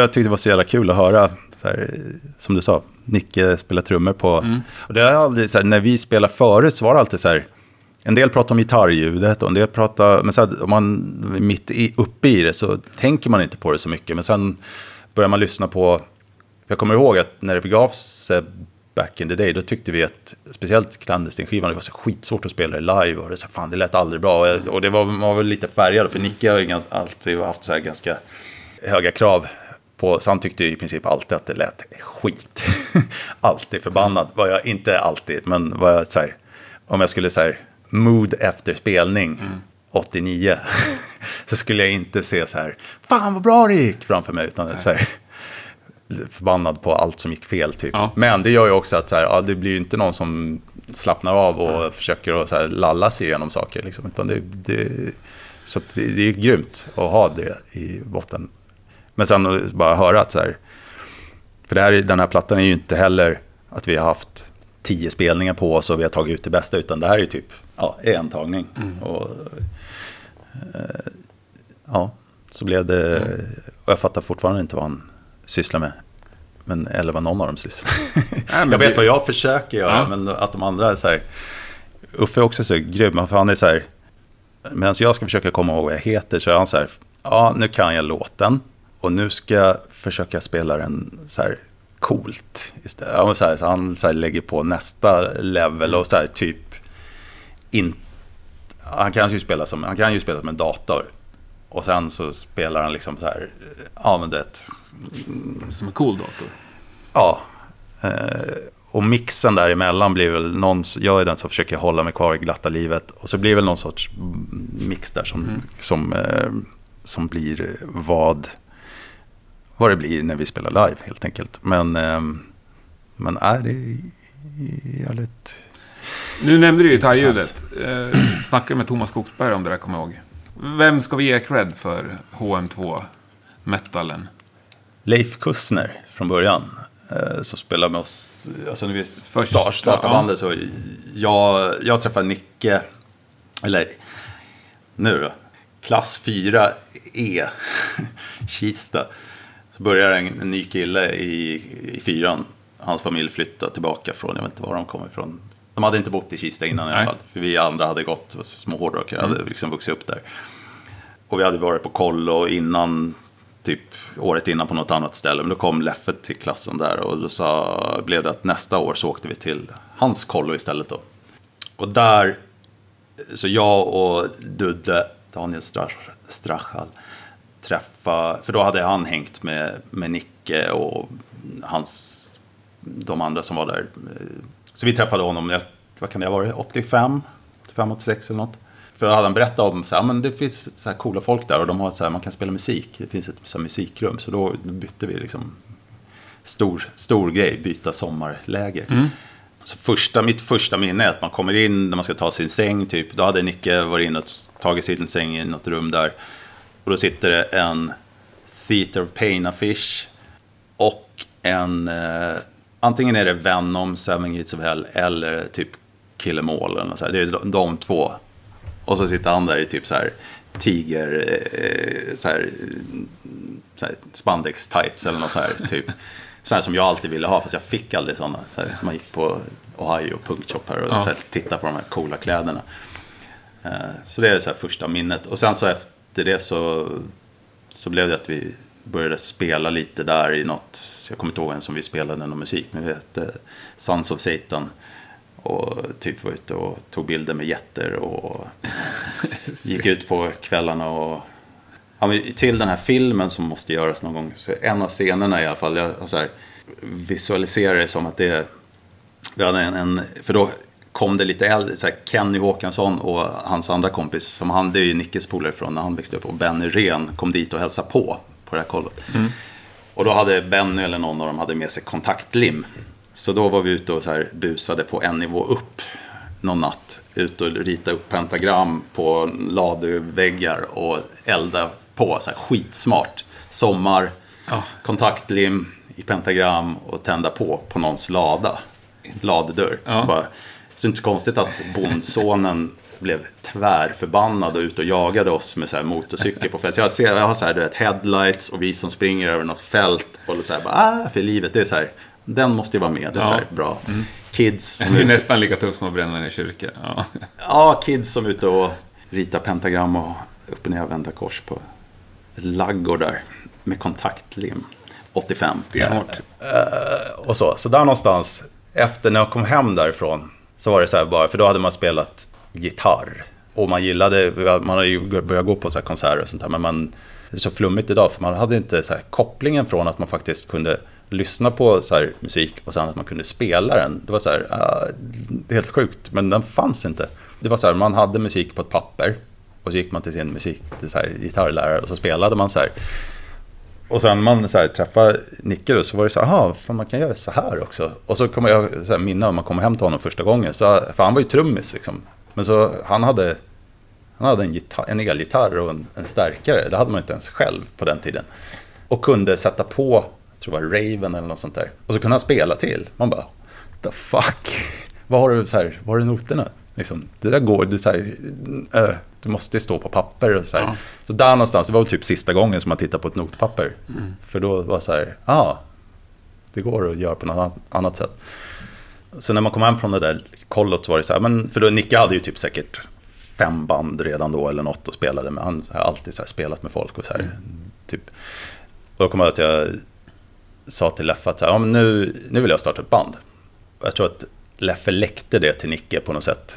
jag tyckte det var så jävla kul att höra, här, som du sa, Nicke spelar trummor på. Mm. Och det är aldrig, så här, när vi spelade förut så var det alltid så här, en del pratar om gitarrljudet och en del pratar, men så här, om man är mitt i, uppe i det så tänker man inte på det så mycket. Men sen börjar man lyssna på, jag kommer ihåg att när det begav sig back in the day, då tyckte vi att speciellt Clandestine-skivan, det var så skitsvårt att spela det live och det, så, fan, det lät aldrig bra. Och, och det var, man var väl lite färgad, för Nicke har ju alltid haft så här ganska höga krav på, så han tyckte i princip alltid att det lät skit. alltid förbannad var jag, inte alltid, men var jag så här, om jag skulle så här, mood efter spelning, 89, så skulle jag inte se så här, fan vad bra det gick framför mig, utan så här, förbannad på allt som gick fel typ. Ja. Men det gör ju också att så här, ja, det blir ju inte någon som slappnar av och försöker att så här, lalla sig igenom saker. Liksom, utan det, det, så det, det är grymt att ha det i botten. Men sen bara höra att så här, för det här, den här plattan är ju inte heller att vi har haft tio spelningar på oss och vi har tagit ut det bästa, utan det här är ju typ ja, en tagning. Och, eh, ja, så blev det, och jag fattar fortfarande inte vad han sysslar med. Men, eller vad någon av dem sysslar men Jag vet vad jag försöker göra, Ja. men att de andra är så här. Uffe är också så grym, för han är så här. Medan jag ska försöka komma ihåg vad jag heter så är han så här. Ja, nu kan jag låten. Och nu ska jag försöka spela den så här coolt. Istället. Ja, så, här, så han så här lägger på nästa level och så här typ. In, han, kan ju spela som, han kan ju spela som en dator. Och sen så spelar han liksom så här. Ja, men det. Som en cool dator. Ja. Eh, och mixen däremellan blir väl någon, jag är den som försöker hålla mig kvar i glatta livet. Och så blir väl någon sorts mix där som, som, eh, som blir vad, vad det blir när vi spelar live helt enkelt. Men, eh, men är det är jävligt... Nu nämnde du gitarrljudet. Eh, snackade med Thomas Skogsberg om det där, kommer jag ihåg. Vem ska vi ge cred för HM2-metalen? Leif Kussner från början. Eh, som spelar med oss, alltså när vi Första, start, startade ja. bandet så jag, jag träffade Nicke, eller nu då, klass 4E, Kista. Så börjar en, en ny kille i, i fyran, hans familj flyttade tillbaka från, jag vet inte var de kom ifrån. De hade inte bott i Kista innan i Nej. alla fall, för vi andra hade gått, små hårdrockare, hade liksom vuxit upp där. Och vi hade varit på kollo innan, typ året innan på något annat ställe. Men då kom Leffe till klassen där och då sa, blev det att nästa år så åkte vi till hans kollo istället då. Och där, så jag och Dudde, Daniel Strach, Strachal, träffa, för då hade han hängt med, med Nicke och hans, de andra som var där. Så vi träffade honom, jag- vad kan det ha varit, 85, 85, 86 eller något. För då hade han berättat om, så här, men det finns så här coola folk där och de har så här, man kan spela musik. Det finns ett så här, musikrum. Så då bytte vi liksom, stor, stor grej, byta sommarläger. Så första, mitt första minne är att man kommer in när man ska ta sin säng, typ. Då hade Nicke varit inne och tagit sin säng i något rum där. Och då sitter det en Theater of Pain-affisch och en... Eh, antingen är det Venom, Seven Gates of Hell eller typ Kill Em All. Eller så här. Det är de, de två. Och så sitter han där i typ så här tiger... Eh, så här, så här spandex tights eller något så här typ. Så här som jag alltid ville ha fast jag fick aldrig sådana. Så här, man gick på Ohio Punktshop här och Ja. så här, tittade på de här coola kläderna. Eh, Så det är så här första minnet. Och sen så efter det så, så blev det att vi började spela lite där i något, jag kommer inte ihåg ens om vi spelade någon musik, men vi hette Sons of Satan. Och typ var ute och tog bilder med jätter och gick ut på kvällarna och Ja, till den här filmen som måste göras någon gång, så en av scenerna i alla fall, jag så här, visualiserar det som att det är, vi hade en, en för då kom det lite äldre, så här Kenny Håkansson och hans andra kompis, som han, det är ju Nickes polare från när han växte upp, och Benny Ren kom dit och hälsade på, på det här kollot. Och då hade Benny eller någon av dem hade med sig kontaktlim. Så då var vi ute och så här busade på en nivå upp någon natt. Ut och rita upp pentagram på laduväggar och elda på. Så här skitsmart. Sommar, Ja. kontaktlim i pentagram och tända på på någons lada. Ladudörr. Ja. Bara, så det är inte så konstigt att bondsonen blev tvärförbannad och ute och jagade oss med så här motorcykel på fält. Så jag, ser, jag har så här, du vet, headlights och vi som springer över något fält. Och så här, bara, ah, för livet. Det är så här, den måste ju vara med. Det är Ja. så här, bra. Kids. som Det är är- nästan lika tufft som att bränna en kyrka. Ja. Ja, kids som är ute och ritar pentagram och upp och nervända kors på laggårdar med kontaktlim. 85. Det är hårt. Eh, och så. Så där någonstans, efter när jag kom hem därifrån, så var det så här bara, för då hade man spelat gitarr. Och man gillade, man har ju börjat gå på så här konserter och sånt där, men man, det är så flummigt idag, för man hade inte så här kopplingen från att man faktiskt kunde lyssna på så här musik och sen att man kunde spela den. Det var så här, uh, det är helt sjukt, men den fanns inte. Det var så här, man hade musik på ett papper och så gick man till sin musik, till så här, gitarrlärare och så spelade man så här. Och sen när man så här, träffade Nicke då, så var det så här, "Jaha, fan man kan göra så här också. Och så kommer jag så här, minna om man kommer hem till honom första gången. Så, för han var ju trummis liksom. Men så han hade, han hade en, gitarr, en elgitarr och en, en stärkare. Det hade man inte ens själv på den tiden. Och kunde sätta på, jag tror det var Raven eller något sånt där. Och så kunde han spela till. Man bara, the fuck? Vad har du, så här, var är noterna? Liksom, det där går, det är så här, äh, det måste stå på papper och så här. Ja. Så där någonstans, det var väl typ sista gången som man tittade på ett notpapper. För då var det så här, ah, det går att göra på något annat- sätt. Så när man kom hem från det där kollot så var det så här, men för då Nicke hade ju typ säkert fem band redan då eller något och spelade med. Han har alltid så spelat med folk och så här. Typ. Och då kom jag att jag sa till Leffe att så här, ja, men nu, nu vill jag starta ett band. Och jag tror att Leffe läckte det till Nicke på något sätt.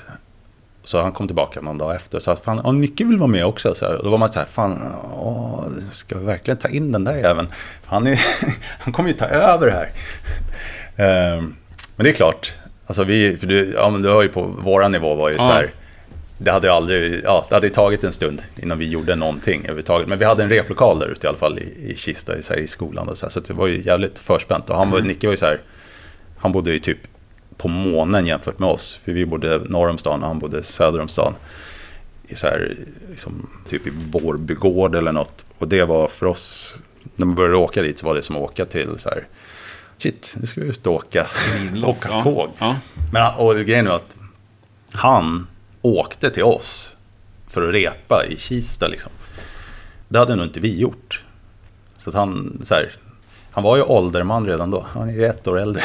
Så han kom tillbaka någon dag efter och sa att fan, ja, Nicke vill vara med också. Så här, då var man så här, fan, åh, ska vi verkligen ta in den där jäveln? Han, är, han kommer ju ta över här. Ehm, men det är klart, alltså vi, för du, ja, men du har ju på våran nivå var ju Ja. så här, det hade aldrig, ja, det hade tagit en stund innan vi gjorde någonting överhuvudtaget. Men vi hade en replokal där ute i alla fall i, i Kista, i, så här, i skolan. Och så, här, så det var ju jävligt förspänt. Och han var, Nicke var ju så här, han bodde ju typ på månen jämfört med oss. För vi bodde norr om stan och han bodde söder om stan. I så här, liksom, typ i Vårbygård eller något. Och det var för oss, när man började åka dit så var det som att åka till så här, shit, nu ska vi ut och åka, åka Ja. tåg. Ja. Men, och grejen är att han åkte till oss för att repa i Kista liksom. Det hade nog inte vi gjort. Så att han, så här, han var ju ålderman redan då. Han är ju ett år äldre.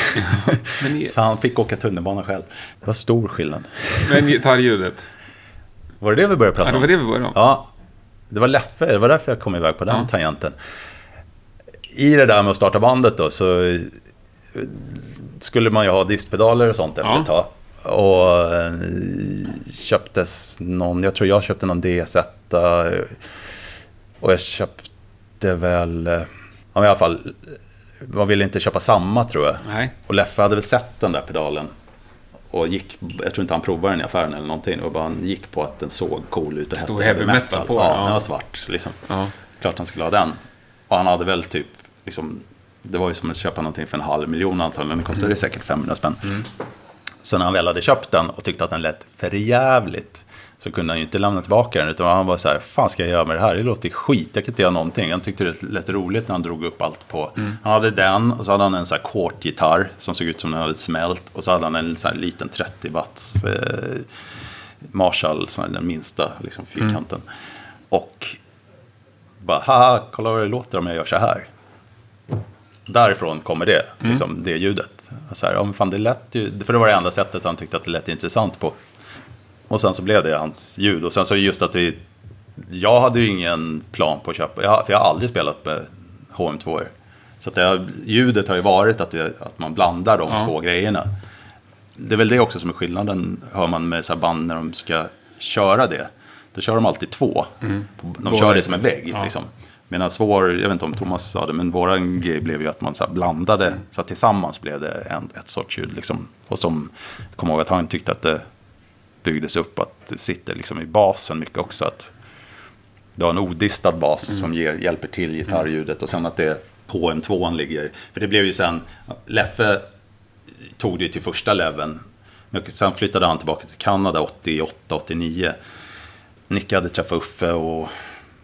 Ni- så han fick åka tunnelbana själv. Det var stor skillnad. Men gitarrljudet, Var det det vi började prata ja, det om? var det vi började om. Ja, det var Leffe. Det var därför jag kom iväg på den Ja. tangenten. I det där med att starta bandet då så skulle man ju ha distpedaler och sånt efter Ja. ett tag. Och eh, köptes någon, jag tror jag köpte någon DS1. eh, Och jag köpte väl, eh, ja, i alla fall, man ville inte köpa samma tror jag. Nej. Och Leffe hade väl sett den där pedalen. Och gick, jag tror inte han provade den i affären eller någonting. Var bara han gick på att den såg cool ut och Stod hette heavy metal på den, Ja, ja. den var svart liksom. Ja. Klart han skulle ha den. Och han hade väl typ, liksom, det var ju som att köpa någonting för en halv miljon antagligen. Den kostade Mm. säkert 500 spänn. Så när han väl hade köpt den och tyckte att den lät för jävligt så kunde han ju inte lämna tillbaka den. Utan han var så här, fan ska jag göra med det här? Det låter skit, jag kan inte göra någonting. Han tyckte det lät roligt när han drog upp allt på. Han hade den och så hade han en så här kortgitarr som såg ut som den hade smält. Och så hade han en så här liten 30 watts eh, Marshall, som är den minsta liksom, fyrkanten. Och bara, haha, kolla vad det låter om jag gör så här. Därifrån kommer det, liksom, det ljudet. Så här, ja, fan, det lät ju, för det var det enda sättet han tyckte att det lät intressant på. Och sen så blev det hans ljud. Och sen så just att vi, jag hade ju ingen plan på att köpa, jag, för jag har aldrig spelat med HM2. Så att det, ljudet har ju varit att, det, att man blandar de Ja. två grejerna. Det är väl det också som är skillnaden, hör man med så här band när de ska köra det. Då kör de alltid två. De Båda kör det som en vägg. ja. Liksom. Medan vår, jag vet inte om Thomas sa det, men våran grej blev ju att man så blandade. Så att tillsammans blev det en, ett sorts ljud. Liksom. Och som, jag kommer ihåg att han tyckte att det byggdes upp, att det sitter liksom i basen mycket också. Att du har en odistad bas som ger, hjälper till gitarrljudet. Och sen att det HM2 ligger. För det blev ju sen, Leffe tog det ju till första leveln. Men sen flyttade han tillbaka till Kanada 88, 89. Nicke hade träffat Uffe och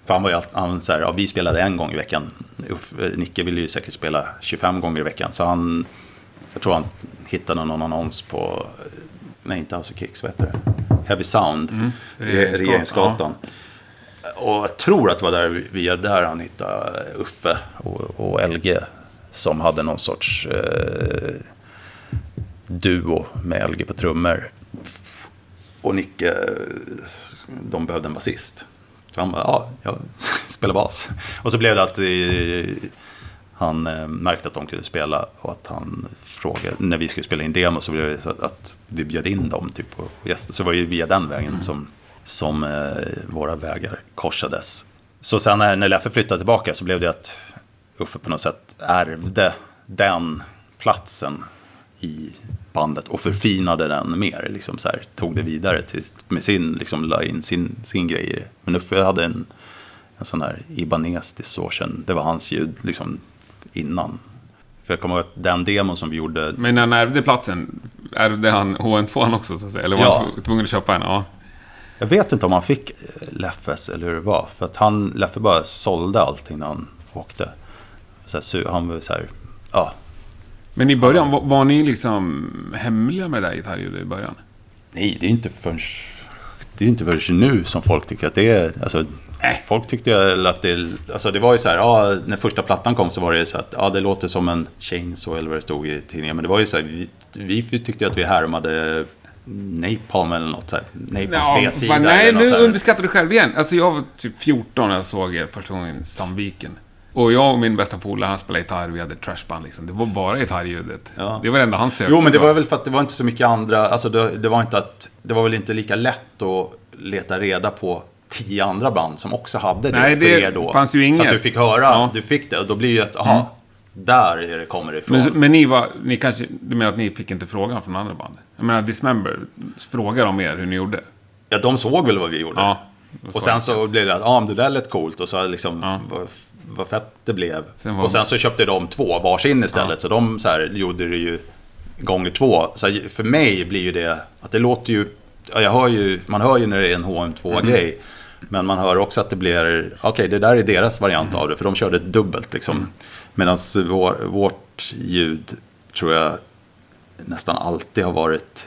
för han var ju allt, han, så här, ja, vi spelade en gång i veckan. Uffe, Nicke ville ju säkert spela 25 gånger i veckan. Så han, jag tror han hittade någon annons på, nej inte House of Kicks, vad heter det? Heavy Sound, Mm. Regeringsgatan. Regeringsgatan. Och jag tror att det var där, via där han hittade Uffe och, och LG. Som hade någon sorts eh, duo med LG på trummor. Och Nicke, de behövde en basist. Så han bara, ja, jag spelar bas. Och så blev det att eh, han eh, märkte att de kunde spela och att han frågade, när vi skulle spela in demo så blev det så att, att vi bjöd in dem typ på gäster. Så det var ju via den vägen som, som eh, våra vägar korsades. Så sen när, när Leffe flyttade tillbaka så blev det att Uffe på något sätt ärvde den platsen i bandet och förfinade den mer. Liksom så här, tog det vidare till, med sin, liksom la in sin, sin grej. Men Uffe hade en, en sån här Ibanez distortion, det var hans ljud liksom innan. För jag kommer ihåg att den demon som vi gjorde, Men när han ärvde platsen, ärvde han HN2 också så att säga? Eller var Ja. han tv- tvungen att köpa en? Ja. jag vet inte om han fick eh, Leffes eller hur det var. För att han, Leffe bara sålde allting när han åkte. Så här, han var så här, ja, Men i början, var, var ni liksom hemliga med det här gitarrljudet i början? Nej, det är inte förrän, det är inte förrän nu som folk tycker att det är... Alltså, folk tyckte ju att det... Alltså det var ju så här, ja, när första plattan kom så var det så att ja, det låter som en chainsaw eller vad det stod i tidningen. Men det var ju så här, vi, vi tyckte att vi härmade Napalm eller något så här. Napalms B-sida fan, nej, nu underskattar du själv igen. Alltså jag var typ 14 när jag såg er första gången Sandviken. Och jag och min bästa polare, han spelade gitarr, vi hade trashband liksom. Det var bara gitarrljudet. Ja. Det var det enda han sökte Jo, men det var väl för att det var inte så mycket andra... Alltså det, det var inte att... Det var väl inte lika lätt att leta reda på tio andra band som också hade det Nej, för det er då. fanns ju Så inget. att du fick höra, Ja. Mm. du fick det. Och då blir ju att, aha, där är det kommer ifrån. Men, men ni var, ni kanske, du menar att ni fick inte frågan från andra band? Jag menar, Dismember frågar om er hur ni gjorde. Ja, de såg väl vad vi gjorde. Ja. och sen så blev det att, ja, men det där lät coolt. Och så liksom, Ja. vad, vad fett det blev. Sen Och sen så köpte de två varsin istället. Så de så här, gjorde det ju gånger två. Så här, för mig blir ju det, att det låter ju, ja, jag hör ju, man hör ju när det är en HM2-grej. Men man hör också att det blir, okej det där är deras variant av det. För de körde dubbelt liksom. Medan vår, vårt ljud tror jag nästan alltid har varit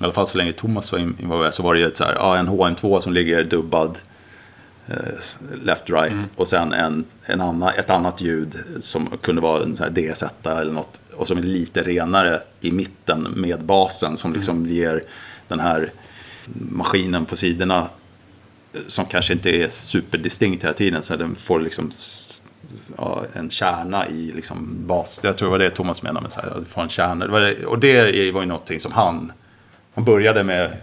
i alla fall så länge Thomas var involverad så var det ju så här, ja, en HM2 som ligger dubbad eh, left right och sen en, en annan, ett annat ljud som kunde vara en så här DS1 eller något och som är lite renare i mitten med basen som liksom ger den här maskinen på sidorna som kanske inte är superdistinkt hela tiden så den får liksom ja, en kärna i liksom bas. Jag tror det var det Thomas menade med så här, en kärna. Det var det, och det var ju någonting som han han började med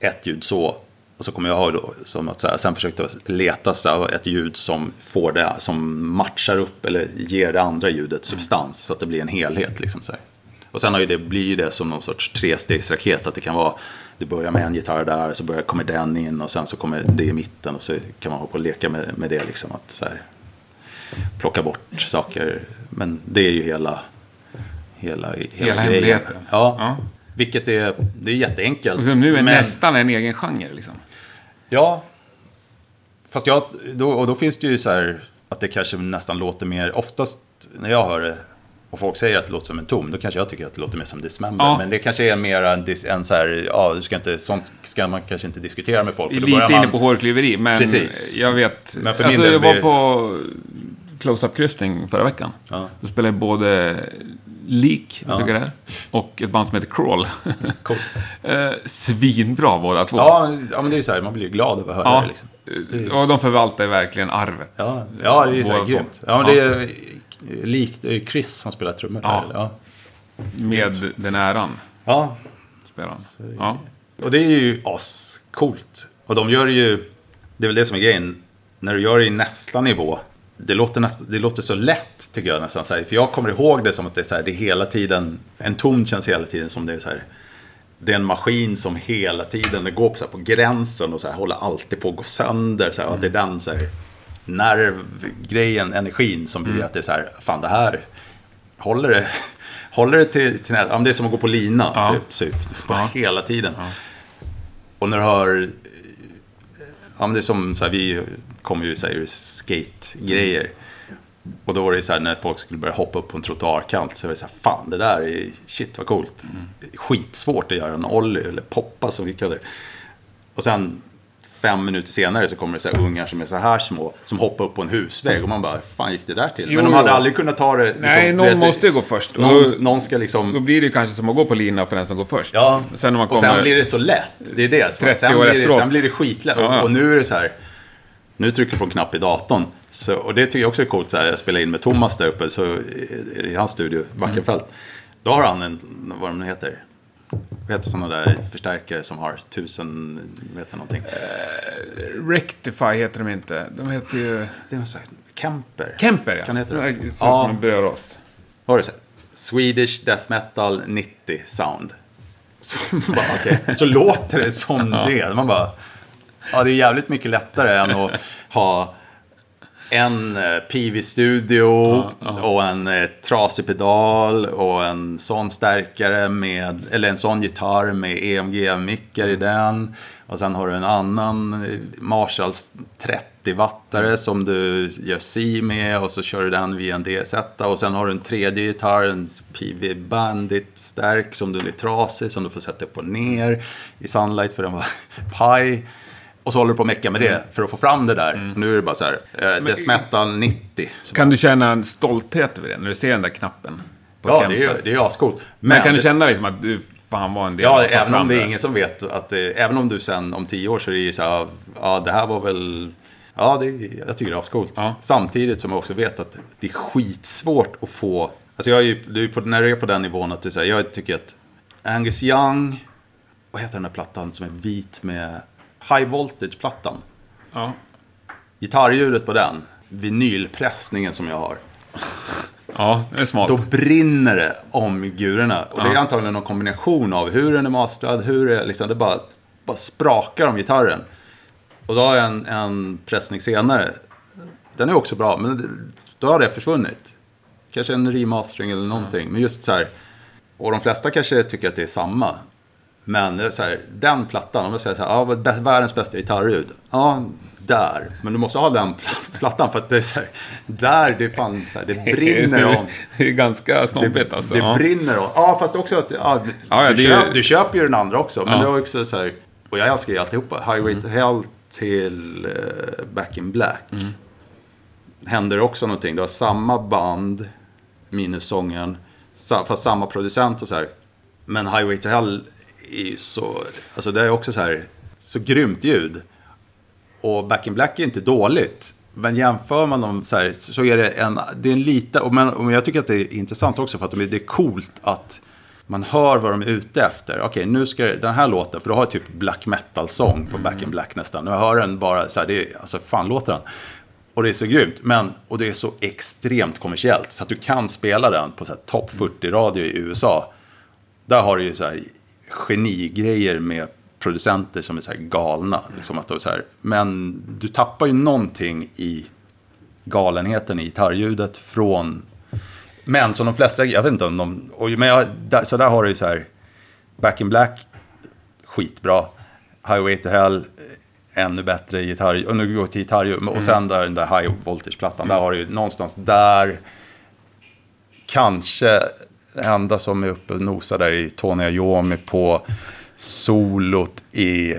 ett ljud så. Och så kommer jag ihåg då som att så här, sen försökte jag leta så här, ett ljud som får det, som matchar upp eller ger det andra ljudet substans. Så att det blir en helhet liksom så här. Och sen har ju det, blir det som någon sorts trestegsraket. Att det kan vara, det börjar med en gitarr där, så börjar, kommer den in och sen så kommer det i mitten. Och så kan man hålla på och leka med, med det liksom. Att så här, plocka bort saker. Men det är ju hela, hela, hela, Hela hemligheten. Ja. Ja. Vilket är, det är jätteenkelt. Och som nu är men- nästan en egen genre liksom. Ja. Fast jag, då, och då finns det ju så här att det kanske nästan låter mer, oftast när jag hör det och folk säger att det låter som en tom, då kanske jag tycker att det låter mer som Dismember. Ja. Men det kanske är mer en, en så här, ja, du ska inte, sånt ska man kanske inte diskutera med folk. Lite börjar inne man- på hårklyveri, men Precis. jag vet... Men för alltså, jag var blir- på close-up-kryssning förra veckan. Ja. Då spelade jag både Leak, Ja. vilka det är? Och ett band som heter Crawl. Coolt. eh, svinbra båda två. Ja, ja, men det är ju så här, man blir ju glad över att höra Ja. det. Liksom. Det- Och de förvaltar verkligen arvet. Ja, ja, det är ju så här grymt. Ja, men det är likt, det är ju Chris som spelar trummor. Ja. Ja. Med den äran, ja, spelar han. Ja. Och det är ju ascoolt. Och de gör ju, det är väl det som är grejen, när du gör det i nästa nivå, det låter, näst, det låter så lätt tycker jag nästan. Så här, för jag kommer ihåg det som att det är så här, det är hela tiden, en ton känns hela tiden som det är så här, det är en maskin som hela tiden det går på, så här, på gränsen och så här, håller alltid på att gå sönder. Så här, och att det är den så här, nervgrejen, energin som blir att det är så här, fan det här, håller det, håller det till, till nä- ja, det är som att gå på lina, Ja. typ, Ja. hela tiden. Ja. Och när du hör, ja men det är som så här, vi kommer ju säga skate-grejer. Och då var det så här när folk skulle börja hoppa upp på en trottoarkant så var det så här, fan det där är, shit vad coolt. Mm. Skitsvårt att göra en ollie eller poppa som vi kallar det. Och sen fem minuter senare så kommer det så här ungar som är så här små. Som hoppar upp på en husvägg och man bara, fan gick det där till? Jo, Men de hade jo. aldrig kunnat ta det. Liksom, Nej, någon vet, måste ju gå först. Någon, då, någon ska då liksom... blir det ju kanske som att gå på lina för den som går först. Ja, Sen när man och sen kommer- blir det så lätt. Det är det. Så 30 sen, år blir det, sen blir det skitlätt. Ja, ja. Och, och nu är det så här. Nu trycker jag på en knapp i datorn. Så, och det tycker jag också är coolt. Så här, jag spelar in med Thomas där uppe så, i, i hans studio, Backenfält. Då har han en, vad de nu heter. Vad heter sådana där förstärkare som har tusen, vet jag någonting. Rectify heter de inte. De heter ju... Det är någon sån här, Kemper. Kemper, ja. Kan det heta det? Ser ut som Ja. en brödrost. Vad har du sett? Swedish Death Metal 90 Sound. Så, bara, okej. så låter det som det. Man bara, ja det är jävligt mycket lättare än att ha en eh, PV-studio och en eh, trasig pedal och en sån stärkare med, eller en sån gitarr med EMG-mickar i den. Och sen har du en annan eh, Marshalls 30-wattare som du gör C med och så kör du den via en DZ. Och sen har du en tredje gitarr, en PV Bandit-stärk som du är trasig, som du får sätta upp och ner i Sunlight för den var paj. Och så håller du på att mecka med det för att få fram det där. Nu är det bara så här, eh, Death Metal 90. Så Kan du känna en stolthet över det när du ser den där knappen? Ja, Kemper? det är, det är ascoolt. Men kan du känna liksom att du fan var en del Ja, även om det är ingen som vet att det, även om du sen om tio år så är det ju så här, ja det här var väl, ja det, jag tycker det är ascoolt. Ja. Samtidigt som jag också vet att det är skitsvårt att få, alltså jag är ju, på, när du är på den nivån att du säger, jag tycker att Angus Young, vad heter den där plattan som är vit med High Voltage-plattan? Ja. Gitarrljudet på den, vinylpressningen som jag har. ja, det är smart. Då brinner det om gurorna. Och det är antagligen någon kombination av hur den är mastrad, hur det, liksom, det bara, bara sprakar om gitarren. Och så har jag en, en pressning senare. Den är också bra, men då har det försvunnit. Kanske en remastering eller någonting. Men just så här, och de flesta kanske tycker att det är samma. Men det är så här, den plattan, om jag säger så här, ja, världens bästa gitarrljud. Ja, där. Men du måste ha den plat- plattan för att det är så här, där det fan så här, det brinner om. det är ganska snobbigt alltså. Det ja. brinner om. Ja, fast också att ja, du, Ja, du, det är köp, ju- du köper ju den andra också. Men det var också så här, och jag älskar ju alltihopa. Highway to Hell till eh, Back in Black. Mm. Händer också någonting. Du har samma band, minus sången, fast samma producent och så här. Men Highway to Hell är ju så, alltså det är också så här, så grymt ljud. Och Back in Black är inte dåligt. Men jämför man dem så här så är det en, det är en lite, och men, och jag tycker att det är intressant också för att det är coolt att man hör vad de är ute efter. Okej, nu ska den här låten, för du har typ black metal-sång på Back in Black nästan. Och jag hör den bara så här, det är, alltså fan låter den. Och det är så grymt, men, och det är så extremt kommersiellt. Så att du kan spela den på så här topp 40-radio i USA. Där har du ju så här genigrejer med producenter som är så här galna. Liksom att så här, men du tappar ju någonting i galenheten i gitarrljudet från... Men som de flesta, jag vet inte om de... Och, men jag, där, så där har du ju så här... Back in Black, skitbra. Highway to Hell, ännu bättre gitarr. Och nu går vi till gitarrljud. Och sen där den där High Voltage-plattan. Där har du ju någonstans där... Kanske enda som är uppe och nosar där är Tony Iommi på solot i,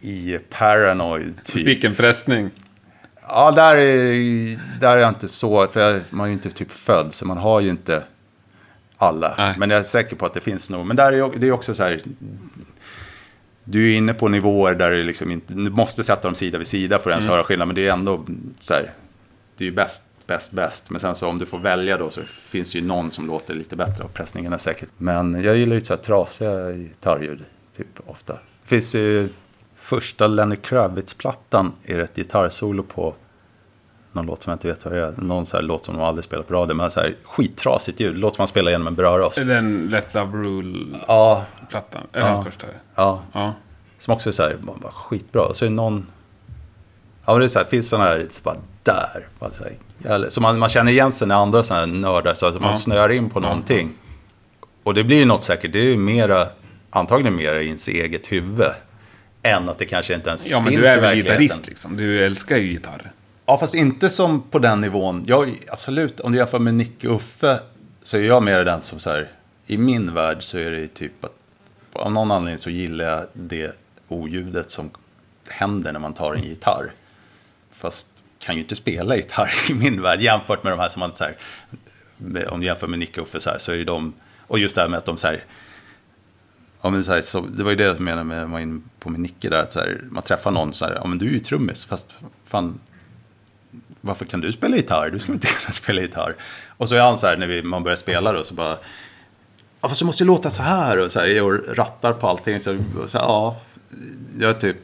i Paranoid. Typ. Vilken pressning. Ja, där är, där är jag inte så, för jag, man är ju inte typ född, så man har ju inte alla. Nej. Men jag är säker på att det finns nog. Men där är det är också så här, du är inne på nivåer där du liksom inte, du måste sätta dem sida vid sida för att ens höra skillnad. Men det är ändå så här, det är ju bäst, bäst, bäst. Men sen så om du får välja då så finns det ju någon som låter lite bättre och pressningen är säkert. Men jag gillar ju så här trasiga gitarrljud, typ ofta. Det finns ju första Lenny Kravitz-plattan är det ett gitarrsolo på någon låt som jag inte vet vad det är. Någon så här låt som de aldrig spelar på radio. Men så här skittrasigt ljud. Låt som man spelar genom en brödrost. Den Let Love Rule-plattan. Ja, Eller Ja. första. ja. Ja. Som också är så här, bara, skitbra. Och så är det någon... Ja, men det är så här, finns sådana här, så bara där. Bara så, här, jävla- så man, man känner igen sig när andra sådana här nördar, så att man Ja. snöar in på någonting. Och det blir ju något säkert, det är ju mera, antagligen mera i ens eget huvud. Än att det kanske inte ens Ja, men finns du är i väl verkligheten. gitarrist liksom? Du älskar ju gitarr. Ja, fast inte som på den nivån. Jag, absolut, om du jämför med Nicke och Uffe så är jag mer den som så här, i min värld så är det typ att av någon anledning så gillar jag det oljudet som händer när man tar en gitarr. Fast kan ju inte spela gitarr i min värld jämfört med de här som man så här, om du jämför med Nicke och Uffe så här, så är ju de, och just det här med att de så här, ja, men så här, så, det var ju det jag menade med, var in på med Nicke där, att så här, man träffar någon så här, ja men du är ju trummis, fast fan, varför kan du spela gitarr? Du ska inte kunna spela gitarr? Och så är han så här, när vi, man börjar spela då, så bara, ja fast det måste ju låta så här, och så här, och rattar på allting, så, och så här, ja, jag typ,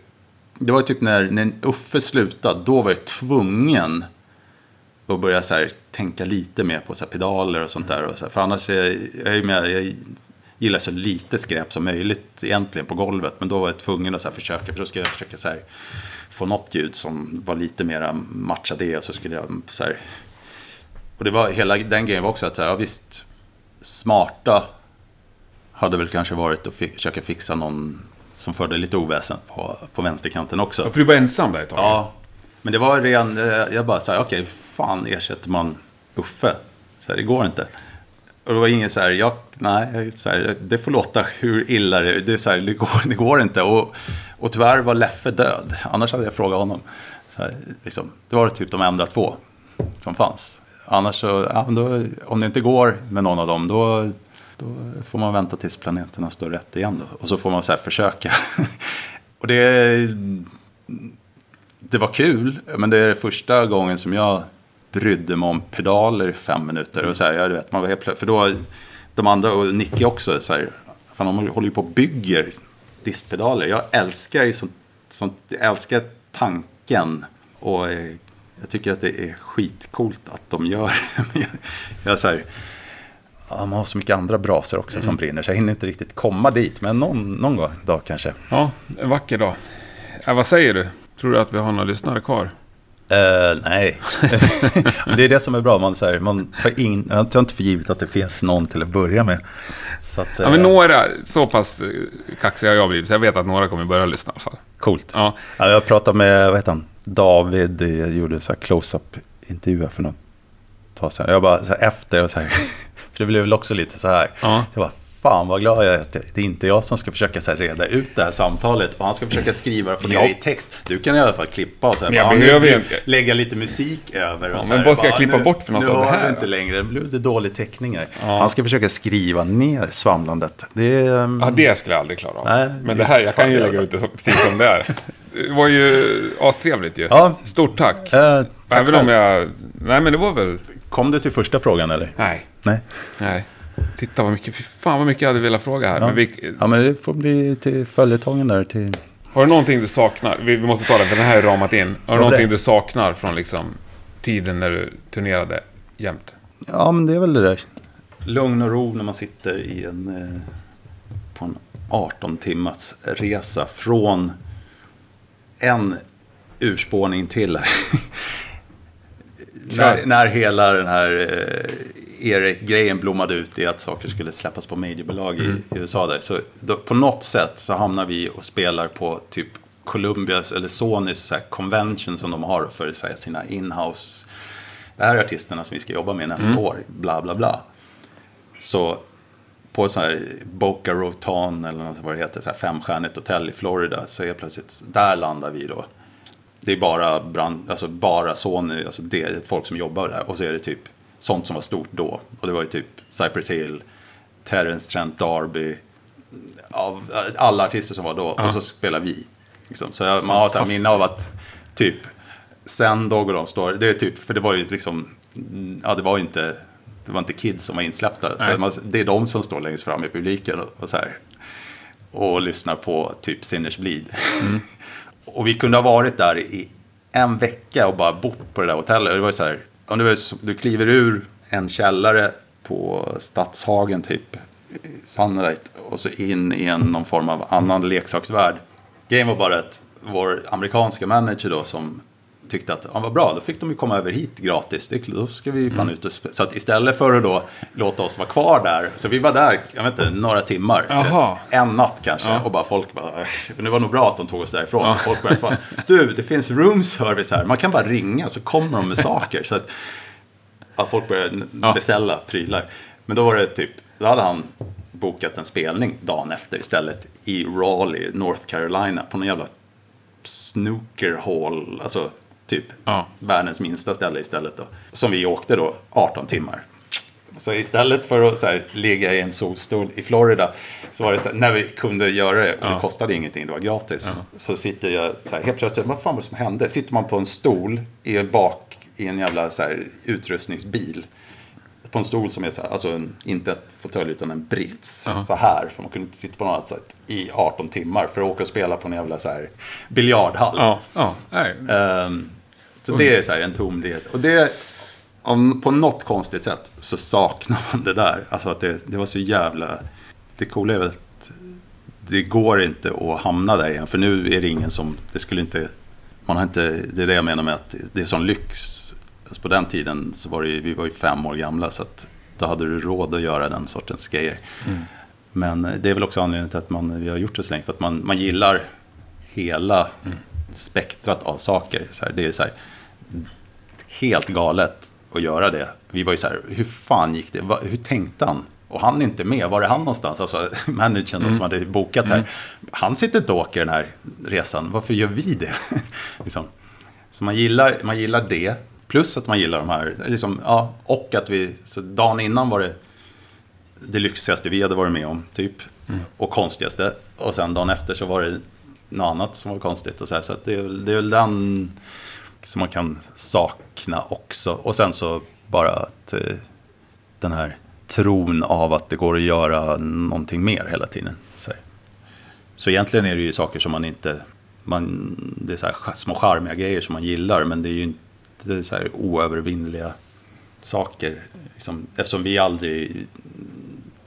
det var ju typ när, när Uffe slutade, då var jag tvungen att börja så här, tänka lite mer på så här, pedaler och sånt där. Och så här, för annars är jag, jag, är med, jag gillar så lite skräp som möjligt egentligen på golvet. Men då var jag tvungen att så här, försöka, för då skulle jag försöka så här, få något ljud som var lite mer matcha det. Och så skulle jag så här, och det var hela den grejen var också att så här, ja, visst, smarta hade väl kanske varit att fi- försöka fixa någon som förde lite oväsen på, på vänsterkanten också. Ja, för du var ensam där ett tag? Ja, men det var ren, eh, jag bara så här, okej, fan ersätter man Uffe? Så här, det går inte. Och det var ingen så här, jag, nej, så här, det får låta hur illa det det är. Så här, det, går, det går inte. Och, och tyvärr var Leffe död, annars hade jag frågat honom. Så här, liksom, det var typ de enda två som fanns. Annars så, ja, då, om det inte går med någon av dem, då, då får man vänta tills planeterna står rätt igen. Då. Och så får man så här försöka. och det, det var kul, men det är första gången som jag brydde mig om pedaler i fem minuter. Och så här, jag vet, man var helt för då, de andra, och Nicky också, så här, fan, de håller ju på och bygger distpedaler. Jag älskar ju sånt, sånt, jag älskar tanken och eh, jag tycker att det är skitcoolt att de gör det. jag, så här, ja, man har så mycket andra brasor också som brinner, så jag hinner inte riktigt komma dit. Men någon, någon gång, dag kanske. Ja, en vacker dag. Ja, vad säger du? Tror du att vi har några lyssnare kvar? Eh, nej, det är det som är bra. Man, så här, man tar in, jag tar inte för givet att det finns någon till att börja med. Så att, Ja, men eh, några, så pass eh, kaxig har jag blivit, så jag vet att några kommer börja lyssna fall. Coolt. Ja, Ja, jag pratade med vad heter han? David, jag gjorde så här close-up intervjuer för något tag sedan. Jag bara så här, efter och så här, det blev väl också lite så här. Ja. Jag bara, fan vad glad jag är att det är inte jag som ska försöka så här, reda ut det här samtalet. Och han ska försöka skriva och få ner det i text. Du kan i alla fall klippa och så här, Men jag bara, behöver nu- inte- lägga lite musik över. Och Ja, så men här, vad ska jag klippa nu- bort för något nu av det har här du då? inte längre, det blev det dålig teckningar. Ja. Han ska försöka skriva ner svamlandet. Det um, ja det skulle jag aldrig klara av. Nej, men det här, jag kan ju lägga ut det precis som det är. Det var ju astrevligt ju. Ja. Stort tack. eh, tack Även om jag... Nej, men det var väl... Kom du till första frågan eller? Nej. Nej. Nej. Titta vad mycket, fy fan vad mycket jag hade velat fråga här. Men vi, Ja, men det får bli till följetongen där. Till... har du någonting du saknar? Vi, vi måste ta den, för den här är ramat in. Har du någonting det? du saknar från liksom tiden när du turnerade jämt? Ja, men det är väl det där. Lugn och ro när man sitter i en, eh, på en 18 timmars resa från en urspårning till när, när hela den här Erik-grejen blommade ut i att saker skulle släppas på mediebolag i, i USA där. Så då, på något sätt så hamnar vi och spelar på typ Columbias eller Sonys så här, convention som de har för så här, sina inhouse det här är artisterna som vi ska jobba med nästa år, bla bla bla. Så på så här Boca Raton eller något vad det heter, så här femstjärnigt hotell i Florida, så är plötsligt, där landar vi då. Det är bara, brand, alltså bara Sony, alltså det är folk som jobbar där. Och så är det typ sånt som var stort då. Och det var ju typ Cypress Hill, Terence Trent D'Arby, av alla artister som var då. Och så spelar vi. Liksom. Så jag, man har så här minne av att typ sen Dog och de står, det är typ, för det var ju liksom, mm, ja det var ju inte, det var inte kids som var insläppta. Nej. Så man, det är de som står längst fram i publiken och, och så här. Och lyssnar på typ Sinners Bleed. och vi kunde ha varit där i en vecka och bara bott på det där hotellet. Och det var ju så här, om du, du kliver ur en källare på Stadshagen typ, i Sunlight, och så in i en, någon form av annan leksaksvärld. Grejen var bara att vår amerikanska manager då som tyckte att ja, vad bra, då fick de ju komma över hit gratis. Det, då ska vi fan ut och Så att istället för att då låta oss vara kvar där, så vi var där, jag vet inte, några timmar. Jaha. En natt kanske. Ja. Och bara folk bara, men det var nog bra att de tog oss därifrån. För Folk fan, du, det finns room service här. Man kan bara ringa så kommer de med saker. Så att, att folk började Ja. beställa prylar. Men då var det typ, då hade han bokat en spelning dagen efter istället i Raleigh, North Carolina, på någon jävla snooker hall, alltså typ Ja. världens minsta ställe istället då. Som vi åkte då 18 timmar. Så istället för att här, ligga i en solstol i Florida så var det så här, när vi kunde göra det, och det kostade ingenting, det var gratis. Så sitter jag så här, helt plötsligt, vad fan var det som hände? Sitter man på en stol i bak i en jävla så här, utrustningsbil. På en stol som är så här, alltså en, inte ett fåtölj utan en brits. Så här, för man kunde inte sitta på något annat sätt i 18 timmar för att åka och spela på en jävla så här biljardhall. Ja, ja. Nej. Ehm, så det är så här en tomhet. Och det, om, på något konstigt sätt så saknar man det där. Alltså att det, det var så jävla... Det coola är väl att det går inte att hamna där igen. För nu är det ingen som... Det skulle inte... Man har inte... Det är det jag menar med att det är sån lyx. Alltså på den tiden så var det vi var ju fem år gamla. Så att då hade du råd att göra den sortens grejer. Men eh, det är väl också anledningen till att man, vi har gjort det så länge. För att man, man gillar hela spektrat av saker. Så här, det är så här, helt galet att göra det. Vi var ju så här, hur fan gick det? Hur tänkte han? Och han är inte med. Var är han någonstans? Alltså managern som hade bokat här. Han sitter inte och åker den här resan. Varför gör vi det? liksom. Så man gillar, man gillar det. Plus att man gillar de här, liksom, ja, och att vi, så dagen innan var det det lyxigaste vi hade varit med om, typ. Och konstigaste. Och sen dagen efter så var det något annat som var konstigt. Och så här, så det, det är väl den som man kan sakna också. Och sen så bara att eh, den här tron av att det går att göra någonting mer hela tiden. Så, så egentligen är det ju saker som man inte... Man, det är så här små charmiga grejer som man gillar, men det är ju inte så här oövervinnliga saker. Liksom, eftersom vi aldrig...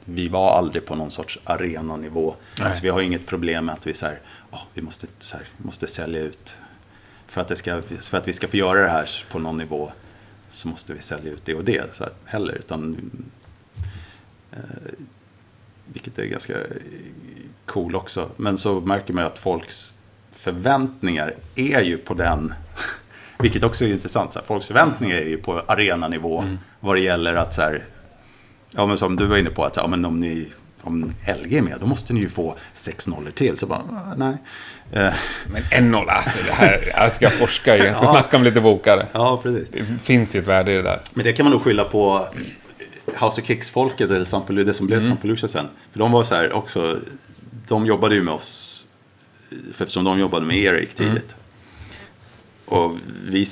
Vi var aldrig på någon sorts arenanivå. Alltså, vi har inget problem med att vi, så här, "Åh, vi måste, så här, måste sälja ut. För att, det ska, för att vi ska få göra det här på någon nivå så måste vi sälja ut det och det. Så här, heller, utan, eh, vilket är ganska cool också. Men så märker man att folks förväntningar är ju på den vilket också är intressant. Så här, folks förväntningar är ju på arenanivå vad det gäller att så här, ja men som du var inne på att ja, men om, ni, om LG är med då måste ni ju få sex nollor till. Så bara, "Ah, nej. Eh, Men en nolla, alltså det här, jag ska forska i. Jag ska Ja. snacka om lite bokare. ja, precis. Det finns ju ett värde i det där. Men det kan man nog skylla på House of Kicks-folket, eller Sample, det som blev Sampalooza sen. För de var så här också, de jobbade ju med oss, för eftersom de jobbade med Erik tidigt. Och vi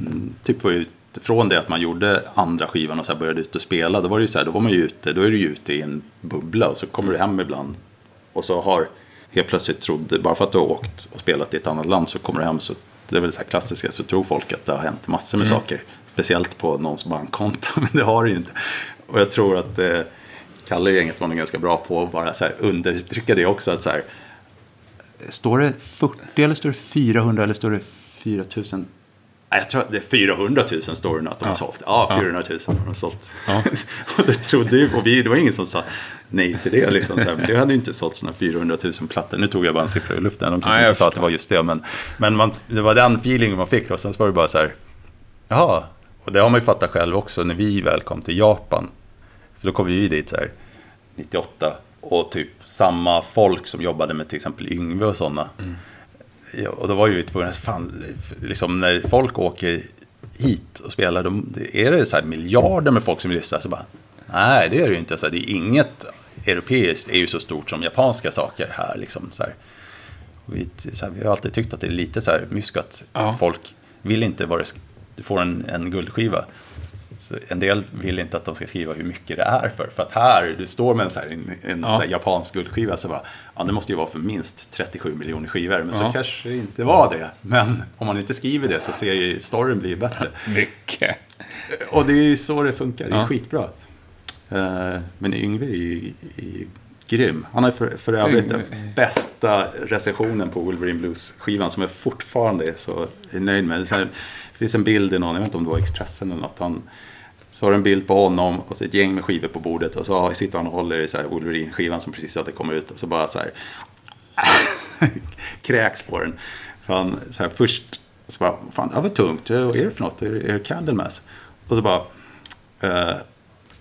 mm, typ var ju från det att man gjorde andra skivan och så började ut och spela, då var det ju så här, då var man ju ute, då är du ute i en bubbla och så kommer du hem ibland. Och så har helt plötsligt trodde, bara för att du har åkt och spelat i ett annat land så kommer du hem så det är väl så här klassiska så tror folk att det har hänt massor med saker. Speciellt på någons bankkonto, men det har det ju inte. Och jag tror att eh, Kalle och gänget var nog ganska bra på att bara så här undertrycka det också. Att så här, står det 40 eller står det 400 eller står det 4000? Jag tror att det är 400 000 står det att de har sålt. Ja, 400 000 har de sålt. och det trodde ju, och vi, det var ingen som sa nej till det. Liksom, så det hade ju inte sålt sådana 400 000 plattor. Nu tog jag bara en siffra i luften. De kanske inte sa att det var just det. Men, men man, det var den feelingen man fick. Och sen så var det bara så här, jaha. Och det har man ju fattat själv också när vi väl kom till Japan. För då kom vi dit så här 98. Och typ samma folk som jobbade med till exempel Yngve och sådana. Ja, och då var ju vi tvungna, fan, liksom när folk åker hit och spelar, de, är det så här miljarder med folk som lyssnar? Så bara, nej, det är det ju inte. Så här, det är inget europeiskt är ju så stort som japanska saker här. Liksom, så här. Vi, så här, vi har alltid tyckt att det är lite så här mysk att Ja. folk vill inte vara, du får en, en guldskiva. En del vill inte att de ska skriva hur mycket det är för. För att här, du står med en, så här, en, en Ja. så här japansk guldskiva så bara, ja det måste ju vara för minst 37 miljoner skivor. Men Ja. så kanske det inte var det. Men om man inte skriver det så ser ju storyn bli bättre. Mycket. Och det är ju så det funkar, det är Ja. skitbra. Eh, Men Yngve är ju, grym. Han har för, för övrigt den bästa recensionen på Wolverine Blues-skivan som jag fortfarande är så nöjd med. Det finns en bild i någon, jag vet inte om det var Expressen eller något. Han, så har du en bild på honom och så ett gäng med skivor på bordet och så sitter han och håller i så här Wolverine-skivan som precis hade kommit ut och så bara så här kräks på den. Han, så här, först så bara, fan det här var tungt, vad är det för något? Är det, är det Candlemass? Och så bara, eh,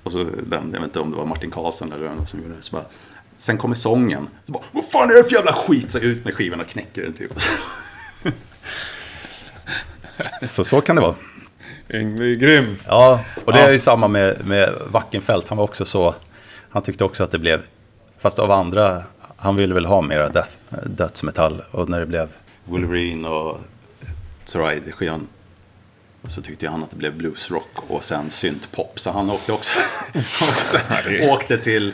och så den, jag vet inte om det var Martin Karlsson eller någon som gjorde det, så bara, sen kommer sången. Så bara, vad fan är det för jävla skit? Så ut med skivan och knäcker den typ. Så så kan det vara. Yngve är grym. Ja, och det Ja. är ju samma med, med Wackenfeldt. Han var också så, han tyckte också att det blev, fast av andra, han ville väl ha mera death, dödsmetall. Och när det blev Wolverine och Zoraide skivan så tyckte han att det blev bluesrock och sen syntpop. Så han åkte också, också här, åkte till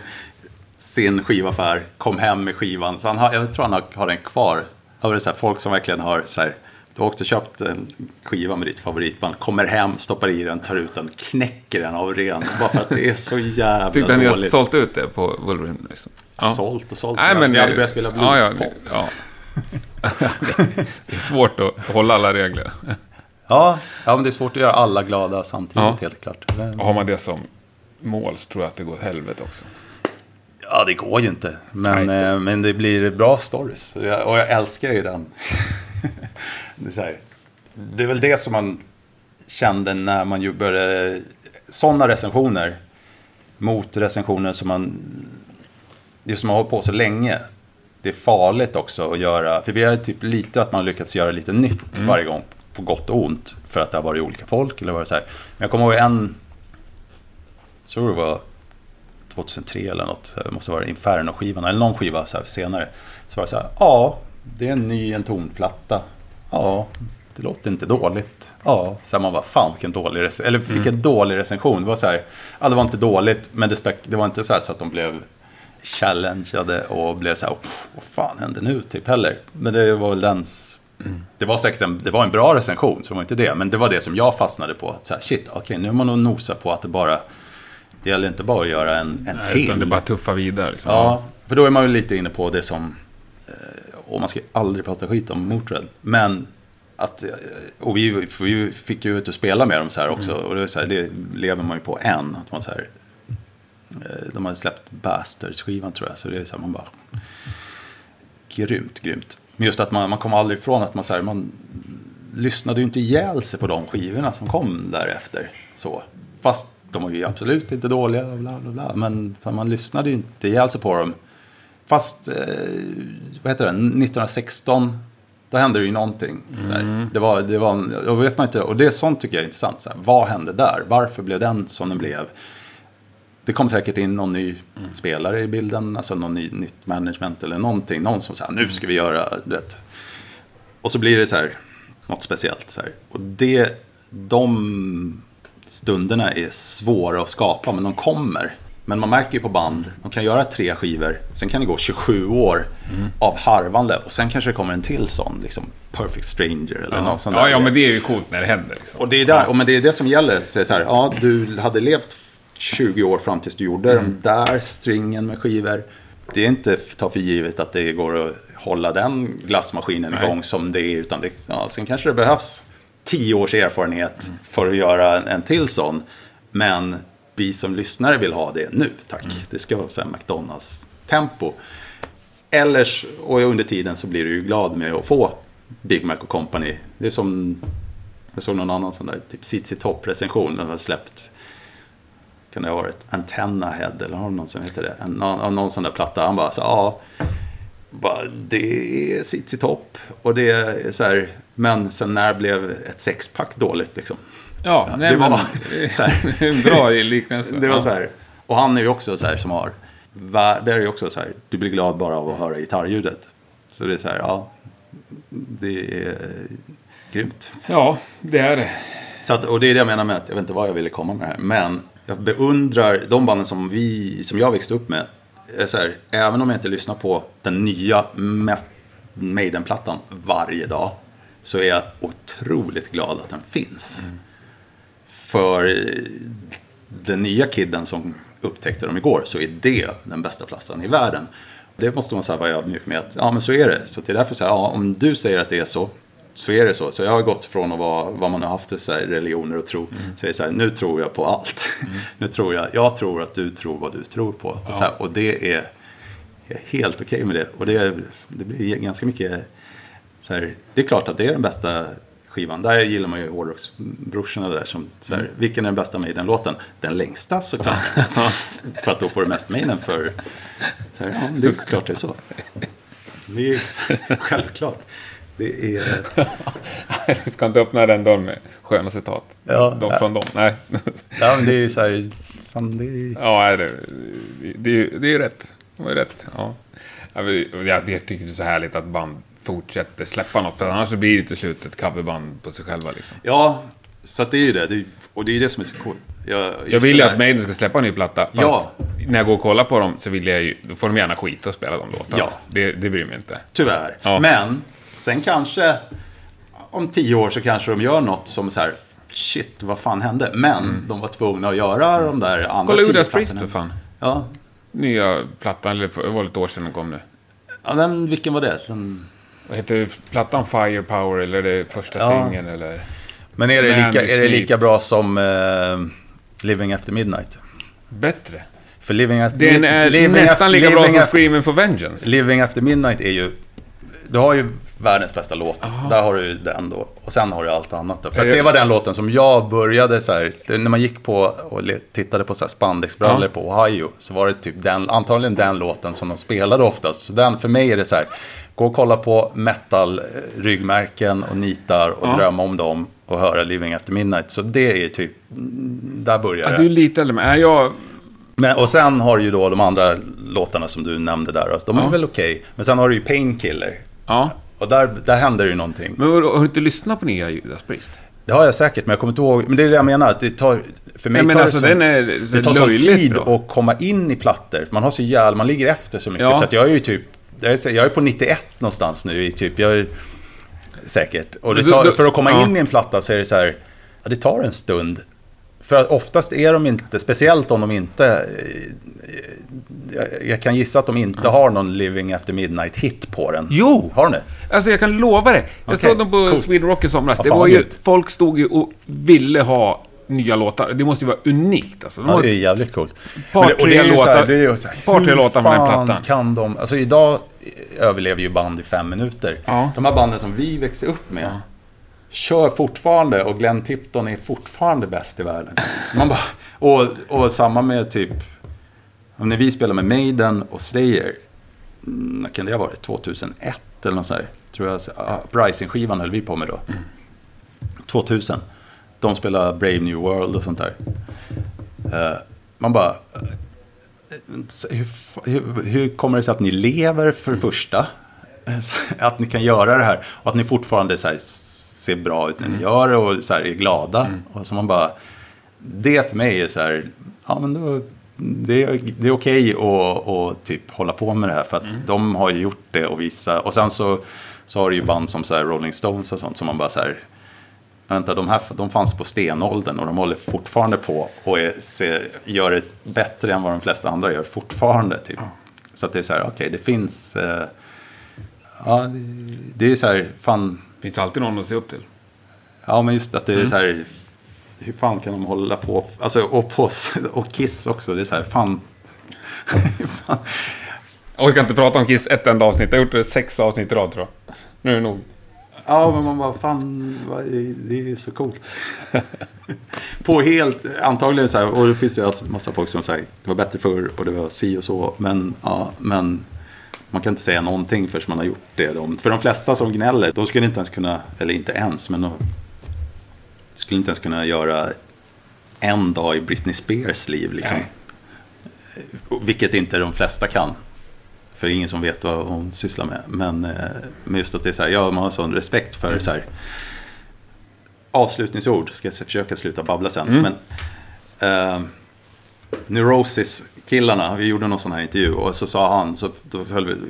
sin skivaffär, kom hem med skivan. Så han har, jag tror han har, har den kvar. Av det så här, folk som verkligen har så här, du har och köpt en skiva med ditt favoritband, kommer hem, stoppar i den, tar ut den, knäcker den av ren. Bara för att det är så jävla Tyckte ni har dåligt. sålt ut det på Wolverine? Liksom? Sålt och sålt. Nej, men, Vi hade börjat spela ja, ja, bluespop. ja. det är svårt att hålla alla regler. Ja, ja, men det är svårt att göra alla glada samtidigt, Ja. helt klart. Men- Och har man det som mål så tror jag att det går åt helvete också. Ja, det går ju inte. Men, eh, men det blir bra stories. Och jag, och jag älskar ju den. det, är så det är väl det som man kände när man ju började... Sådana recensioner mot recensioner som man... Det som har hållit på så länge. Det är farligt också att göra. För vi har typ lite att man har lyckats göra lite nytt varje gång. På gott och ont. För att det har varit olika folk. Eller varit så här. Men jag kommer ihåg en... Jag tror det var 2003 eller något, det måste vara Inferno-skivan, eller någon skiva så senare. Så var det så här, ja, det är en ny en tonplatta. Ja, det låter inte dåligt. Ja, så här man bara, fan vilken dålig, rec- eller vilken dålig recension. Det var så här, ja det var inte dåligt, men det, stack, det var inte så, här så att de blev challengeade och blev så här, "Pff, vad fan hände nu typ heller. Men det var väl den, det var säkert en, det var en bra recension, så det var inte det. Men det var det som jag fastnade på. Så här, shit, okej, nu har man nog nosat på att det bara, det gäller inte bara att göra en, en Nej, till. Utan det är bara tuffa vidare. Liksom. Ja, för då är man ju lite inne på det som, eh, och man ska aldrig prata skit om Motörhead, men att, eh, och vi, vi fick ju ut och spela med dem så här också, och det, är så här, det lever man ju på än. Att man så här, eh, de har släppt Bastards-skivan tror jag, så det är så här, man bara, grymt, grymt. Men just att man, man kommer aldrig ifrån att man, så här, man lyssnade ju inte ihjäl sig på de skivorna som kom därefter. Så. Fast de var ju absolut inte dåliga, bla bla bla. Men man lyssnade ju inte ihjäl sig på dem. Fast, eh, vad heter det, 1916, då hände det ju någonting. Här. Det var, det var, och vet man inte, och det är sånt tycker jag är intressant. Så här, vad hände där? Varför blev den som den blev? Det kom säkert in någon ny spelare i bilden, alltså någon ny, nytt management eller någonting. Någon som sa, nu ska vi göra, du vet. Och så blir det så här, något speciellt. Så här. Och det, de stunderna är svåra att skapa, men de kommer. Men man märker ju på band, de kan göra tre skivor, sen kan det gå 27 år av harvande och sen kanske det kommer en till sån, liksom Perfect Stranger eller någon sån Ja, där. ja, men det är ju coolt när det händer. Liksom. Och det är, där, och men det är det som gäller. Så är det så här, ja, du hade levt 20 år fram tills du gjorde den där stringen med skivor. Det är inte f- ta för givet att det går att hålla den glassmaskinen Nej. igång som det är. Utan det, ja, sen kanske det behövs 10 års erfarenhet för att göra en, en till sån. Men vi som lyssnare vill ha det nu, tack. Det ska vara så här McDonalds-tempo. Eller, s- och under tiden så blir du ju glad med att få Big Mac och Company. Det är som, jag såg någon annan sån där, typ ZZ Top-recension. Den har släppt, kan det ha varit Antenna Head eller har de någon som heter det? En, någon, någon sån där platta. Han bara så ja, bara, det är ZZ Top. Och det är så här, men sen när blev ett sexpack dåligt liksom? Ja, Ja, nej, det var- men, så här. bra liknelse. Det var så här. Och han är ju också så här som har, det är ju också så här, du blir glad bara av att höra gitarrljudet. Så det är så här, ja, det är grymt. Ja, det är det. Så att, och det är det jag menar med att, jag vet inte vad jag ville komma med här, men jag beundrar de banden som, vi, som jag växte upp med. Så här, även om jag inte lyssnar på den nya Ma- Maiden-plattan varje dag, så är jag otroligt glad att den finns. För den nya kidden som upptäckte dem igår, så är det den bästa plattan i världen. Det måste man säga vara ödmjuk med att, ja men så är det. Så det är därför så här, ja, om du säger att det är så, så är det så. Så jag har gått från att vara vad man har haft för så här, religioner och tro. Säger så här, nu tror jag på allt. nu tror jag, jag tror att du tror vad du tror på. Och, så här, och det är, är helt okej med det. Och det, är, det blir ganska mycket, så här, det är klart att det är den bästa skivan. Där gillar man ju hårdrocksbrorsorna där som, så här, vilken är den bästa Maiden-låten? Den längsta såklart. för att då får du mest Maiden för, så här, ja, det är klart det är så. Det är självklart. Det är... Du ska inte öppna den dörren med sköna citat. Ja. de från dem. Nej. Ja, men det är ju så här... Fan, det är... Ja, nej, det, det, det är ju rätt. Det var ju rätt. Ja. Jag, jag, jag tycker det är så härligt att band fortsätter släppa något. För annars så blir det ju till slut ett coverband på sig själva. Liksom. Ja, så att det är ju det. det är, och det är det som är så coolt. Jag, Jag vill ju att Maiden ska släppa en ny platta. Fast Ja. när jag går och kollar på dem så vill jag ju... Då får de gärna skita och spela de låtarna. Ja. Det, det bryr mig inte. Tyvärr. Ja. Men sen kanske om tio år så kanske de gör något som så här shit, vad fan hände? Men de var tvungna att göra de där andra Mm. Kolla tio Judas Priest för fan. Ja. Nya plattan, eller det var ett år sedan den kom nu. ja, den, vilken var det? Den... Vad heter plattan Firepower eller är det första Ja. singeln eller? Men är det, Man lika, är det lika bra som eh, Living After Midnight? Bättre. För Living After, Den är Living nästan lika bra som Screaming for Vengeance. Living After Midnight är ju... Du har ju världens bästa låt. Där har du den då. Och sen har du allt annat då. För det var den låten som jag började så här... När man gick på och tittade på så här spandexbrallor Ja. på Ohio. Så var det typ den, antagligen den låten som de spelade oftast. Så den, för mig är det så här... Gå och kolla på metal-ryggmärken och nitar och Ja. drömma om dem. Och höra Living After Midnight. Så det är typ... Där börjar Ja, det. du är lite äldre, jag... Men, och sen har du ju då de andra låtarna som du nämnde där. då. De är Ja. väl okej. Men sen har du ju Painkiller. Ja. Och där, där händer ju någonting. Men har du inte lyssnat på nya Judas Priest? Det har jag säkert, men jag kommer inte ihåg. Men det är det jag menar. Att det tar, för mig tar alltså det, den är så det tar sån tid bra. att komma in i plattor. Man har så jävla, man ligger efter så mycket. Ja. Så jag är ju typ, jag är, jag är på 91 någonstans nu. I typ, jag är, säkert. Och tar, för att komma in i en platta så är det så här, ja, det tar en stund. För att oftast är de inte, speciellt om de inte... eh, Jag, jag kan gissa att de inte har någon Living After Midnight-hit på den. Jo! Har de det? Alltså jag kan lova det. Jag Okej, såg dem på coolt. Sweden Rock i somras. Ja, det var ju, gött. folk stod ju och ville ha nya låtar. Det måste ju vara unikt alltså. De Ja, det är jävligt coolt. par, tre här- låtar- det är ju så här, par, tre låtar från den plattan. kan de... Alltså idag överlever ju band i fem minuter. Ja. De här banden som vi växte upp med kör fortfarande och Glenn Tipton är fortfarande bäst i världen. Man bara, och, och samma med typ... När vi spelade med Maiden och Slayer. mm, När kan det ha varit? 2001 eller något sånt där. Tror jag. Uprising-skivan höll vi på med då. 2000. De spelar Brave New World och sånt där. Eh, man bara... Hur, hur, hur kommer det sig att ni lever för det första? Att ni kan göra det här och att ni fortfarande så här, ser bra ut när ni gör det och så här, är glada. Och så man bara... Det för mig är så här... Ja, men då, det, är- det är okej att att typ hålla på med det här för att de har ju gjort det och visa. Och sen så, så har du ju band som så här Rolling Stones och sånt som man bara så här... Vänta, de här de fanns på stenåldern och de håller fortfarande på och är, ser, gör det bättre än vad de flesta andra gör fortfarande. Typ. Så att det är så här, okej, det finns... Eh, ja, det, det är så här, fan... Finns alltid någon att se upp till. Ja, men just att det är Mm. så här... Hur fan kan de hålla på? Alltså, och, på, och Kiss också. Det är så här, fan... fan. Jag orkar inte prata om Kiss ett enda avsnitt. Jag har gjort det sex avsnitt i rad tror jag. Nu är det nog. Ja, men man bara, fan, det är så coolt. på helt, antagligen så här, och det finns det alltså massa folk som säger det var bättre förr och det var si och så. Men, ja, men man kan inte säga någonting förrän man har gjort det. De, för de flesta som gnäller, de skulle inte ens kunna, eller inte ens, men de skulle inte ens kunna göra en dag i Britney Spears liv. Liksom. Vilket inte de flesta kan. För det är ingen som vet vad hon sysslar med. Men, eh, men just att det är så här, ja, man har sån respekt för så här. Avslutningsord, ska jag försöka sluta babbla sen. Men, eh, Neurosis-killarna, vi gjorde någon sån här intervju och så sa han, så då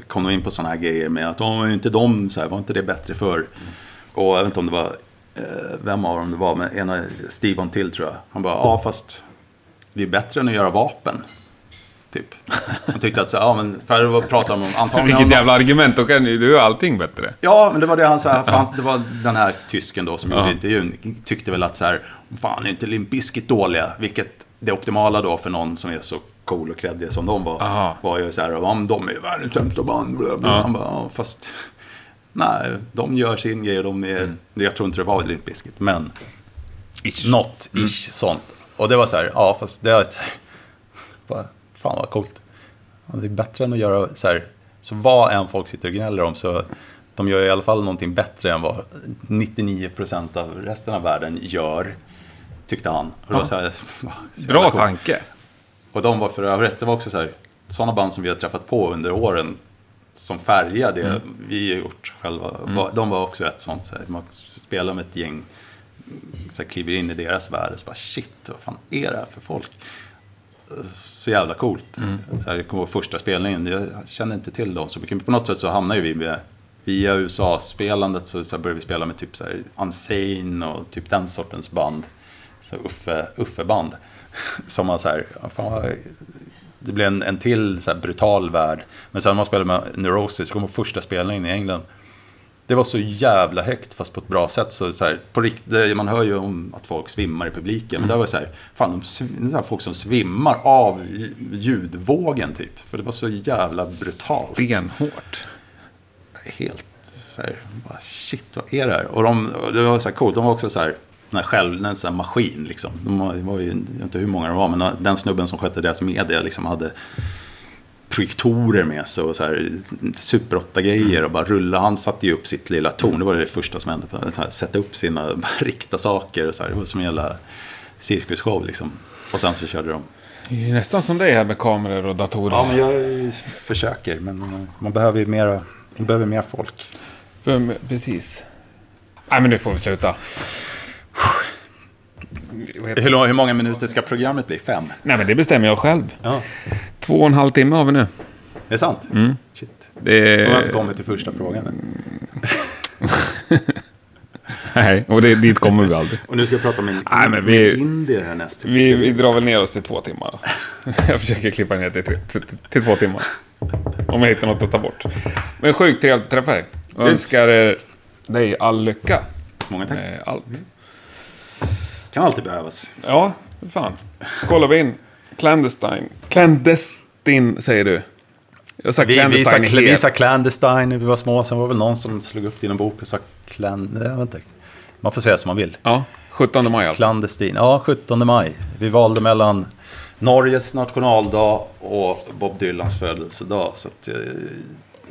kom de in på såna här grejer med att ju inte de, så här, var inte det bättre förr? Och jag vet inte om det var, eh, vem av dem det var, men ena, Steven till tror jag. Han bara, ja fast vi är bättre än att göra vapen. Typ. Han tyckte att så, ja men, för att prata om antagligen... Vilket om- jävla argument. Då kan ju du göra allting bättre. Ja, men det var det han sa. Det var den här tysken då som Ja. gjorde intervjun. Tyckte väl att så här, fan är inte Limp Bizkit dåliga? Vilket det optimala då för någon som är så cool och kreddig som de var. Aha. Var ju så här, ja, men de är världens sämsta band. Bla, bla. Ja. Han bara, ja, fast nej, de gör sin grej. och De är, Mm. Jag tror inte det var Limp Bizkit, men Ish. något ish sånt. Och det var så här, ja fast det är bara, fan vad coolt. Ja, Det är bättre än att göra så här, så vad än folk sitter och gnäller om så de gör i alla fall någonting bättre än vad 99% av resten av världen gör. Tyckte han. Och var så här, så Bra coolt. tanke. Och de var för övrigt, det var också så här, sådana band som vi har träffat på under åren som färgar det vi har gjort själva. var- De var också ett sånt, så här, man spelar med ett gäng, så här, kliver in i deras värld och så bara shit, vad fan är det här för folk? Så jävla coolt. Så här, det kommer ihåg första spelningen, jag kände inte till dem så mycket. Men på något sätt så hamnade vi med, via USA-spelandet så, så började vi spela med typ så här Unsane och typ den sortens band. Så Uffe, Uffe-band. Som man så här, fan det blev en, en till så här brutal värld. Men sen när man spelade med Neurosis, kom första spelningen i England. Det var så jävla högt fast på ett bra sätt. Så, så här, på rikt, man hör ju om att folk svimmar i publiken. Men det var så här, fan, de, här folk som svimmar av ljudvågen typ. För det var så jävla brutalt. Benhårt. Helt så här, bara, shit vad är det här? Och, de, det var så här coolt, de var också så här, den själv, en sån här maskin liksom. De var ju, jag vet inte hur många de var, men den snubben som skötte deras media liksom hade projektorer med sig och så här Super 8-grejer och bara rulla. Han satte ju upp sitt lilla torn. Det var det första som hände. Så här, sätta upp sina, rikta saker och så här. Det var som en jävla cirkusshow liksom. Och sen så körde de. Det är nästan som dig här med kameror och datorer. Ja, men jag försöker. Men eh, man behöver ju mera, man behöver mer folk. Precis. Nej, men nu får vi sluta. Hur, hur många minuter ska programmet bli? Fem? Nej, men det bestämmer jag själv. Ja. Två och en halv timme har vi nu. Är det sant? Shit. Det Jag har är... inte kommit till första frågan än. Nej, och det, dit kommer vi aldrig. Och nu ska jag prata med en Nej, men vi- indier här nästa Vi, vi drar väl ner oss till två timmar. Jag försöker klippa ner till, till, till, två timmar. Om jag hittar något att ta bort. Men sjukt trevligt att träffa dig. Och önskar dig all lycka Många tack. med allt. Kan alltid behövas. Ja, fan. Så kollar vi in. Clandestine. Clandestine säger du. Jag sa Vi, vi, sa, Clandestine vi sa clandestine när vi var små. Sen var det väl någon som slog upp det i en bok och sa clan... Nej, jag vet inte. Man får säga som man vill. Ja, 17 maj alltså. Clandestin. Ja, 17 maj. Vi valde mellan Norges nationaldag och Bob Dylans födelsedag. Så att, eh,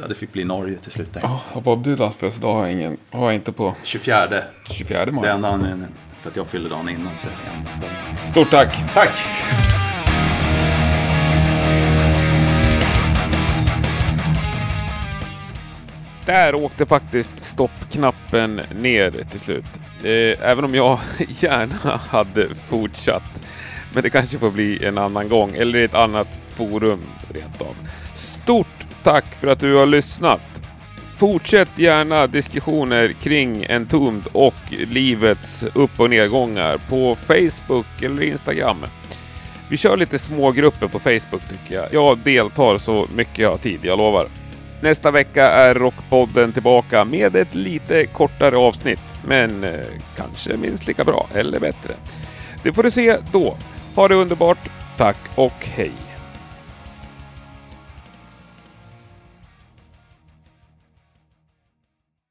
ja, det fick bli Norge till slut. Ja, och Bob Dylans födelsedag har jag, ingen, har jag inte på 24. 24 Det maj. enda anledningen för att jag fyllde dagen innan. Så för... Stort tack! Tack! Där åkte faktiskt stoppknappen ner till slut. Eh, även om jag gärna hade fortsatt. Men det kanske får bli en annan gång, eller i ett annat forum rent av. Stort tack för att du har lyssnat! Fortsätt gärna diskussioner kring Entombed och livets upp och nedgångar på Facebook eller Instagram. Vi kör lite små grupper på Facebook tycker jag. Jag deltar så mycket jag har tid, jag lovar. Nästa vecka är Rockpodden tillbaka med ett lite kortare avsnitt, men eh, kanske minst lika bra eller bättre. Det får du se då. Ha det underbart. Tack och hej!